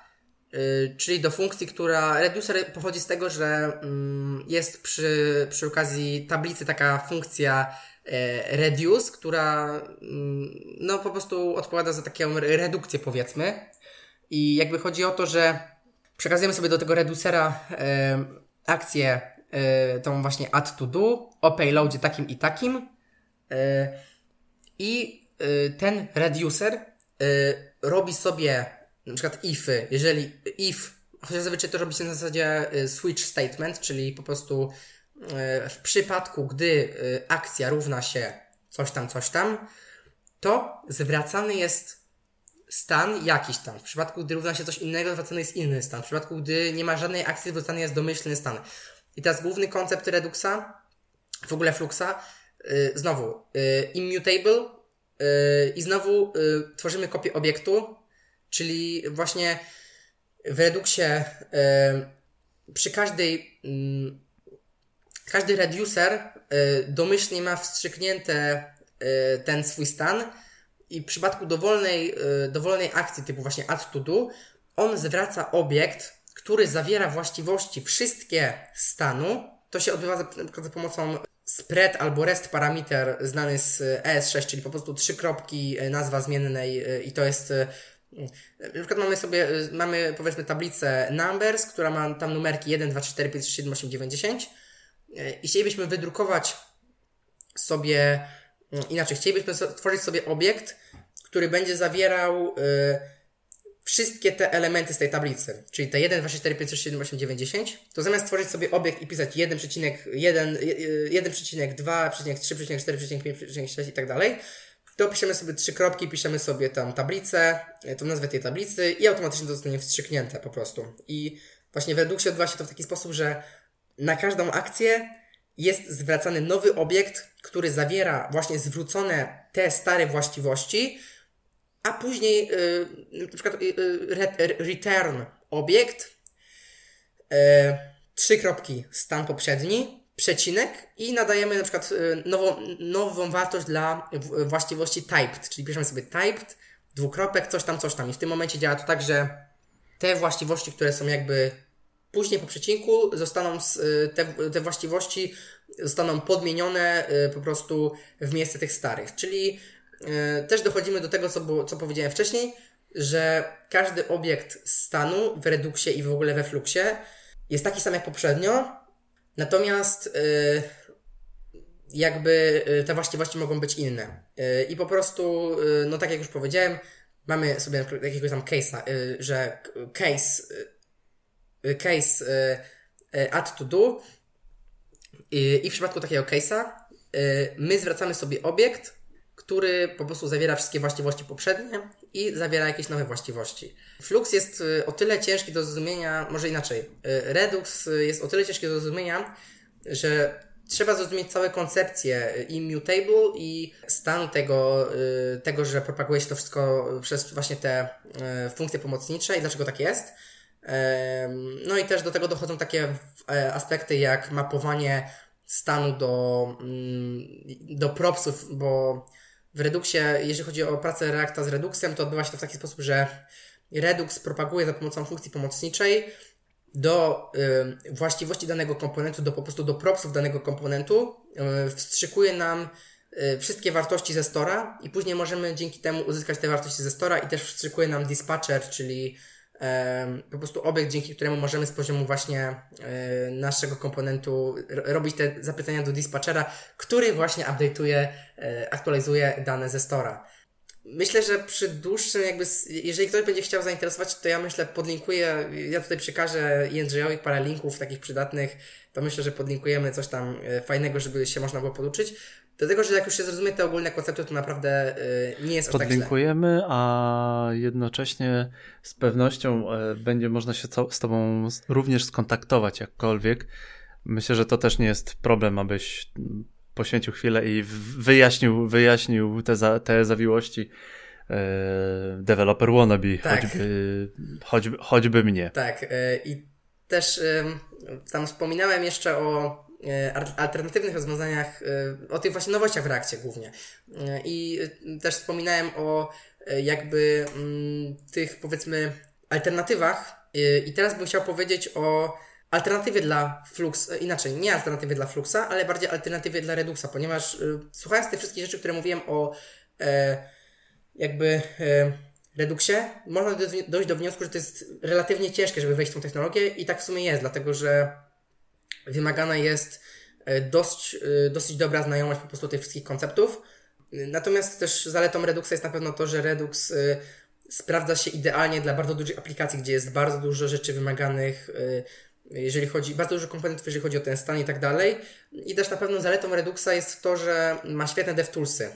czyli do funkcji, która reducer pochodzi z tego, że mm, jest przy, przy okazji tablicy taka funkcja e, reduce, która mm, no po prostu odpowiada za taką redukcję powiedzmy. I jakby chodzi o to, że przekazujemy sobie do tego reducera e, akcję tą właśnie add to do o payloadzie takim i takim i ten reducer robi sobie na przykład ify, jeżeli if, chociaż zazwyczaj to robi się na zasadzie y, switch statement, czyli po prostu y, w przypadku, gdy y, akcja równa się coś tam, coś tam, to zwracany jest stan jakiś tam. W przypadku, gdy równa się coś innego, zwracany jest inny stan. W przypadku, gdy nie ma żadnej akcji, zwracany jest domyślny stan. I teraz główny koncept Reduxa, w ogóle Fluxa, znowu, immutable i znowu tworzymy kopię obiektu, Czyli właśnie w Reduxie y, przy każdej y, każdy reducer y, domyślnie ma wstrzyknięte y, ten swój stan i w przypadku dowolnej, y, dowolnej akcji typu właśnie add to do on zwraca obiekt, który zawiera właściwości wszystkie stanu. To się odbywa za, za pomocą spread albo rest parameter znany z ES6, czyli po prostu trzy kropki, nazwa zmiennej i to jest na przykład mamy sobie, y, mamy powiedzmy tablicę numbers, która ma tam numerki 1, 2, 3, 4, 5, 6, 7, 8, 9, 10 i chcielibyśmy wydrukować sobie, y, inaczej, chcielibyśmy stworzyć sobie obiekt, który będzie zawierał y, wszystkie te elementy z tej tablicy, czyli te 1, 2, 3, 4, 5, 6, 7, 8, 9, 10, to zamiast stworzyć sobie obiekt i pisać 1,1, 1,2, 3,4, 5,6 i tak dalej, to piszemy sobie trzy kropki, piszemy sobie tam tablicę, e, tą nazwę tej tablicy i automatycznie to zostanie wstrzyknięte po prostu. I właśnie w Reduxie odbywa się to w taki sposób, że na każdą akcję jest zwracany nowy obiekt, który zawiera właśnie zwrócone te stare właściwości, a później yy, na przykład yy, return obiekt, yy, trzy kropki stan poprzedni, przecinek i nadajemy na przykład y, nową, nową wartość dla właściwości typed, czyli piszemy sobie typed, dwukropek, coś tam, coś tam. I w tym momencie działa to tak, że te właściwości, które są jakby później po przecinku, zostaną z, y, te, te właściwości zostaną podmienione y, po prostu w miejsce tych starych. Czyli też dochodzimy do tego, co, co powiedziałem wcześniej, że każdy obiekt stanu w Reduxie i w ogóle we Fluxie jest taki sam jak poprzednio, natomiast jakby te właściwości mogą być inne. I po prostu, no tak jak już powiedziałem, mamy sobie jakiegoś tam case'a, że case Y, case y, y, add to do i w przypadku takiego case'a my zwracamy sobie obiekt, który po prostu zawiera wszystkie właściwości poprzednie i zawiera jakieś nowe właściwości. Flux jest o tyle ciężki do zrozumienia, może inaczej. Redux jest o tyle ciężki do zrozumienia, że trzeba zrozumieć całe koncepcję immutable i stan tego, tego, że propaguje się to wszystko przez właśnie te funkcje pomocnicze i dlaczego tak jest. No i też do tego dochodzą takie e, aspekty jak mapowanie stanu do, mm, do propsów, bo w Reduxie, jeżeli chodzi o pracę Reacta z Reduxem, to odbywa się to w taki sposób, że Redux propaguje za pomocą funkcji pomocniczej do y, właściwości danego komponentu, do po prostu do propsów danego komponentu, y, wstrzykuje nam y, wszystkie wartości ze stora i później możemy dzięki temu uzyskać te wartości ze stora i też wstrzykuje nam dispatcher, czyli po prostu obiekt, dzięki któremu możemy z poziomu właśnie e, naszego komponentu robić te zapytania do dispatchera, który właśnie update'uje, e, aktualizuje dane ze stora. Myślę, że przy dłuższym jakby, jeżeli ktoś będzie chciał zainteresować, to ja myślę podlinkuję, ja tutaj przekażę Jędrzejowi parę linków takich przydatnych, to myślę, że podlinkujemy coś tam e, fajnego, żeby się można było poduczyć. Dlatego, że jak już się zrozumie te ogólne koncepty, to naprawdę y, nie jest aż tak Podlinkujemy, a jednocześnie z pewnością y, będzie można się z Tobą również skontaktować jakkolwiek. Myślę, że to też nie jest problem, abyś poświęcił chwilę i wyjaśnił, wyjaśnił te, za, te zawiłości y, developer wannabe, tak. choćby, choćby, choćby mnie. Tak, i też tam wspominałem jeszcze o E, alternatywnych rozwiązaniach, e, o tych właśnie nowościach w reakcie głównie. E, I też wspominałem o jakby mm, tych powiedzmy alternatywach i teraz bym chciał powiedzieć o alternatywie dla Flux, inaczej, nie alternatywie dla Fluxa, ale bardziej alternatywie dla Reduxa, ponieważ słuchając tych wszystkich rzeczy, które mówiłem o jakby Reduxie, można dojść do wniosku, że to jest relatywnie ciężkie, żeby wejść w tą technologię i tak w sumie jest, dlatego że wymagana jest e, dość, e, dosyć dobra znajomość po prostu tych wszystkich konceptów. Natomiast też zaletą Reduxa jest na pewno to, że Redux e, sprawdza się idealnie dla bardzo dużych aplikacji, gdzie jest bardzo dużo rzeczy wymaganych, jeżeli chodzi, bardzo dużo komponentów, jeżeli chodzi o ten stan i tak dalej. I też na pewno zaletą Reduxa jest to, że ma świetne DevToolsy.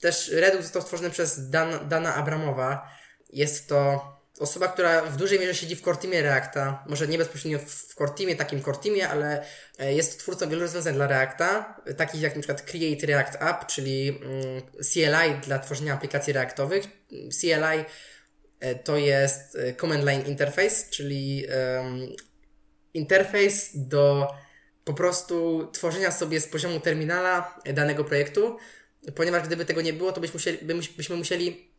Też Redux został stworzony przez Dan, Dana Abramowa. Jest to osoba, która w dużej mierze siedzi w core teamie Reacta, może nie bezpośrednio w core teamie, takim core teamie, ale e, jest twórcą wielu rozwiązań dla Reacta, takich jak przykład Create React App, czyli mm, CLI dla tworzenia aplikacji reaktowych. CLI e, to jest e, Command Line Interface, czyli um, interfejs do po prostu tworzenia sobie z poziomu terminala danego projektu, ponieważ gdyby tego nie było, to byśmy musieli, byśmy musieli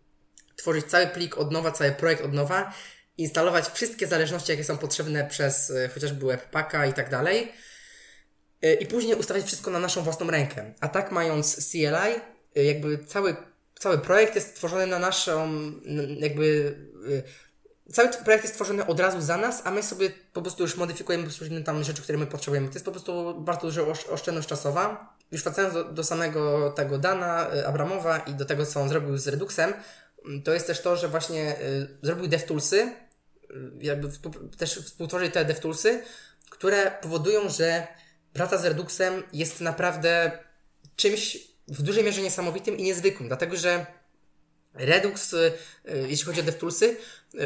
tworzyć cały plik od nowa, cały projekt od nowa, instalować wszystkie zależności, jakie są potrzebne przez e, chociażby webpacka i tak dalej. E, I później ustawiać wszystko na naszą własną rękę. A tak mając CLI, e, jakby cały, cały projekt jest tworzony na naszą, jakby cały projekt jest tworzony od razu za nas, a my sobie po prostu już modyfikujemy bezpośrednio tam rzeczy, które my potrzebujemy. To jest po prostu bardzo duża oszczędność czasowa. Już wracając do, do samego tego Dana Abramowa i do tego, co on zrobił z Reduxem, to jest też to, że właśnie y, zrobił DevToolsy, y, jakby też współtworzył te DevToolsy, które powodują, że praca z Reduxem jest naprawdę czymś w dużej mierze niesamowitym i niezwykłym, dlatego że Redux, y, jeśli chodzi o DevToolsy,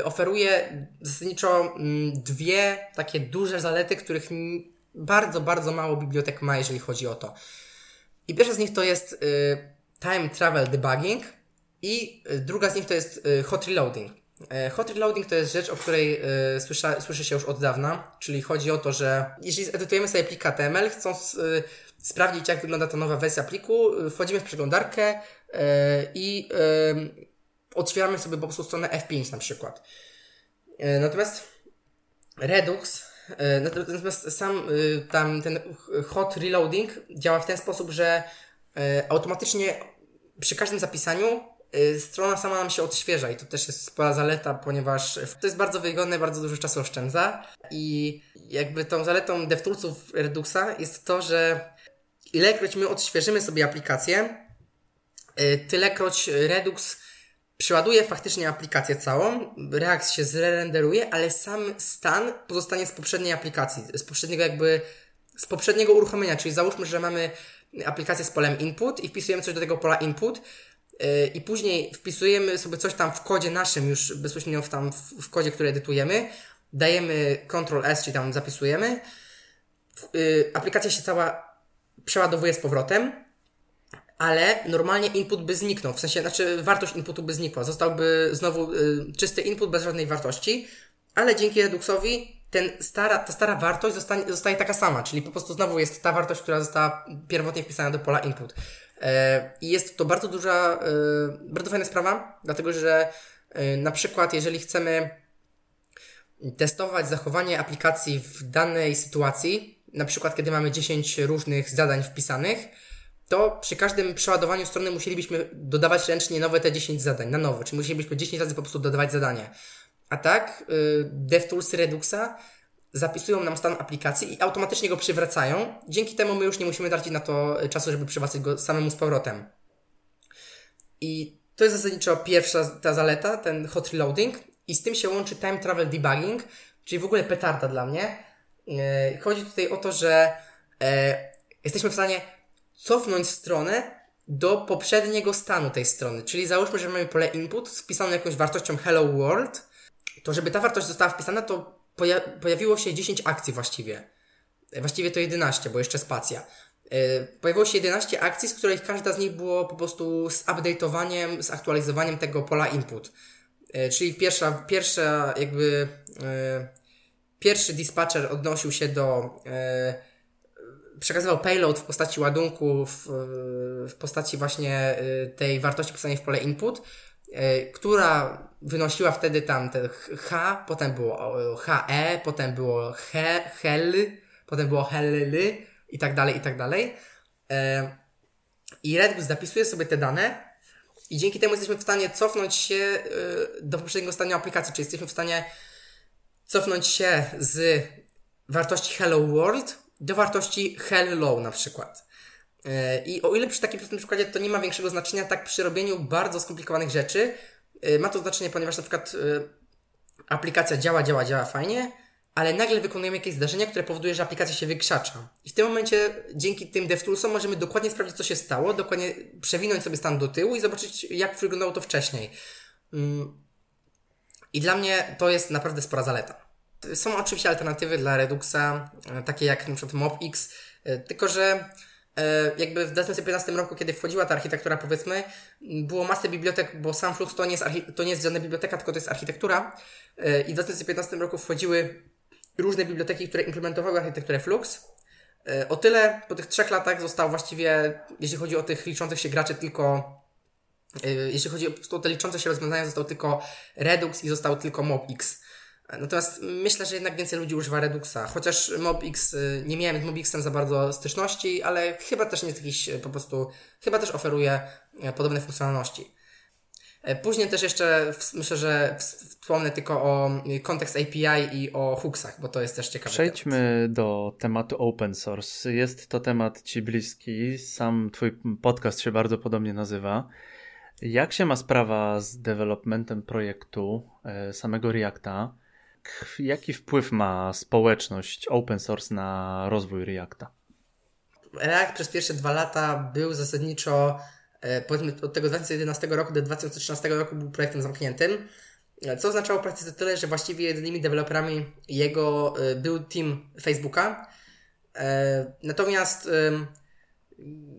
oferuje zasadniczo mm, dwie takie duże zalety, których bardzo, bardzo mało bibliotek ma, jeżeli chodzi o to. I pierwsza z nich to jest Time Travel Debugging, i y, druga z nich to jest y, hot reloading. E, hot reloading to jest rzecz, o której słysza, słyszy się już od dawna, czyli chodzi o to, że jeśli zedytujemy sobie plik HTML, chcąc sprawdzić, jak wygląda ta nowa wersja pliku, wchodzimy w przeglądarkę i otwieramy sobie po prostu stronę F5 na przykład. Natomiast Redux, natomiast sam tam ten hot reloading działa w ten sposób, że automatycznie przy każdym zapisaniu strona sama nam się odświeża i to też jest spora zaleta, ponieważ to jest bardzo wygodne, bardzo dużo czasu oszczędza. I jakby tą zaletą DevToolsów Reduxa jest to, że ilekroć my odświeżymy sobie aplikację, y, tylekroć Redux przeładuje faktycznie aplikację całą, React się zrenderuje, ale sam stan pozostanie z poprzedniej aplikacji, z poprzedniego jakby, z poprzedniego uruchomienia, czyli załóżmy, że mamy aplikację z polem input i wpisujemy coś do tego pola input i później wpisujemy sobie coś tam w kodzie naszym, już bezpośrednio w, tam w, w kodzie, który edytujemy, dajemy Ctrl S, czyli tam zapisujemy, yy, aplikacja się cała przeładowuje z powrotem, ale normalnie input by zniknął, w sensie, znaczy wartość inputu by znikła, zostałby znowu y, czysty input bez żadnej wartości, ale dzięki Reduxowi ten stara, ta stara wartość zostanie, zostaje taka sama, czyli po prostu znowu jest ta wartość, która została pierwotnie wpisana do pola input. E, I jest to bardzo duża, e, bardzo fajna sprawa, dlatego że e, na przykład jeżeli chcemy testować zachowanie aplikacji w danej sytuacji, na przykład kiedy mamy 10 różnych zadań wpisanych, to przy każdym przeładowaniu strony musielibyśmy dodawać ręcznie nowe te 10 zadań, na nowo, czyli musielibyśmy 10 razy po prostu dodawać zadanie. A tak yy, DevTools Reduxa zapisują nam stan aplikacji i automatycznie go przywracają. Dzięki temu my już nie musimy tracić na to czasu, żeby przywracać go samemu z powrotem. I to jest zasadniczo pierwsza ta zaleta, ten hot reloading i z tym się łączy time travel debugging, czyli w ogóle petarda dla mnie, E, chodzi tutaj o to, że e, jesteśmy w stanie cofnąć stronę do poprzedniego stanu tej strony. Czyli załóżmy, że mamy pole input wpisaną jakąś wartością hello world, to żeby ta wartość została wpisana, to poja pojawiło się 10 akcji właściwie. E, właściwie to 11, bo jeszcze spacja. Pojawiło się 11 akcji, z których każda z nich było po prostu z update'owaniem, z aktualizowaniem tego pola input. Czyli pierwsza, pierwsza jakby Pierwszy dispatcher odnosił się do. E, przekazywał payload w postaci ładunku, w, w postaci właśnie e, tej wartości pisanej w pole input, e, która wynosiła wtedy tam te H, potem było HE, potem było he, hel, potem było hell i tak dalej, i tak dalej. E, I Redux zapisuje sobie te dane i dzięki temu jesteśmy w stanie cofnąć się e, do poprzedniego stanu aplikacji, czyli jesteśmy w stanie cofnąć się z wartości Hello World do wartości Hello na przykład. E, I o ile przy takim prostym przykładzie to nie ma większego znaczenia, tak przy robieniu bardzo skomplikowanych rzeczy e, ma to znaczenie, ponieważ na przykład e, aplikacja działa, działa, działa fajnie, ale nagle wykonujemy jakieś zdarzenie, które powoduje, że aplikacja się wykrzacza. I w tym momencie dzięki tym DevToolsom możemy dokładnie sprawdzić, co się stało, dokładnie przewinąć sobie stan do tyłu i zobaczyć, jak wyglądało to wcześniej. Mm, i dla mnie to jest naprawdę spora zaleta. Są oczywiście alternatywy dla Reduxa, takie jak np. MobX, tylko że jakby w 2015 roku, kiedy wchodziła ta architektura, powiedzmy, było masę bibliotek, bo sam Flux to nie jest, to nie jest żadna biblioteka, tylko to jest architektura. I w 2015 roku wchodziły różne biblioteki, które implementowały architekturę Flux. O tyle po tych trzech latach został właściwie, jeśli chodzi o tych liczących się graczy, tylko jeśli chodzi o te liczące się rozwiązania, został tylko Redux i został tylko MobX. Natomiast myślę, że jednak więcej ludzi używa Reduxa, chociaż MobX, y, nie miałem z MobXem za bardzo styczności, ale chyba też nie jest jakiś y, po prostu, chyba też oferuje podobne funkcjonalności. Później też jeszcze myślę, że wspomnę tylko o kontekst API i o hooksach, bo to jest też ciekawe. Przejdźmy temat. do tematu open source. Jest to temat Ci bliski. Sam Twój podcast się bardzo podobnie nazywa. Jak się ma sprawa z developmentem projektu e, samego Reacta? Jaki wpływ ma społeczność open source na rozwój Reacta? React przez pierwsze dwa lata był zasadniczo, e, powiedzmy od tego 2011 roku do 2013 roku był projektem zamkniętym, e, co oznaczało w praktyce tyle, że właściwie jedynymi deweloperami jego był team Facebooka. Natomiast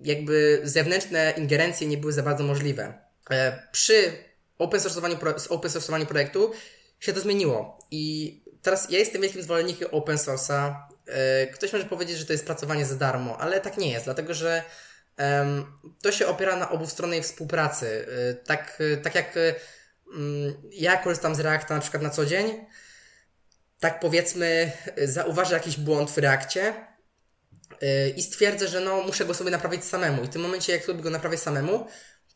jakby zewnętrzne ingerencje nie były za bardzo możliwe. E, przy open source'owaniu, open source'owaniu projektu się to zmieniło. I teraz ja jestem wielkim zwolennikiem open source'a. E, ktoś może powiedzieć, że to jest pracowanie za darmo, ale tak nie jest, dlatego że to się opiera na obustronnej współpracy. E, tak, tak jak mm, ja korzystam z Reacta na przykład na co dzień, tak powiedzmy, zauważę jakiś błąd w reakcie i stwierdzę, że no, muszę go sobie naprawić samemu. I w tym momencie, jak sobie go naprawię samemu,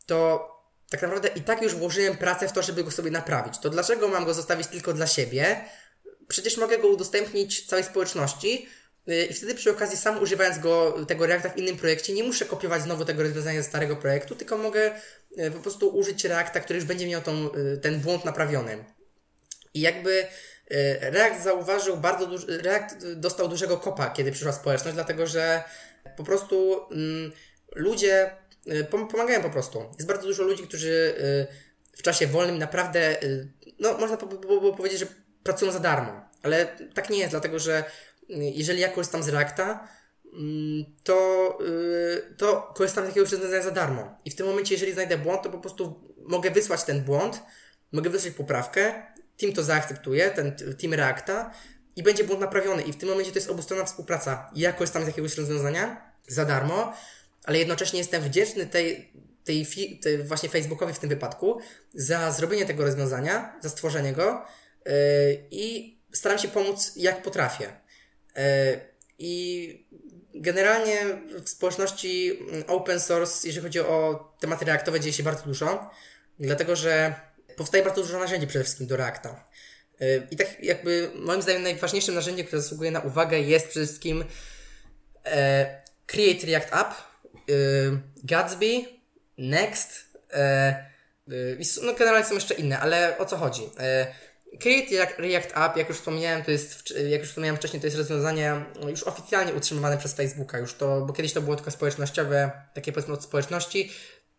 to tak naprawdę i tak już włożyłem pracę w to, żeby go sobie naprawić. To dlaczego mam go zostawić tylko dla siebie? Przecież mogę go udostępnić całej społeczności, y, i wtedy przy okazji sam używając go, tego Reacta w innym projekcie, nie muszę kopiować znowu tego rozwiązania ze starego projektu, tylko mogę y, po prostu użyć Reacta, który już będzie miał tą, y, ten błąd naprawiony. I jakby React zauważył bardzo duży, React dostał dużego kopa, kiedy przyszła społeczność, dlatego że po prostu mm, ludzie pomagają po prostu. Jest bardzo dużo ludzi, którzy w czasie wolnym naprawdę, no można powiedzieć, że pracują za darmo. Ale tak nie jest, dlatego że jeżeli ja korzystam z Reacta, mm, to, to korzystam z jakiegoś rozwiązania za darmo. I w tym momencie, jeżeli znajdę błąd, to po prostu mogę wysłać ten błąd, mogę wysłać poprawkę, team to zaakceptuje, ten team Reacta i będzie błąd naprawiony. I w tym momencie to jest obustronna współpraca. Ja korzystam z jakiegoś rozwiązania za darmo, ale jednocześnie jestem wdzięczny tej, tej, tej właśnie Facebookowi w tym wypadku za zrobienie tego rozwiązania, za stworzenie go yy, i staram się pomóc jak potrafię. E, I generalnie w społeczności open source, jeżeli chodzi o tematy reaktowe, dzieje się bardzo dużo, dlatego że powstaje bardzo dużo narzędzi przede wszystkim do Reacta. E, I tak jakby moim zdaniem najważniejszym narzędziem, które zasługuje na uwagę jest przede wszystkim e, Create React App, Gatsby, Next, no generalnie są jeszcze inne, ale o co chodzi? Create React App, jak już wspomniałem, to jest, jak już wspomniałem wcześniej, to jest rozwiązanie już oficjalnie utrzymywane przez Facebooka, już to, bo kiedyś to było tylko społecznościowe, takie powiedzmy od społeczności.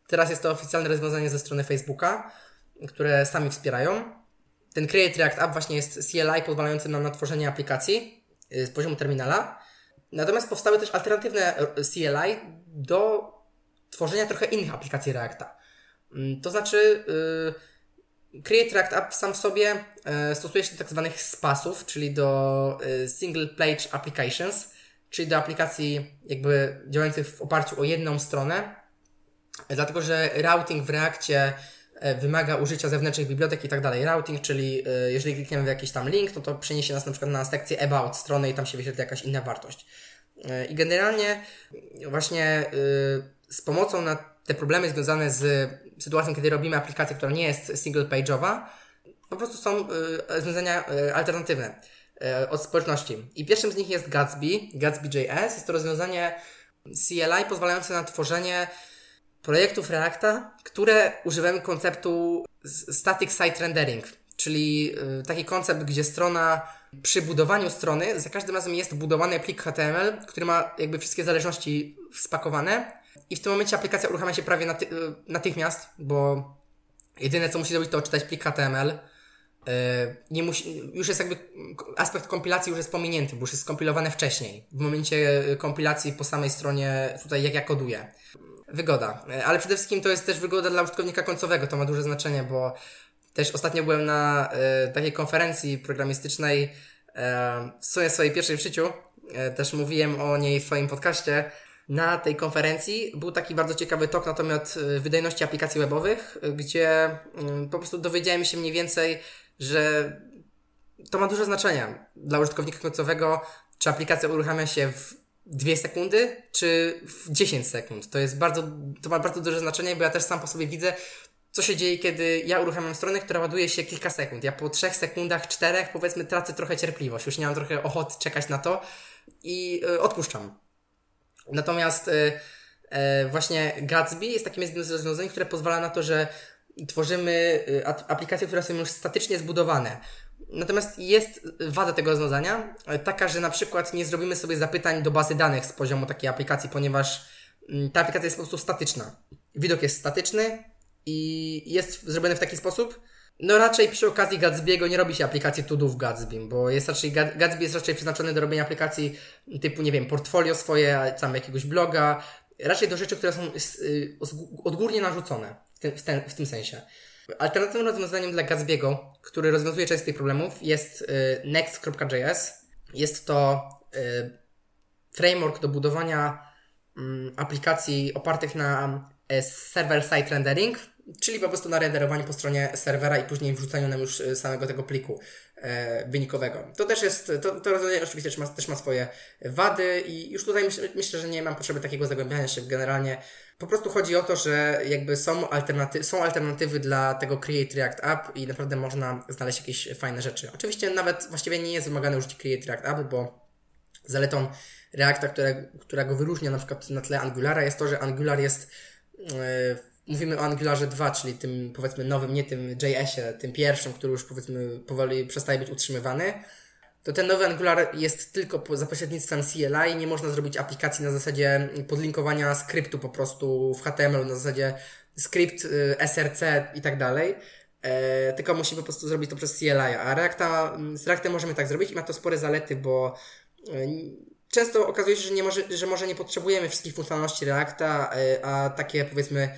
Teraz jest to oficjalne rozwiązanie ze strony Facebooka, które sami wspierają. Ten Create React App właśnie jest CLI pozwalający nam na tworzenie aplikacji y, z poziomu terminala. Natomiast powstały też alternatywne y, CLI do tworzenia trochę innych aplikacji Reacta. Mm, to znaczy, yy, Create React App sam w sobie e, stosuje się do tak zwanych spasów, czyli do e, Single Page Applications, czyli do aplikacji jakby działających w oparciu o jedną stronę, e, dlatego że routing w Reakcie e, wymaga użycia zewnętrznych bibliotek i tak dalej. Routing, czyli e, jeżeli klikniemy w jakiś tam link, no to przeniesie nas na przykład na sekcję about strony i tam się wyświetla jakaś inna wartość. E, I generalnie właśnie z pomocą na te problemy związane z sytuacją, kiedy robimy aplikację, która nie jest single page'owa, po prostu są rozwiązania alternatywne od społeczności. I pierwszym z nich jest Gatsby, Gatsby.js. Jest to rozwiązanie CLI pozwalające na tworzenie projektów Reacta, które używają konceptu static site rendering, czyli taki koncept, gdzie strona przy budowaniu strony za każdym razem jest budowany plik HTML, który ma jakby wszystkie zależności spakowane i w tym momencie aplikacja uruchamia się prawie naty natychmiast, bo jedyne co musi zrobić to odczytać plik HTML. Yy, nie musi, już jest jakby aspekt kompilacji już jest pominięty, bo już jest skompilowane wcześniej. W momencie kompilacji po samej stronie, tutaj jak ja koduję. Wygoda. Yy, ale przede wszystkim to jest też wygoda dla użytkownika końcowego. To ma duże znaczenie, bo też ostatnio byłem na y, takiej konferencji programistycznej, y, w sumie swojej pierwszej w życiu. Y, też mówiłem o niej w swoim podcaście na tej konferencji był taki bardzo ciekawy talk na temat wydajności aplikacji webowych, gdzie y, po prostu dowiedziałem się mniej więcej, że to ma duże znaczenie dla użytkownika końcowego, czy aplikacja uruchamia się w 2 sekundy, czy w 10 sekund. To jest bardzo, to ma bardzo duże znaczenie, bo ja też sam po sobie widzę, co się dzieje, kiedy ja uruchamiam stronę, która ładuje się kilka sekund. Ja po 3 sekundach, 4 powiedzmy tracę trochę cierpliwość, już nie mam trochę ochoty czekać na to i odpuszczam. Natomiast e, e, właśnie Gatsby jest takim jednym z rozwiązań, które pozwala na to, że tworzymy aplikacje, które są już statycznie zbudowane. Natomiast jest wada tego rozwiązania, taka, że na przykład nie zrobimy sobie zapytań do bazy danych z poziomu takiej aplikacji, ponieważ mm, ta aplikacja jest po prostu statyczna. Widok jest statyczny i jest zrobiony w taki sposób, no raczej przy okazji Gatsby'ego nie robi się aplikacji to w Gatsby, bo jest raczej, Gatsby jest raczej przeznaczony do robienia aplikacji typu, nie wiem, portfolio swoje, tam jakiegoś bloga, raczej do rzeczy, które są y, odgórnie narzucone w w, ten, w tym sensie. Alternatywnym rozwiązaniem dla Gatsby'ego, który rozwiązuje część z tych problemów, jest y, next.js. Jest to y, framework do budowania mm, aplikacji opartych na server-side rendering, czyli po prostu na renderowaniu po stronie serwera i później wrzucaniu nam już samego tego pliku e, wynikowego. To też jest, to, to rozwiązanie oczywiście też ma, też ma swoje wady i już tutaj myśl, myślę, że nie mam potrzeby takiego zagłębiania się generalnie. Po prostu chodzi o to, że jakby są, alternaty są alternatywy dla tego Create React App i naprawdę można znaleźć jakieś fajne rzeczy. Oczywiście nawet właściwie nie jest wymagane użycie Create React App, bo zaletą Reacta, które, która go wyróżnia na przykład na tle Angulara jest to, że Angular jest yy, mówimy o Angularze 2, czyli tym powiedzmy nowym, nie tym JS-ie, tym pierwszym, który już powiedzmy powoli przestaje być utrzymywany, to ten nowy Angular jest tylko za pośrednictwem CLI, nie można zrobić aplikacji na zasadzie podlinkowania skryptu po prostu w HTML, na zasadzie skrypt y, src i tak dalej, e, tylko musi po prostu zrobić to przez CLI, a Reacta, z Reactem możemy tak zrobić i ma to spore zalety, bo y, często okazuje się, że, nie może, że może nie potrzebujemy wszystkich funkcjonalności Reacta, y, a takie powiedzmy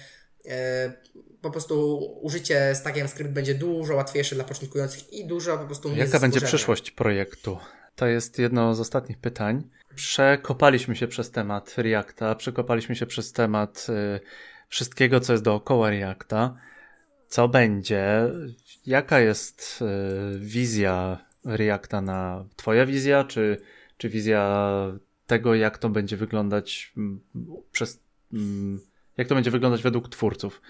po prostu użycie z tagiem script będzie dużo łatwiejsze dla początkujących i dużo po prostu Jaka będzie przyszłość projektu? To jest jedno z ostatnich pytań. Przekopaliśmy się przez temat Reacta, przekopaliśmy się przez temat y, wszystkiego, co jest dookoła Reacta. Co będzie? Jaka jest y, wizja Reacta na Twoja wizja, czy, czy wizja tego, jak to będzie wyglądać m, przez. M, jak to będzie wyglądać według twórców.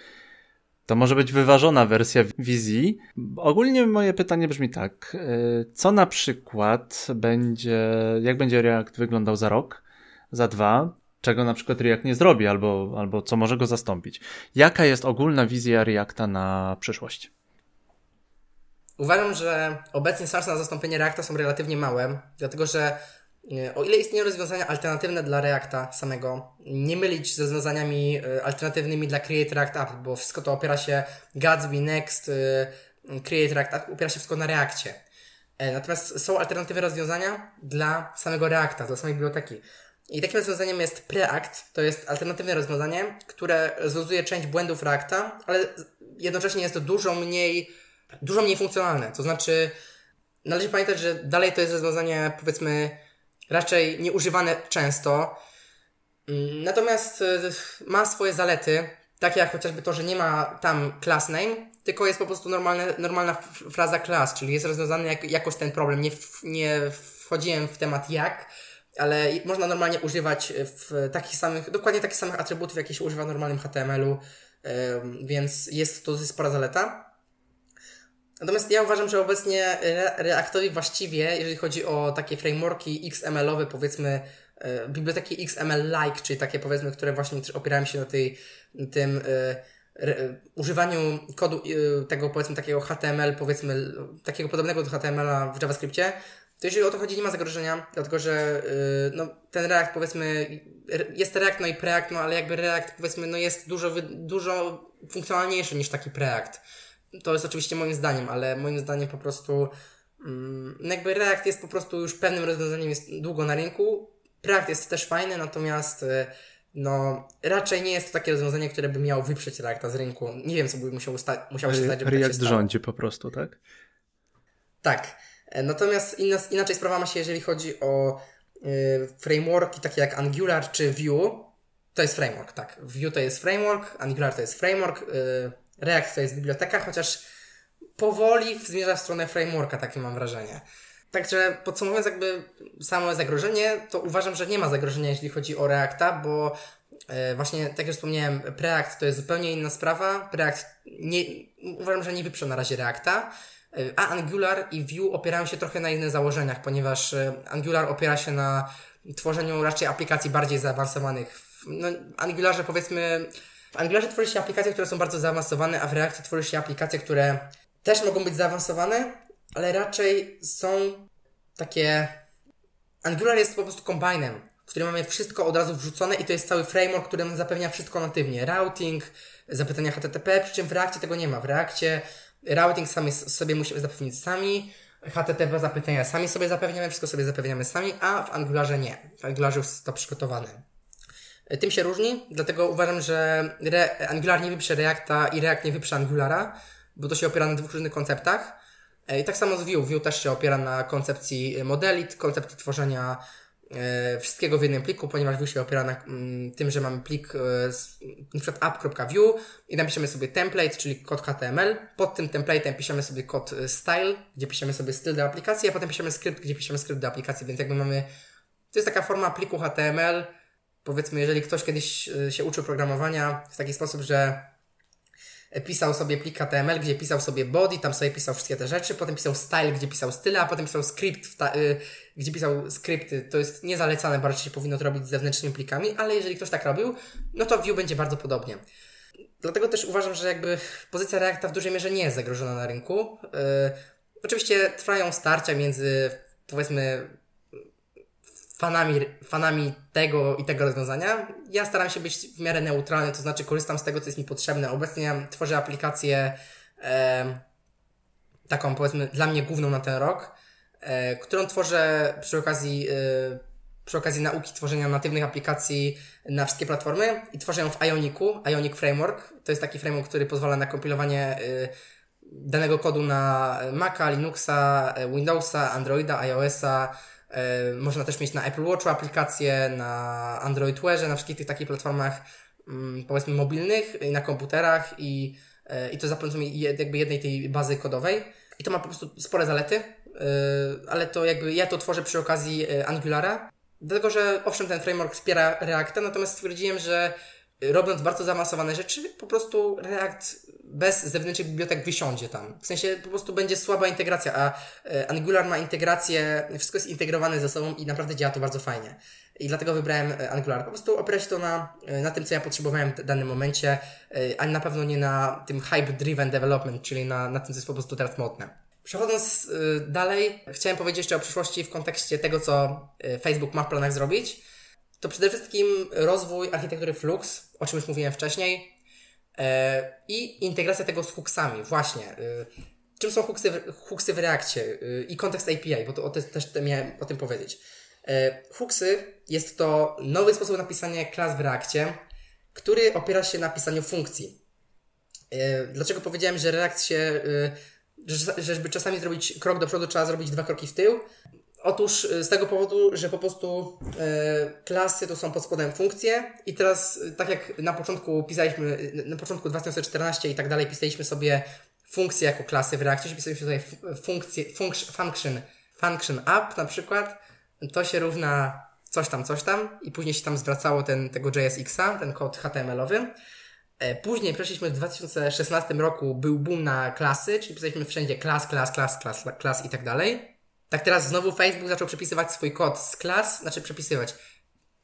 To może być wyważona wersja wizji. Ogólnie moje pytanie brzmi tak. E, co na przykład będzie, jak będzie React wyglądał za rok, za dwa, czego na przykład React nie zrobi, albo, albo co może go zastąpić? Jaka jest ogólna wizja Reacta na przyszłość? Uważam, że obecnie szanse na zastąpienie Reacta są relatywnie małe, dlatego że o ile istnieją rozwiązania alternatywne dla Reacta samego, nie mylić z rozwiązaniami e, alternatywnymi dla Create React App, bo wszystko to opiera się Gatsby, Next, e, Create React App, opiera się wszystko na Reakcie. E, natomiast są alternatywne rozwiązania dla samego Reacta, dla samej biblioteki. I takim rozwiązaniem jest Preact. To jest alternatywne rozwiązanie, które rozwiązuje część błędów Reacta, ale jednocześnie jest to dużo mniej, dużo mniej funkcjonalne. To znaczy, należy pamiętać, że dalej to jest rozwiązanie, powiedzmy, raczej nieużywane często. Mm, natomiast y, ma swoje zalety, takie jak chociażby to, że nie ma tam class name, tylko jest po prostu normalne, normalna fraza class, czyli jest rozwiązany jak, jakoś ten problem. Nie, nie wchodziłem w temat jak, ale można normalnie używać w takich samych, dokładnie takich samych atrybutów, jakie się używa w normalnym HTML-u, więc jest to spora zaleta. Natomiast ja uważam, że obecnie Reactowi właściwie, jeżeli chodzi o takie frameworki XML-owe, powiedzmy, e, biblioteki XML-like, czyli takie powiedzmy, które właśnie opierają się na tej, tym e, używaniu kodu e, tego powiedzmy takiego HTML, powiedzmy takiego podobnego do HTML-a w JavaScriptie, to jeżeli o to chodzi, nie ma zagrożenia, dlatego że no, ten React powiedzmy, jest React, no i Preact, no ale jakby React powiedzmy, no jest dużo, dużo funkcjonalniejszy niż taki Preact. To jest oczywiście moim zdaniem, ale moim zdaniem po prostu mm, no jakby React jest po prostu już pewnym rozwiązaniem, jest długo na rynku. Preact jest też fajny, natomiast y, no raczej nie jest to takie rozwiązanie, które by miało wyprzeć Reacta z rynku. Nie wiem, co by musiało, sta- musiało się stać, żeby React tak się rządzi po prostu, tak? Tak. E, natomiast inna, inaczej sprawa ma się, jeżeli chodzi o y, frameworki takie jak Angular czy Vue. To jest framework, tak. Vue to jest framework, Angular to jest framework. Y, React jest biblioteka, chociaż powoli zmierza w stronę frameworka, takie mam wrażenie. Także podsumowując jakby samo zagrożenie, to uważam, że nie ma zagrożenia, jeśli chodzi o Reacta, bo e, właśnie, tak jak wspomniałem, Preact to jest zupełnie inna sprawa. Preact nie, uważam, że nie wyprze na razie Reacta, e, a Angular i Vue opierają się trochę na innych założeniach, ponieważ e, Angular opiera się na tworzeniu raczej aplikacji bardziej zaawansowanych. No, Angularze powiedzmy w Angularze tworzy się aplikacje, które są bardzo zaawansowane, a w Reactie tworzy się aplikacje, które też mogą być zaawansowane, ale raczej są takie... Angular jest po prostu kombinem, w którym mamy wszystko od razu wrzucone i to jest cały framework, który nam zapewnia wszystko natywnie. Routing, zapytania HTTP, przy czym w Reakcie tego nie ma. W Reakcie routing sami sobie musimy zapewnić sami, HTTP zapytania sami sobie zapewniamy, wszystko sobie zapewniamy sami, a w Angularze nie. W Angularze jest to przygotowane. Tym się różni, dlatego uważam, że Re Angular nie wyprze Reacta i React nie wyprze Angulara, bo to się opiera na dwóch różnych konceptach. E, I tak samo z Vue. Vue też się opiera na koncepcji modelit, koncepcji tworzenia e, wszystkiego w jednym pliku, ponieważ Vue się opiera na mm, tym, że mamy plik e, przykład app.view i napiszemy sobie template, czyli kod HTML. Pod tym template'em piszemy sobie kod e, style, gdzie piszemy sobie styl do aplikacji, a potem piszemy skrypt, gdzie piszemy skrypt do aplikacji, więc jakby mamy to jest taka forma pliku HTML. Powiedzmy, jeżeli ktoś kiedyś e, się uczył programowania w taki sposób, że pisał sobie plik HTML, gdzie pisał sobie body, tam sobie pisał wszystkie te rzeczy, potem pisał style, gdzie pisał style, a potem pisał script, y, gdzie pisał skrypty. To jest niezalecane, bardziej się powinno to robić z zewnętrznymi plikami, ale jeżeli ktoś tak robił, no to Vue będzie bardzo podobnie. Dlatego też uważam, że jakby pozycja Reacta w dużej mierze nie jest zagrożona na rynku. Y, oczywiście trwają starcia między powiedzmy fanami, fanami tego i tego rozwiązania. Ja staram się być w miarę neutralny, to znaczy korzystam z tego, co jest mi potrzebne. Obecnie tworzę aplikację e, taką, powiedzmy, dla mnie główną na ten rok, e, którą tworzę przy okazji, e, przy okazji nauki tworzenia natywnych aplikacji na wszystkie platformy i tworzę ją w Ioniku, Ionic Framework. To jest taki framework, który pozwala na kompilowanie e, danego kodu na Maca, Linuxa, e, Windowsa, Androida, iOSa, można też mieć na Apple Watchu aplikacje, na Android Wearze, na wszystkich tych takich platformach mm, powiedzmy mobilnych i na komputerach i, e, i to za pomocą jakby jednej tej bazy kodowej. I to ma po prostu spore zalety, e, ale to jakby ja to tworzę przy okazji Angulara, dlatego że owszem ten framework wspiera Reacta, natomiast stwierdziłem, że robiąc bardzo zaawansowane rzeczy, po prostu React bez zewnętrznych bibliotek wysiądzie tam. W sensie po prostu będzie słaba integracja, a e, Angular ma integrację, wszystko jest integrowane ze sobą i naprawdę działa to bardzo fajnie. I dlatego wybrałem e, Angular. Po prostu opiera się to na, e, na tym, co ja potrzebowałem w danym momencie, a na pewno nie na tym hype-driven development, czyli na, na tym, co jest po prostu teraz modne. Przechodząc dalej, chciałem powiedzieć jeszcze o przyszłości w kontekście tego, co Facebook ma w planach zrobić. To przede wszystkim rozwój architektury Flux, o czym już mówiłem wcześniej, E, I integracja tego z hooksami, właśnie. E, czym są hooksy, hooksy w Reakcie e, i kontekst API, bo to o te, też miałem o tym powiedzieć. Hooksy jest to nowy sposób napisania klas w Reakcie, który opiera się na pisaniu funkcji. Dlaczego powiedziałem, że React się, że żeby czasami zrobić krok do przodu, trzeba zrobić dwa kroki w tył? Otóż y, z tego powodu, że po prostu e, klasy to są pod spodem funkcje i teraz y, tak jak na początku pisaliśmy, na początku 2014 i tak dalej pisaliśmy sobie funkcje jako klasy w Reakcie, pisaliśmy sobie funkcje, function, function up na przykład, to się równa coś tam, coś tam i później się tam zwracało ten, tego JSX-a, ten kod HTML-owy. E, później przeszliśmy w 2016 roku, był boom na klasy, czyli pisaliśmy wszędzie klas, klas, klas, klas, klas i tak dalej. Tak teraz znowu Facebook zaczął przepisywać swój kod z klas, znaczy przepisywać,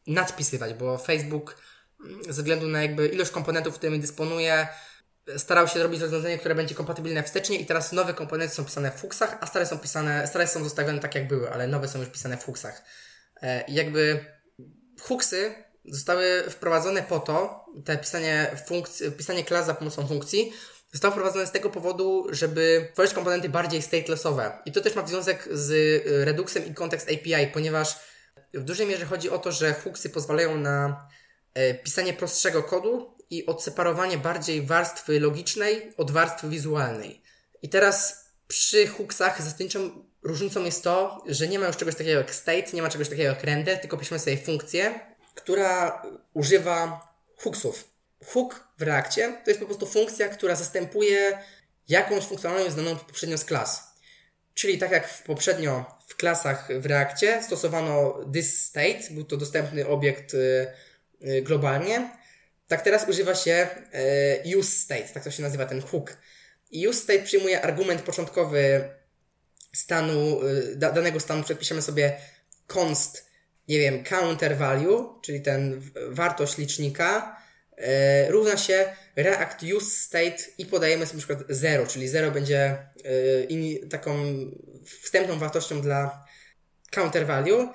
nadpisywać, bo Facebook mm, ze względu na jakby ilość komponentów, którymi dysponuje, starał się zrobić rozwiązanie, które będzie kompatybilne wstecznie i teraz nowe komponenty są pisane w fuksach, a stare są pisane, stare są zostawione tak jak były, ale nowe są już pisane w fuksach. E, I jakby hooksy zostały wprowadzone po to, te pisanie funkcji, pisanie klas za pomocą funkcji, Zostało wprowadzone z tego powodu, żeby tworzyć komponenty bardziej statelessowe. I to też ma związek z y, Reduxem i kontekst API, ponieważ w dużej mierze chodzi o to, że hooksy pozwalają na e, pisanie prostszego kodu i odseparowanie bardziej warstwy logicznej od warstwy wizualnej. I teraz przy hooksach zasadniczą różnicą jest to, że nie ma już czegoś takiego jak state, nie ma czegoś takiego jak render, tylko piszemy sobie funkcję, która używa hooksów hook Reakcie to jest po prostu funkcja, która zastępuje jakąś funkcjonalność znaną poprzednio z klas. Czyli tak jak w poprzednio w klasach w Reakcie stosowano this state, był to dostępny obiekt y, y, globalnie, tak teraz używa się y, use state, tak to się nazywa ten hook. I use state przyjmuje argument początkowy stanu, danego stanu, przedpiszemy sobie const, nie wiem, counter value, czyli ten wartość licznika, e, równa się react use state i podajemy sobie na przykład 0, czyli 0 będzie e, taką wstępną wartością dla counter value.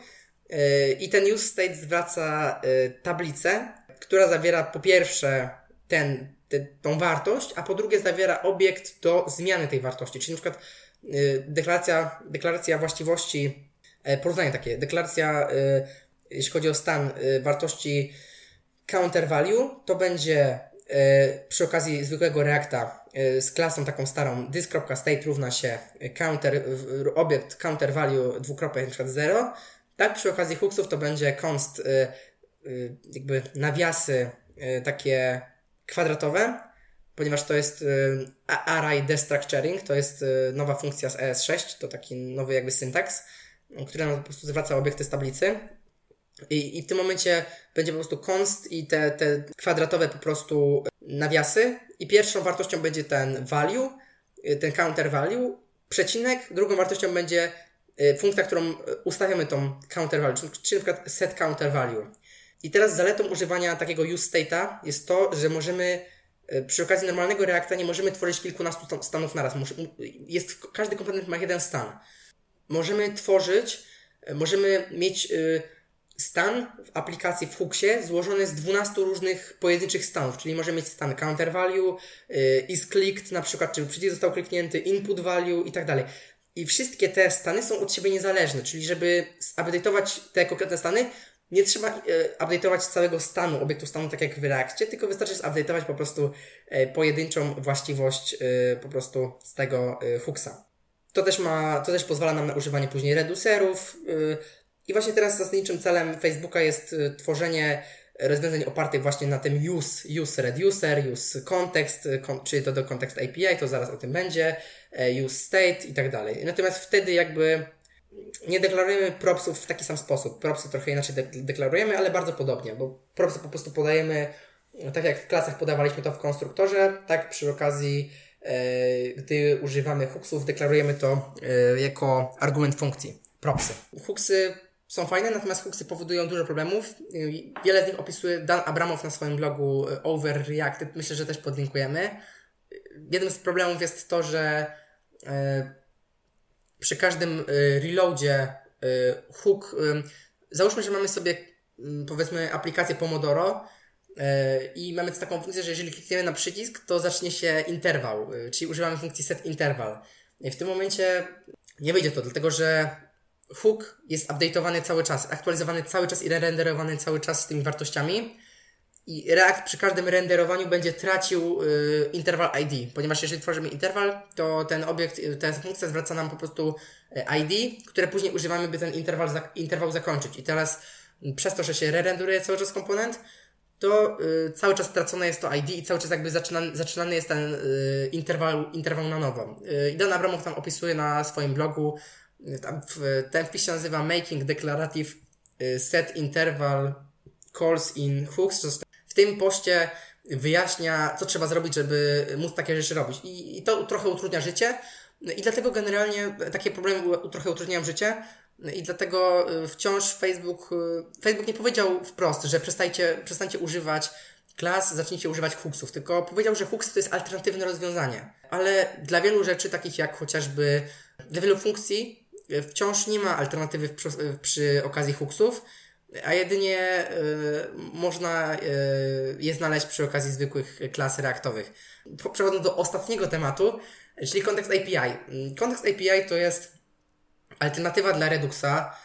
E, i ten use state zwraca tablicę, która zawiera po pierwsze ten, te, tą wartość, a po drugie zawiera obiekt do zmiany tej wartości, czyli na przykład deklaracja, deklaracja właściwości, porównanie takie, deklaracja jeśli chodzi o stan wartości counter value to będzie e, przy okazji zwykłego Reacta e, z klasą taką starą this.state równa się counter, obiekt counter value dwukropek na przykład 0, Tak, przy okazji hooksów to będzie const, y, jakby nawiasy takie kwadratowe, ponieważ to jest array destructuring, to jest nowa funkcja z ES6, to taki nowy jakby syntaks, który nam po prostu zwraca obiekty z tablicy. I, I w tym momencie będzie po prostu const i te, te kwadratowe po prostu nawiasy. I pierwszą wartością będzie ten value, y, ten counter value, przecinek, drugą wartością będzie funkcja, którą ustawiamy tą counter value, czyli na przykład set counter value. I teraz zaletą używania takiego use state'a jest to, że możemy E, przy okazji normalnego reakta nie możemy tworzyć kilkunastu stanów naraz. Jest, każdy komponent ma jeden stan. Możemy tworzyć, e, możemy mieć e, stan w aplikacji w Hooksie złożony z 12 różnych pojedynczych stanów, czyli możemy mieć stan counter value, is clicked na przykład, czy przycisk został kliknięty, input value i tak dalej. I wszystkie te stany są od siebie niezależne, czyli żeby update'ować te konkretne stany, nie trzeba e, update'ować całego stanu, obiektu stanu, tak jak w Reakcie, tylko wystarczy update'ować po prostu e, pojedynczą właściwość po prostu z tego hooksa. To też ma, to też pozwala nam na używanie później reducerów i właśnie teraz zasadniczym celem Facebooka jest e, tworzenie rozwiązań opartych właśnie na tym use, use reducer, use context, kon, czyli to do context API, to zaraz o tym będzie, use state i tak dalej. Natomiast wtedy jakby nie deklarujemy propsów w taki sam sposób. Propsy trochę inaczej de deklarujemy, ale bardzo podobnie, bo propsy po prostu podajemy, tak jak w klasach podawaliśmy to w konstruktorze, tak przy okazji, gdy używamy hooksów, deklarujemy to jako argument funkcji. Propsy. Hooksy są fajne, natomiast hooksy powodują dużo problemów. Wiele z nich opisuje Dan Abramow na swoim blogu e, Overreacted. Myślę, że też podlinkujemy. Jednym z problemów jest to, że przy każdym y, reloadzie y, hook, y, załóżmy, że mamy sobie mm, powiedzmy aplikację Pomodoro i mamy taką funkcję, że jeżeli klikniemy na przycisk, to zacznie się interwał, czyli używamy funkcji set interval. I w tym momencie nie wyjdzie to, dlatego że hook jest update'owany cały czas, aktualizowany cały czas i renderowany cały czas z tymi wartościami i React przy każdym renderowaniu będzie tracił y, ID, ponieważ jeżeli tworzymy interwał, to ten obiekt, y, ta funkcja zwraca nam po prostu y, ID, które później używamy, by ten interwał, zak interwał zakończyć. I teraz y, przez to, że się re-renderuje cały czas komponent, to y, cały czas stracone jest to ID i cały czas jakby zaczynany, zaczynany jest ten y, interwał, na nowo. Y, Dan Abramow tam opisuje na swoim blogu, tam w, ten wpis się nazywa Making Declarative y, Set Interval Calls in Hooks, tym poście wyjaśnia, co trzeba zrobić, żeby móc takie rzeczy robić. I, i to trochę utrudnia życie. I dlatego generalnie takie problemy trochę utrudniają życie. I dlatego y, wciąż Facebook, y, Facebook nie powiedział wprost, że przestajcie, przestańcie używać klas, zacznijcie używać hooksów, tylko powiedział, że hooks to jest alternatywne rozwiązanie. Ale dla wielu rzeczy, takich jak chociażby, dla wielu funkcji, wciąż nie ma alternatywy przy, przy okazji hooksów a jedynie y, można je znaleźć przy okazji zwykłych klas reaktowych. Przechodząc do ostatniego tematu, czyli kontekst API. Kontekst API to jest alternatywa dla Reduxa.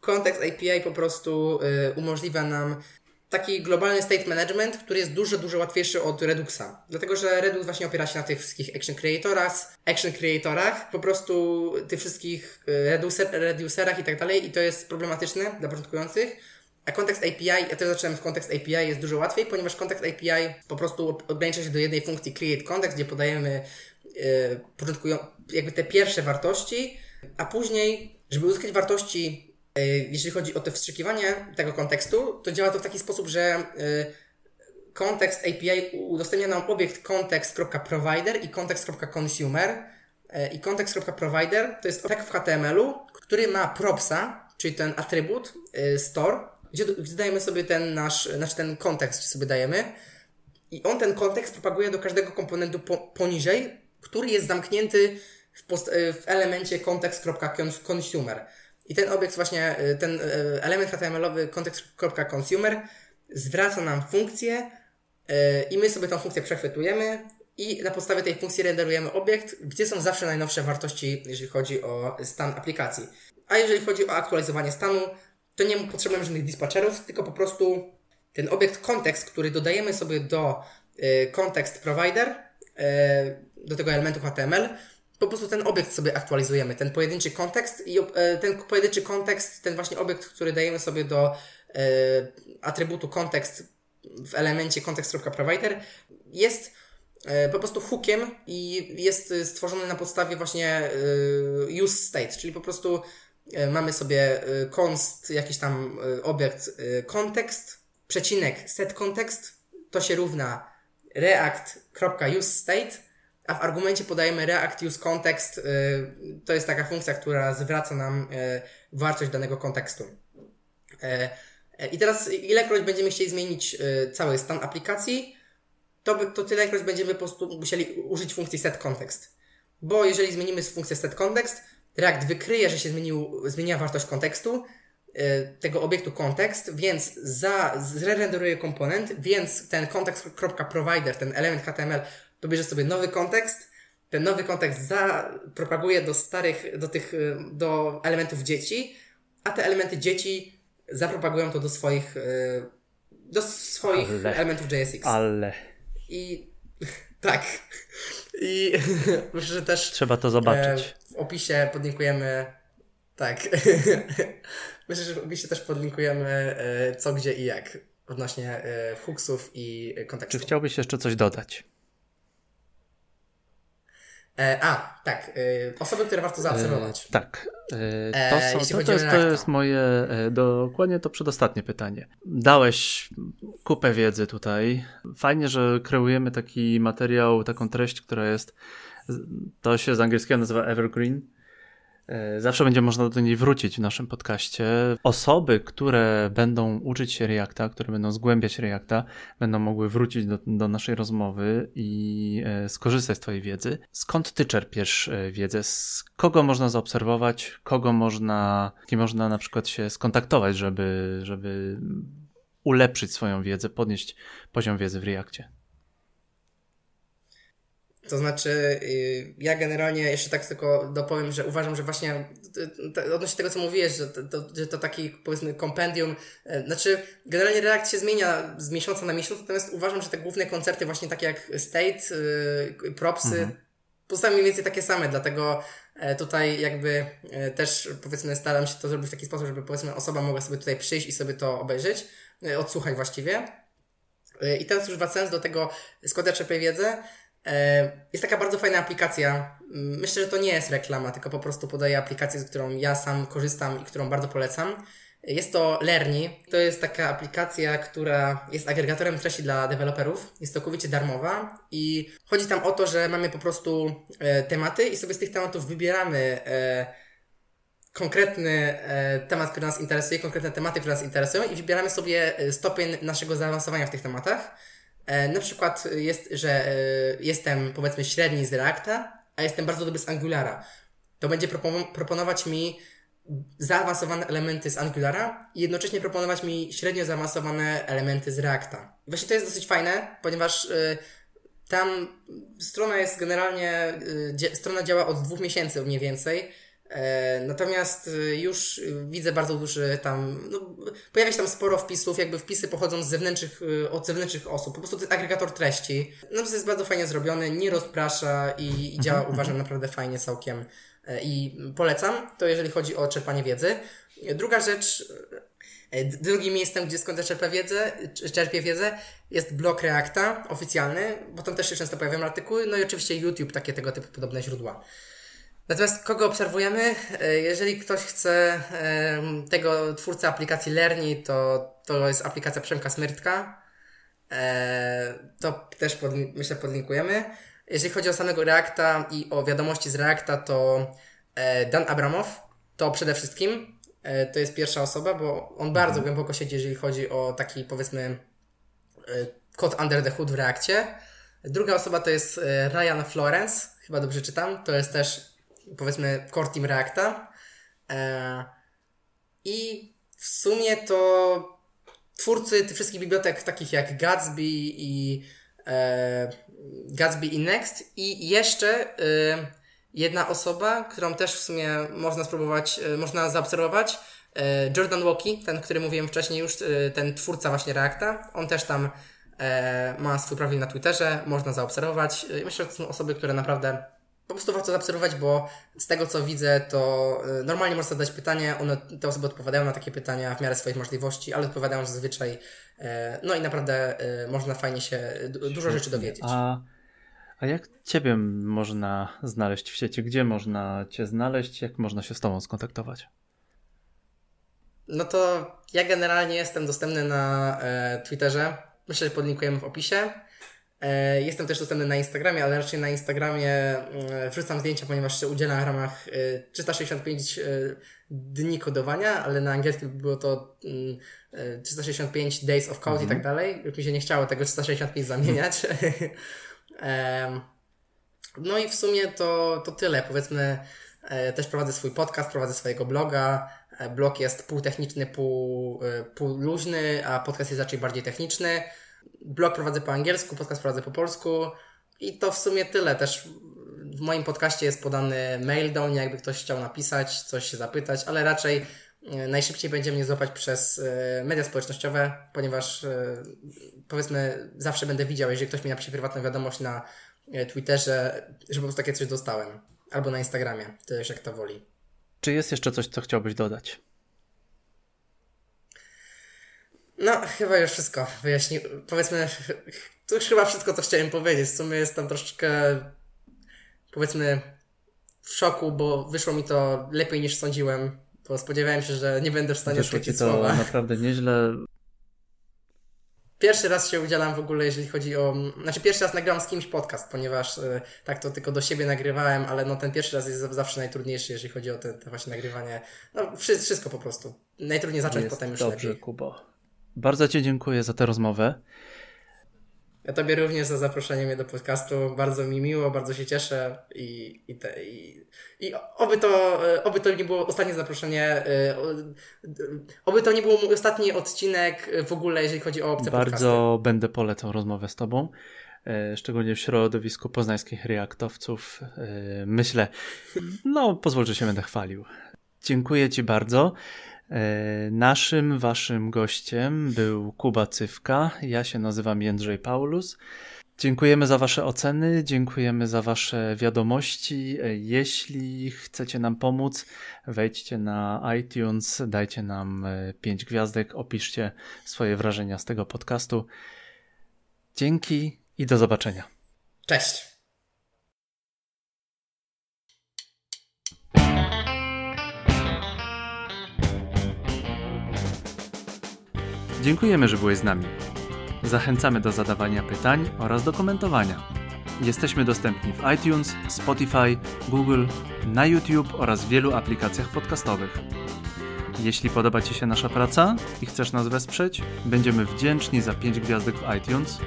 Kontekst API po prostu umożliwia nam taki globalny state management, który jest dużo, dużo łatwiejszy od Reduxa. Dlatego, że Redux właśnie opiera się na tych wszystkich action creatorach, action creatorach, po prostu tych wszystkich reducer, reducerach i tak dalej i to jest problematyczne dla początkujących. A kontekst API, ja też zacząłem w kontekst API, jest dużo łatwiej, ponieważ kontekst API po prostu ogranicza się do jednej funkcji create context, gdzie podajemy yy, początkują jakby te pierwsze wartości, a później, żeby uzyskać wartości, yy, jeżeli chodzi o to wstrzykiwanie tego kontekstu, to działa to w taki sposób, że yy, kontekst API udostępnia nam obiekt context.provider i context.consumer i context.provider to jest obiekt w HTML-u, który ma propsa, czyli ten atrybut store, gdzie, dajemy sobie ten nasz, znaczy ten kontekst sobie dajemy i on ten kontekst propaguje do każdego komponentu po, poniżej, który jest zamknięty w, post, w elemencie context.consumer. I ten obiekt właśnie, e, ten e, element HTML-owy context.consumer zwraca nam funkcję i my sobie tą funkcję przechwytujemy i na podstawie tej funkcji renderujemy obiekt, gdzie są zawsze najnowsze wartości, jeżeli chodzi o stan aplikacji. A jeżeli chodzi o aktualizowanie stanu, to nie potrzebujemy żadnych dispatcherów, tylko po prostu ten obiekt kontekst, który dodajemy sobie do y, context provider, y, do tego elementu HTML, po prostu ten obiekt sobie aktualizujemy, ten pojedynczy kontekst i ten pojedynczy kontekst, ten właśnie obiekt, który dajemy sobie do atrybutu kontekst w elemencie context.provider jest po prostu hookiem i jest stworzony na podstawie właśnie use state, czyli po prostu mamy sobie const, jakiś tam obiekt kontekst, przecinek set context, to się równa react.useState, a w argumencie podajemy react use context. Y, to jest taka funkcja, która zwraca nam y, wartość danego kontekstu. Y, I teraz, ilekroć będziemy chcieli zmienić cały stan aplikacji, to, to tylekroć będziemy po prostu musieli użyć funkcji set context. Bo jeżeli zmienimy funkcję set context, React wykryje, że się zmienił, zmieniła wartość kontekstu, tego obiektu kontekst, więc za, zrerenderuje komponent, więc ten context.provider, ten element HTML, pobierze sobie nowy kontekst, ten nowy kontekst zapropaguje do starych, do tych, y, do elementów dzieci, a te elementy dzieci zapropagują to do swoich, y, do swoich ale, elementów JSX. Ale. I *laughs* tak. I *laughs* myślę, że też. Trzeba to zobaczyć. E, w opisie podlinkujemy. Tak. *laughs* Myślę, że w opisie też podlinkujemy e, co, gdzie i jak odnośnie e, hooksów i kontekstu. Czy chciałbyś jeszcze coś dodać? E, a, tak. Osoby, które warto zaobserwować. E, tak. E, to, są, to, to, jest, to jest moje dokładnie to przedostatnie pytanie. Dałeś kupę wiedzy tutaj. Fajnie, że kreujemy taki materiał, taką treść, która jest. To się z angielskiego nazywa evergreen E, zawsze będzie można do niej wrócić w naszym podcaście. Osoby, które będą uczyć się Reacta, które będą zgłębiać Reacta, będą mogły wrócić do, do naszej rozmowy i e, skorzystać z Twojej wiedzy. Skąd Ty czerpiesz e, wiedzę? Z kogo można zaobserwować? Kogo można, kim można na przykład się skontaktować, żeby, żeby ulepszyć swoją wiedzę, podnieść poziom wiedzy w Reakcie? To znaczy, y, ja generalnie jeszcze tak tylko dopowiem, że uważam, że właśnie odnośnie tego, co mówiłeś, że to, to, że to taki powiedzmy kompendium, e, znaczy generalnie reakcja się zmienia z miesiąca na miesiąc, natomiast uważam, że te główne koncerty właśnie takie jak State, y, Propsy, mhm. pozostają mniej więcej takie same, dlatego e, tutaj jakby e, też powiedzmy staram się to zrobić w taki sposób, żeby powiedzmy osoba mogła sobie tutaj przyjść i sobie to obejrzeć, odsłuchać właściwie. I teraz już wracając do tego, czerpię wiedzę, E, jest taka bardzo fajna aplikacja. Myślę, że to nie jest reklama, tylko po prostu podaję aplikację, z którą ja sam korzystam i którą bardzo polecam. Jest to Lerni. To jest taka aplikacja, która jest agregatorem treści dla deweloperów. Jest całkowicie darmowa i chodzi tam o to, że mamy po prostu e, tematy i sobie z tych tematów wybieramy e, konkretny e, temat, który nas interesuje, konkretne tematy, które nas interesują i wybieramy sobie e, stopień naszego zaawansowania w tych tematach. E, na przykład jest, że e, jestem powiedzmy średni z Reacta, a jestem bardzo dobry z Angulara. To będzie proponować mi zaawansowane elementy z Angulara i jednocześnie proponować mi średnio zaawansowane elementy z Reacta. Właśnie to jest dosyć fajne, ponieważ e, tam strona jest generalnie, strona działa od dwóch miesięcy mniej więcej natomiast y, już widzę bardzo duży tam, no, pojawia się tam sporo wpisów, jakby wpisy pochodzą z zewnętrznych, y, od zewnętrznych osób. Po prostu jest agregator treści. No to jest bardzo fajnie zrobiony, nie rozprasza i, i działa mhm, uważam mhm. naprawdę fajnie całkiem e, i polecam to jeżeli chodzi o czerpanie wiedzy. Druga rzecz, e, drugim miejscem, gdzie skąd czerpię wiedzę, czerpię wiedzę, jest blog Reacta oficjalny, bo tam też się często pojawiają artykuły, no i oczywiście YouTube, takie tego typu podobne źródła. Natomiast kogo obserwujemy? E, jeżeli ktoś chce tego twórcę aplikacji Lerni, to to jest aplikacja Przemka Smyrtka. E, to też pod, myślę podlinkujemy. Jeżeli chodzi o samego Reacta i o wiadomości z Reacta, to e, Dan Abramow to przede wszystkim to jest pierwsza osoba, bo on bardzo mhm. głęboko siedzi, jeżeli chodzi o taki powiedzmy kod under the hood w Reakcie. Druga osoba to jest Ryan Florence, chyba dobrze czytam. To jest też powiedzmy core team Reacta. E, I w sumie to twórcy tych wszystkich bibliotek takich jak Gatsby i e, Gatsby i Next i jeszcze e, jedna osoba, którą też w sumie można spróbować, można zaobserwować, Jordan Walkie, ten, który mówiłem wcześniej już, ten twórca właśnie Reacta, on też tam ma swój profil na Twitterze, można zaobserwować. Myślę, że to są osoby, które naprawdę po prostu warto zaobserwować, bo z tego co widzę, to y, normalnie można zadać pytanie, one, te osoby odpowiadają na takie pytania w miarę swoich możliwości, ale odpowiadają zazwyczaj, e, no i naprawdę e, można fajnie się dużo rzeczy dowiedzieć. A, a jak Ciebie można znaleźć w sieci? Gdzie można Cię znaleźć? Jak można się z Tobą skontaktować? No to ja generalnie jestem dostępny na e, Twitterze. Myślę, że podlinkujemy w opisie. E, jestem też dostępny na Instagramie, ale raczej na Instagramie e, wrzucam zdjęcia, ponieważ się udzielam w ramach 365 e, dni kodowania, ale na angielskim było to 365 mm, Days of Code mhm. i tak mhm. dalej. Już mi się nie chciało tego 365 zamieniać. *laughs* no i w sumie to, to tyle. Powiedzmy, też prowadzę swój podcast, prowadzę swojego bloga. Blog jest półtechniczny, pół, pół luźny, a podcast jest raczej bardziej techniczny. Blog prowadzę po angielsku, podcast prowadzę po polsku i to w sumie tyle. Też w moim podcaście jest podany mail do mnie, jakby ktoś chciał napisać, coś się zapytać, ale raczej e, najszybciej będzie mnie złapać przez e, media społecznościowe, ponieważ e, powiedzmy zawsze będę widział, jeżeli ktoś mi napisze prywatną wiadomość na Twitterze, że po prostu takie coś dostałem. Albo na Instagramie, to już jak to woli. Czy jest jeszcze coś, co chciałbyś dodać? No, chyba już wszystko wyjaśnił. Powiedzmy, to już chyba wszystko, co chciałem powiedzieć. W sumie jestem troszeczkę, powiedzmy, w szoku, bo wyszło mi to lepiej niż sądziłem. Bo spodziewałem się, że nie będę w stanie wyszło ci to słowa. naprawdę nieźle. Pierwszy raz się udzielam w ogóle, jeżeli chodzi o. Znaczy, pierwszy raz nagrałam z kimś podcast, ponieważ y, tak to tylko do siebie nagrywałem, ale no ten pierwszy raz jest zawsze najtrudniejszy, jeżeli chodzi o te, te właśnie nagrywanie. No, wszystko po prostu. Najtrudniej zacząć, jest potem już dobrze, lepiej. Kubo. Bardzo Ci dziękuję za tę rozmowę. Ja Tobie również za zaproszenie mnie do podcastu. Bardzo mi miło, bardzo się cieszę i, i, te, i, i oby, to, oby to nie było ostatnie zaproszenie, y, oby to nie był mój ostatni odcinek w ogóle, jeżeli chodzi o obce Bardzo podcasty. będę polecał rozmowę z Tobą, szczególnie w środowisku poznańskich reaktowców. Myślę, no pozwól, że się będę chwalił. Dziękuję Ci bardzo. E, naszym, waszym gościem był Kuba Cywka. Ja się nazywam Jędrzej Paulus. Dziękujemy za Wasze oceny, dziękujemy za Wasze wiadomości. E, jeśli chcecie nam pomóc, wejdźcie na iTunes, dajcie nam 5 e, gwiazdek, opiszcie swoje wrażenia z tego podcastu. Dzięki i do zobaczenia. Cześć. Dziękujemy, że byłeś z nami. Zachęcamy do zadawania pytań oraz do komentowania. Jesteśmy dostępni w iTunes, Spotify, Google, na YouTube oraz wielu aplikacjach podcastowych. Jeśli podoba Ci się nasza praca i chcesz nas wesprzeć, będziemy wdzięczni za 5 gwiazdek w iTunes,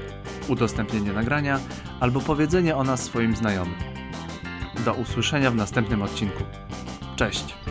udostępnienie nagrania albo powiedzenie o nas swoim znajomym. Do usłyszenia w następnym odcinku. Cześć!